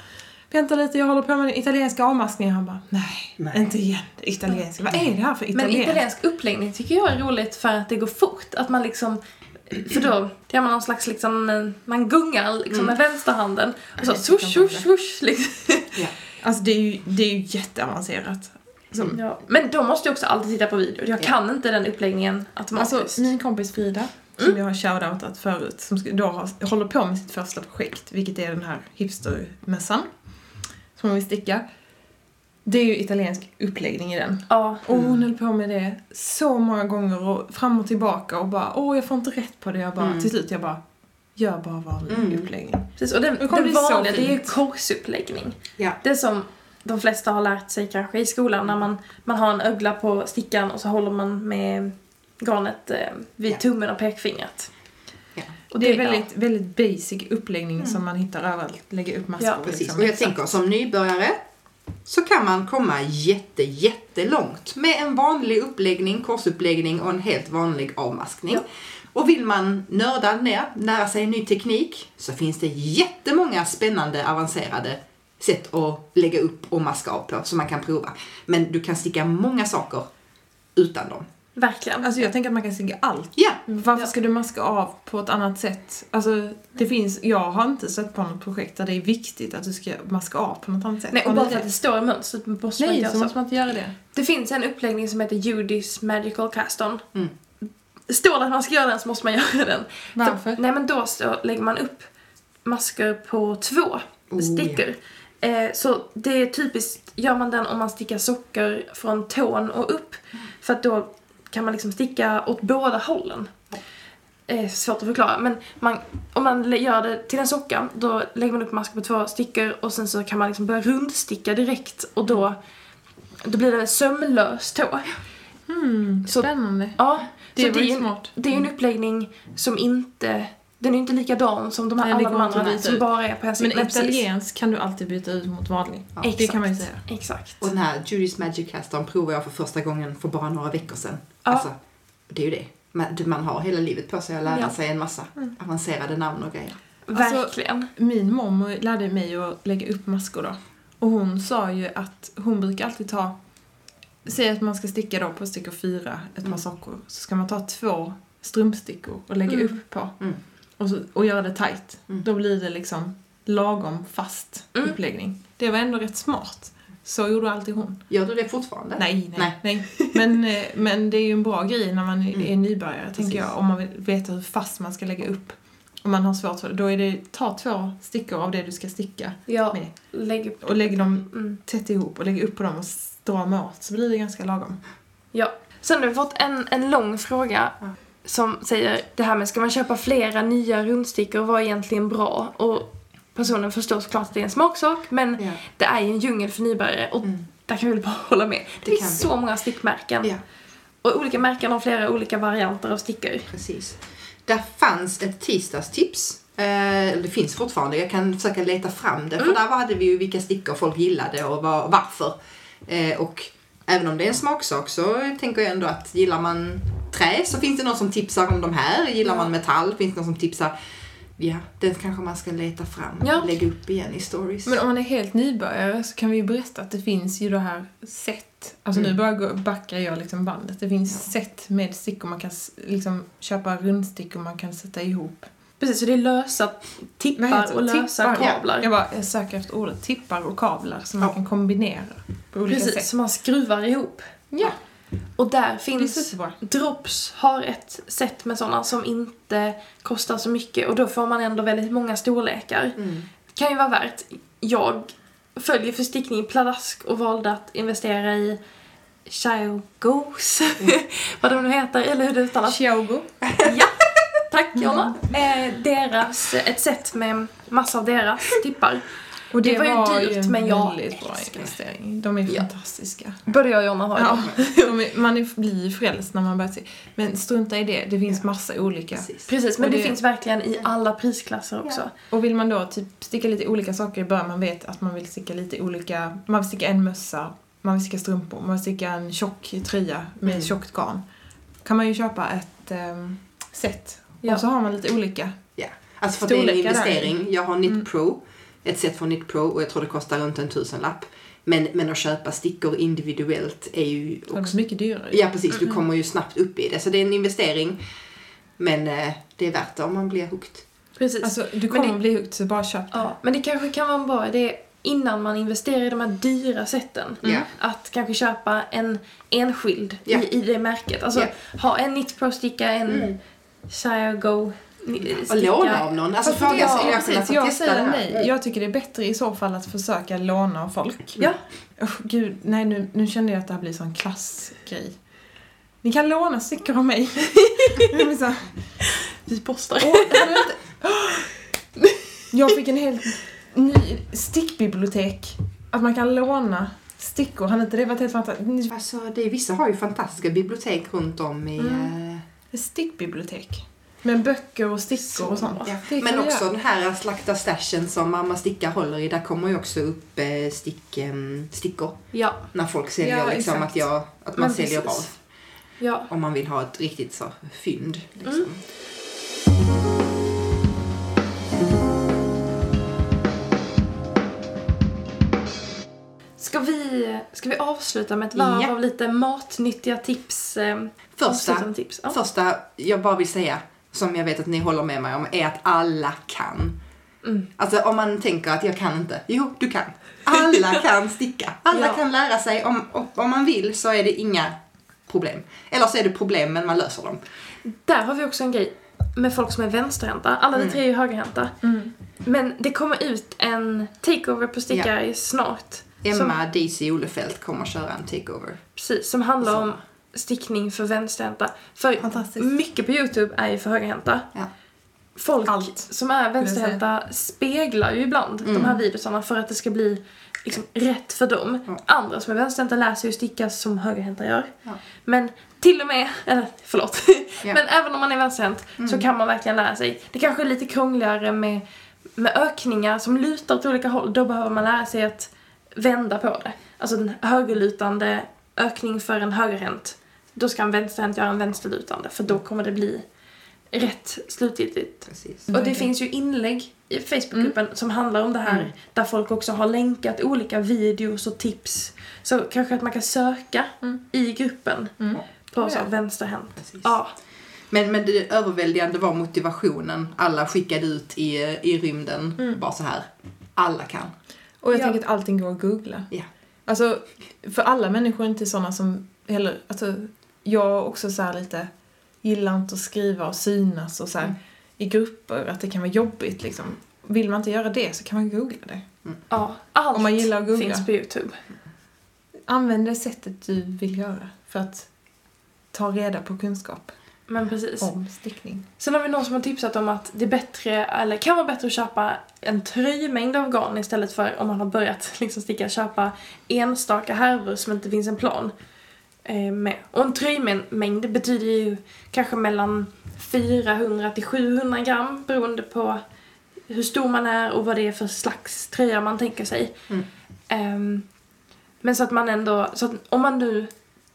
vänta lite, jag håller på med den italienska avmaskningen. Han bara, nej, Nej. inte igen det italienska. Vad är det här för Men italienskt? italiensk uppläggning tycker jag är roligt för att det går fort. Att man liksom för då gör man någon slags liksom, eh, man gungar liksom med vänsterhanden och så swoosh, swoosh, swoosh liksom. Ja. Alltså det är ju, det är ju jätteavancerat. Som, Ja. Men då måste jag också alltid titta på video. Jag Ja. kan inte den uppläggningen automatiskt. Alltså min kompis Frida, som jag har shoutoutat förut, som då har, håller på med sitt första projekt, vilket är den här hipstermässan. Som hon vill sticka. Det är ju italiensk uppläggning i den. ja. Och hon höll på med det så många gånger och fram och tillbaka och bara åh jag får inte rätt på det. Jag bara, Mm. till slut jag bara, gör bara vanlig Mm. uppläggning. Precis, och den, Det så vanliga det är ju korsuppläggning. Ja. Det som de flesta har lärt sig kanske i skolan när man, man har en ögla på stickan och så håller man med garnet eh, vid Ja. tummen och pekfingret. Ja. Och Det är väldigt, väldigt basic uppläggning som man hittar överallt. Lägga upp maskor. Ja, Precis, liksom. och jag tänker som nybörjare så kan man komma jätte, jättelångt med en vanlig uppläggning, korsuppläggning och en helt vanlig avmaskning. Ja. Och vill man nörda ner, lära sig ny teknik, så finns det jättemånga spännande, avancerade sätt att lägga upp och maska av på som man kan prova. Men du kan sticka många saker utan dem. Verkligen. Alltså jag tänker att man kan sticka allt. Ja, Varför Ja. ska du maska av på ett annat sätt? Alltså, det finns, jag har inte sett på något projekt där det är viktigt att du ska maska av på något annat sätt. Nej, och bara för att det? står i mönstret måste man inte Nej, göra så måste man inte göra det. Det finns en uppläggning som heter Judy's Magical Cast-On. Mm. Står det att man ska göra den så måste man göra den. Varför? Så, nej men då så lägger man upp masker på två Oh, stickor. Eh, så det är typiskt, gör man den om man stickar socker från tån och upp. För att då kan man liksom sticka åt båda hållen. Eh, svårt att förklara men man, om man gör det till en socka då lägger man upp masker på två stickor och sen så kan man liksom börja rundsticka direkt och då, då blir det en sömlös tå. Så- spännande. Ja, Det så det är ju smart. det är en uppläggning som inte Den är inte likadan som de här, Nej, det alla de andra som ut. bara är på en Men italiensk kan du alltid byta ut mot vanlig. Ja, det Exakt. kan man ju säga. Exakt. Och den här Judy's Magic Cast-On provade jag för första gången för bara några veckor sedan. Ja. Alltså, det är ju det. Man, man har hela livet på sig att lära Ja. sig en massa avancerade namn och grejer. Alltså- Verkligen. Min mormor lärde mig att lägga upp maskor då. Och hon sa ju att hon brukar alltid ta, säg att man ska sticka då på stickor fyra, ett par Mm. sockor. Så ska man ta två strumpstickor och lägga Mm. upp på. Mm. Och, så, och göra det tight. Mm. Då blir det liksom lagom fast Mm. uppläggning. Det var ändå rätt smart. Så gjorde alltid hon. Gör du det fortfarande? Nej, nej, nej. Men, eh, men det är ju en bra grej när man är Mm. nybörjare, tänker Precis. jag. Om man vill veta hur fast man ska lägga upp. Om man har svårt för det. Då är det, ta två stickor av det du ska sticka Ja, med. lägg upp. Och lägg dem Mm. tätt ihop och lägg upp på dem och strama åt. Så blir det ganska lagom. Ja. Sen har vi fått en, en lång fråga. Som säger det här med ska man köpa flera nya rundstickor och vad är egentligen bra? Och personen förstår såklart att det är en smaksak men Ja. det är ju en djungel för nybörjare och Mm. där kan vi väl bara hålla med. Det, Det finns så många stickmärken. ja, Och olika märken har flera olika varianter av stickor. precis. Där fanns ett tisdagstips. Eh, det finns fortfarande. Jag kan försöka leta fram det. För Mm. där hade vi ju vilka stickor folk gillade och var, varför. Eh, och även om det är en smaksak så tänker jag ändå att gillar man trä så finns det någon som tipsar om de här. Gillar Ja. man metall finns det någon som tipsar. Ja, den kanske man ska leta fram och Ja. lägga upp igen i stories. Men om man är helt nybörjare så kan vi ju berätta att det finns ju det här set. Alltså Mm. nu bara backar jag liksom bandet. Det finns set med stickor. Man kan liksom köpa rundstickor man kan sätta ihop. Precis, så det är lösa tippar och lösa Tippar. kablar. Jag bara jag söker efter ordet tippar och kablar som man Ja. kan kombinera på olika Precis, sätt. som man skruvar ihop. Ja, Och där finns. Drops har ett set med sådana som inte kostar så mycket och då får man ändå väldigt många storlekar. Mm. Kan ju vara värt. Jag följer för stickning pladask och valde att investera i Chiogos, vad de nu heter, eller hur det uttalas. Xiaogo. Ja, tack Jonna. Eh, deras, ett set med massa av deras tippar. Och det, Det var var dyrt, ju en men jag väldigt bra investering. De är Ja. fantastiska. Både jag Jonna har Ja, dem. är, man är, blir frälst när man börjar se. Men strunta i det, det finns massa olika. Precis. Precis, men det, det- finns verkligen i alla prisklasser också. Och vill man då typ sticka lite olika saker i början, man vet att man vill sticka lite olika, man vill sticka en mössa, man vill sticka strumpor, man vill sticka en tjock tröja med Mm. tjockt garn. Kan man ju köpa ett um, set. Ja. Och så har man lite olika. Ja, alltså för det är en Storlekar där. investering. Jag har Knit Mm. Pro, ett set från Knit Pro och jag tror det kostar runt en tusenlapp. Men, men att köpa stickor individuellt är ju också... mycket dyrare. Ja precis, du Mm. kommer ju snabbt upp i det. Så det är en investering. Men eh, det är värt det om man blir hooked. Precis. Alltså, du Men kommer det- bli hooked så bara köp det. ja, men det kanske kan vara en bra idé innan man investerar i de här dyra sätten. Ja. Att kanske köpa en enskild Ja. i, i det märket. Alltså Ja. ha en Knit Pro sticka, en Mm. Och låna av någon. Alltså fråga jag, sig, ja, jag precis, jag testa säger nej. Jag tycker det är bättre i så fall att försöka låna av folk. Ja, Usch, gud, nej nu, nu kände jag att det här blir sån klassgrej. Ni kan låna stickor av mig. Så, vi postar. inte- jag fick en helt ny stickbibliotek. Att man kan låna stickor. Har inte det varit helt fantastiskt? Alltså, det, vissa har ju fantastiska bibliotek runt om i... Mm. eh, stickbibliotek. Med böcker och stickor och sånt. Ja. Men också den här slakta stashen som mamma Sticka håller i, där kommer ju också upp eh, stick, eh, stickor. Ja, När folk säljer Ja, liksom exakt. att, jag, att man Men säljer bra. Ja. Om man vill ha ett riktigt så fynd. Liksom. Mm. Ska vi, ska vi avsluta med ett varv Ja. av lite matnyttiga tips? Eh, Första, tips. Ja. första jag bara vill säga, som jag vet att ni håller med mig om, är att alla kan. Mm. Alltså om man tänker att jag kan inte. Jo, du kan. Alla kan sticka. Alla Ja. kan lära sig. Om, om man vill så är det inga problem. Eller så är det problem men man löser dem. Där har vi också en grej med folk som är vänsterhänta. Alla vi Mm. tre är ju högerhänta. Mm. Men det kommer ut en takeover på stickare snart. Som, Emma DC Olefelt kommer köra en takeover. precis, som handlar om stickning för vänsterhänta. För mycket på Youtube är ju för högerhänta. Ja. Folk Allt, som är vänsterhänta speglar ju ibland Mm. de här videosarna för att det ska bli liksom rätt för dem. Ja. Andra som är vänsterhänta lär sig ju sticka som högerhänta gör. Ja. Men till och med, eller förlåt, Ja. men även om man är vänsterhänt så Mm. kan man verkligen lära sig. Det kanske är lite krångligare med, med ökningar som lutar åt olika håll. Då behöver man lära sig att vända på det. Alltså en högerlutande ökning för en högerhänt. Då ska en vänsterhänt göra en vänsterlutande för då kommer det bli rätt slutgiltigt. Precis. Och det finns ju inlägg i Facebookgruppen som handlar om det här. Mm. Där folk också har länkat olika videos och tips. Så kanske att man kan söka Mm. i gruppen Mm. på så vänsterhänt. Precis. Ja. Men, men det överväldigande var motivationen. Alla skickade ut i, i rymden. Mm. Bara så här. Alla kan. Och jag Ja. tänker att allting går att googla. Ja. Alltså, för alla människor är inte sådana som heller, alltså, jag också så här lite gillar inte att skriva och synas och så här Mm. i grupper, att det kan vara jobbigt liksom. Vill man inte göra det så kan man googla det. ja. Allt Om man gillar att googla. finns på Youtube. Använd det sättet du vill göra för att ta reda på kunskap Men precis. om stickning. Sen har vi någon som har tipsat om att det är bättre, eller kan vara bättre att köpa en tröjmängd av garn istället för om man har börjat liksom sticka, köpa enstaka härvor som inte finns en plan med. Och en tröjmängd betyder ju kanske mellan 400 till 700 gram beroende på hur stor man är och vad det är för slags tröja man tänker sig. Mm. Ehm, men så att man ändå, så att om man nu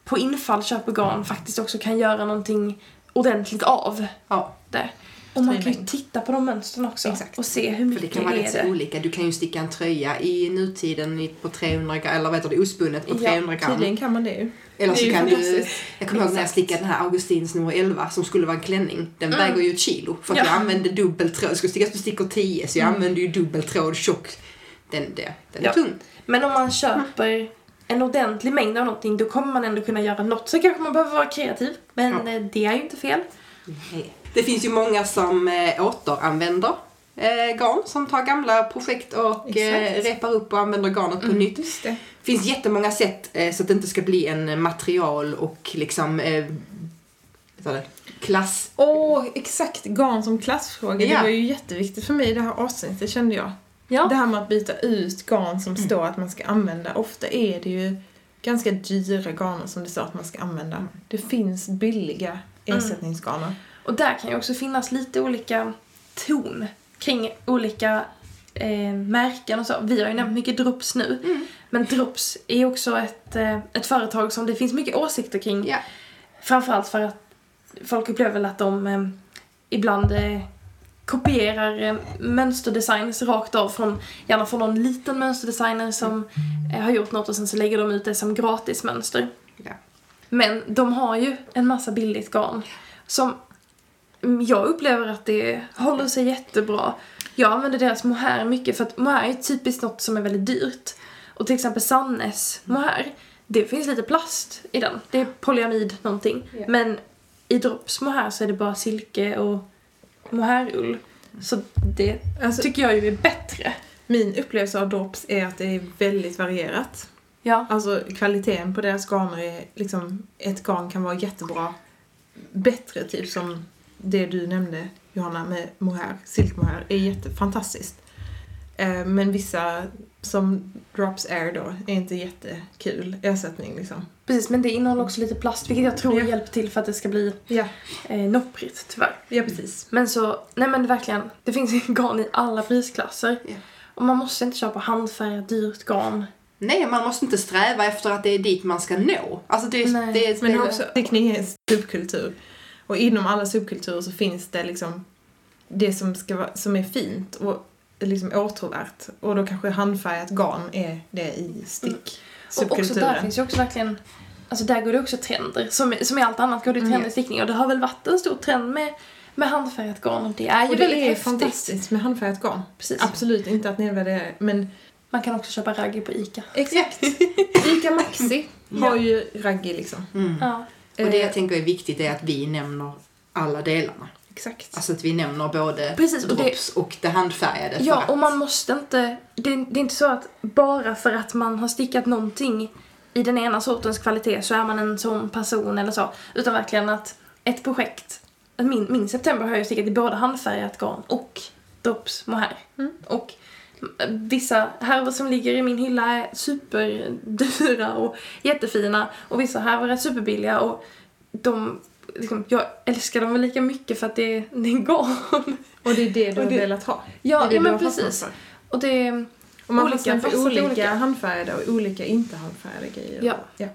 på infall köper garn faktiskt också kan göra någonting ordentligt av Ja, det. Och man kan ju titta på de mönstren också Exakt. och se hur för mycket det kan vara är så det. olika. Du kan ju sticka en tröja i nutiden på 300 gram, eller vad heter det, ospunnet på Ja, 300 gram. Tydligen kan man det ju. Eller är så kan du, jag kommer ihåg när jag stickade den här Augustins nummer 11 som skulle vara en klänning. Den Mm. väger ju ett kilo för att Ja. jag använde dubbel tråd. Det skulle stickas på stickor 10 så jag använde ju dubbel tråd tjock. Den, den är Ja. tung. Men om man köper en ordentlig mängd av någonting då kommer man ändå kunna göra något. Så kanske man behöver vara kreativ. Men Ja. eh, det är ju inte fel. Nej. Det finns ju många som eh, återanvänder eh, garn som tar gamla projekt och eh, repar upp och använder garnet på Mm. nytt. Det. Finns jättemånga sätt eh, så att det inte ska bli en material och liksom eh, klass. Åh, exakt. Garn som klassfråga. Ja. Det var ju jätteviktigt för mig i det här avsnittet kände jag. Ja. Det här med att byta ut garn som Mm. står att man ska använda. Ofta är det ju ganska dyra garner som det står att man ska använda. Det finns billiga Mm. ersättningsgarner. Och där kan ju också finnas lite olika ton kring olika eh, märken och så. Vi har ju nämnt mycket Drops nu. Mm. Men Drops är också ett, eh, ett företag som det finns mycket åsikter kring. Ja. Framförallt för att folk upplever väl att de eh, ibland eh, kopierar eh, mönsterdesigns rakt av från, gärna från någon liten mönsterdesigner som eh, har gjort något och sen så lägger de ut det som gratismönster. Ja. Men de har ju en massa billigt garn som jag upplever att det håller sig jättebra. Jag använder deras mohair mycket för att mohair är typiskt något som är väldigt dyrt. Och till exempel Sannes mohair, det finns lite plast i den. Det är polyamid någonting. Ja. Men i Drops mohair så är det bara silke och mohairull. Så det Alltså, tycker jag ju är bättre. min upplevelse av drops är att det är väldigt varierat. Ja. Alltså kvaliteten på deras garner är liksom, ett garn kan vara jättebra. Bättre typ som det du nämnde Johanna med mohair, silkmohair, är jättefantastiskt. Eh, Men vissa som Drops Air då är inte jättekul ersättning liksom. Precis, men det innehåller också lite plast vilket jag tror Ja. hjälper till för att det ska bli Ja, eh, nopprigt tyvärr. ja precis. Men så, nej men verkligen, det finns garn i alla prisklasser. Ja. Och man måste inte köpa handfärgat dyrt garn Nej, man måste inte sträva efter att det är dit man ska nå. Alltså det, Nej, det, Men det, också, stickning är en subkultur. Och inom alla subkulturer så finns det liksom det som, ska vara, som är fint och liksom åtråvärt. Och då kanske handfärgat garn är det i Och också stick-subkulturen. där finns ju också verkligen, alltså där går det också trender. Som, som i allt annat går det trender Mm. i stickning. Och det har väl varit en stor trend med, med handfärgat garn och det är ju och det väldigt är häftigt. fantastiskt med handfärgat garn. Precis. Absolut inte att nedvärdera det, men Man kan också köpa raggi på ICA. exakt. Ica Maxi har ju raggi liksom. mm. Ja. Och det Eh, jag tänker är viktigt är att vi nämner alla delarna. Exakt. Alltså att vi nämner både Precis, och det- drops och det handfärgade. Ja, att, och man måste inte... Det, det är inte så att bara för att man har stickat någonting i den ena sortens kvalitet så är man en sån person eller så. Utan verkligen att ett projekt... Min, min september har jag stickat i både handfärgat garn och drops mohair. Mm. Och vissa härvor som ligger i min hylla är superdyra och jättefina. Och vissa härvor är superbilliga och de... Liksom, jag älskar dem väl lika mycket för att det är, det är garn. Och det är det du har det- velat ha. Ja, det är det ja men precis. Och det... Och man Olika för olika, olika. handfärgade och olika inte handfärgade grejer. Ja. ja.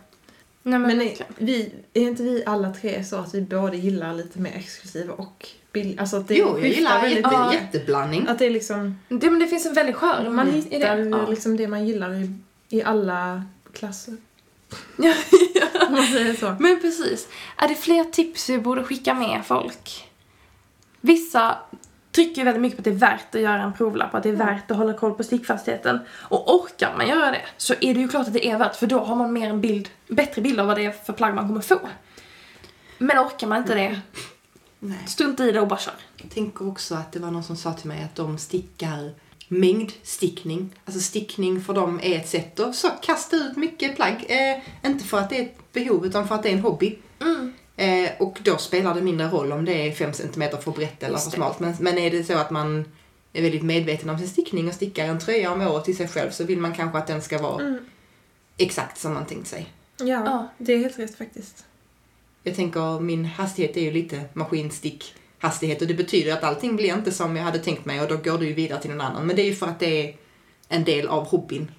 Nej, men, Men är, verkligen. vi, är inte vi alla tre så att vi både gillar lite mer exklusiva och billiga? Alltså att det jo, jag gillar väldigt Ja. jätteblandning. Att det är liksom, Det, men det finns en väldig charm man i hittar det. Ja. liksom det man gillar i, i alla klasser. Ja, man säger så. Men precis. Är det fler tips vi borde skicka med folk? Vissa trycker väldigt mycket på att det är värt att göra en provlapp, att det är värt att hålla koll på stickfastheten. Och orkar man göra det så är det ju klart att det är värt, för då har man mer en bild, bättre bild av vad det är för plagg man kommer få. Men orkar man inte det, Nej. strunta i det och bara kör. Jag tänker också att det var någon som sa till mig att de stickar mängdstickning. Alltså stickning för dem är ett sätt att så kasta ut mycket plagg. Eh, inte för att det är ett behov utan för att det är en hobby. Mm. Eh, och då spelar det mindre roll om det är 5 cm för brett eller för smalt. Men, men är det så att man är väldigt medveten om sin stickning och stickar en tröja om året till sig själv så vill man kanske att den ska vara Mm. exakt som man tänkt sig. Ja, Ja. det är helt rätt faktiskt. Jag tänker, min hastighet är ju lite maskinstick hastighet och det betyder att allting blir inte som jag hade tänkt mig och då går du ju vidare till någon annan. Men det är ju för att det är en del av hobbyn.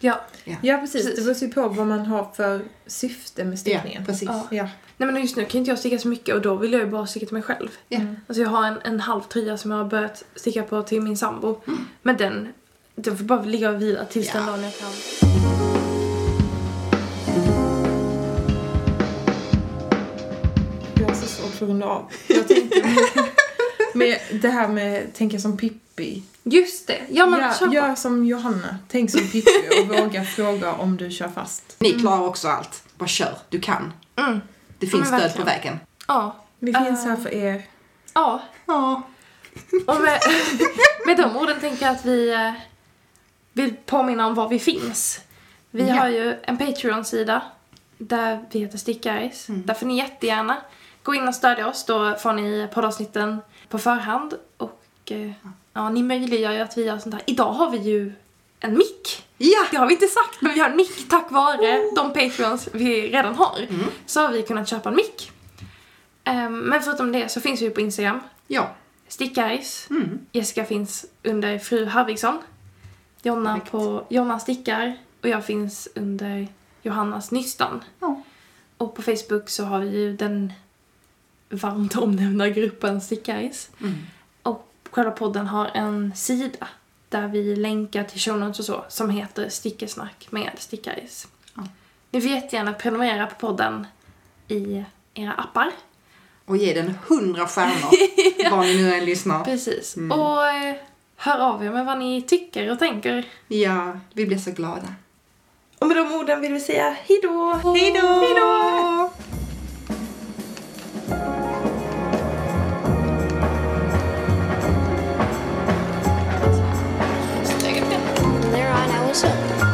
Ja. Ja, precis. Precis. Det beror ju på vad man har för syfte med stickningen. Ja, precis. Ja. Ja. Nej men just nu kan inte jag sticka så mycket och då vill jag ju bara sticka till mig själv. Ja. Mm. Alltså jag har en, en halv tröja som jag har börjat sticka på till min sambo. Men den, den får bara ligga och vila tills Ja. den dagen jag kan. För att runda av. Jag tänkte med, med det här med tänka som Pippi. Just det! Ja men på. gör som Johanna. Tänk som Pippi och våga fråga om du kör fast. Ni klarar också allt. Bara kör. Du kan. Mm. Det finns stöd på vägen. Ja. Vi finns Ah. här för er. Ja. Ja. Och med, med de orden tänker jag att vi eh, vill påminna om var vi finns. Vi Ja. har ju en Patreon-sida där vi heter Stickaris. Mm. Där får ni jättegärna gå in och stödja oss. Då får ni poddavsnitten på förhand. Och eh, ja, ni möjliggör ju att vi gör sånt här. Idag har vi ju en mick. Ja! Det har vi inte sagt, men vi har en mick tack vare de Patreons vi redan har. Mm. Så har vi kunnat köpa en mick. Ehm, men förutom det så finns vi på Instagram. Ja. Stickaris. Mm. Jessica finns under fru Harvigsson. Jonna Korrekt. på Jonna stickar. Och jag finns under Johannas nystan. Ja. Och på Facebook så har vi ju den varmt omnämnda gruppen Stickaris. Mm. Och själva podden har en sida där vi länkar till show notes och så som heter Stickesnack med Stickaris. Ja. Ni får jättegärna prenumerera på podden i era appar. Och ge den 100 stjärnor. Var ni nu än lyssnar. Precis. Mm. Och eh, hör av er med vad ni tycker och tänker. Ja, vi blir så glada. Och med de orden vill vi säga hejdå! Hej då! Station.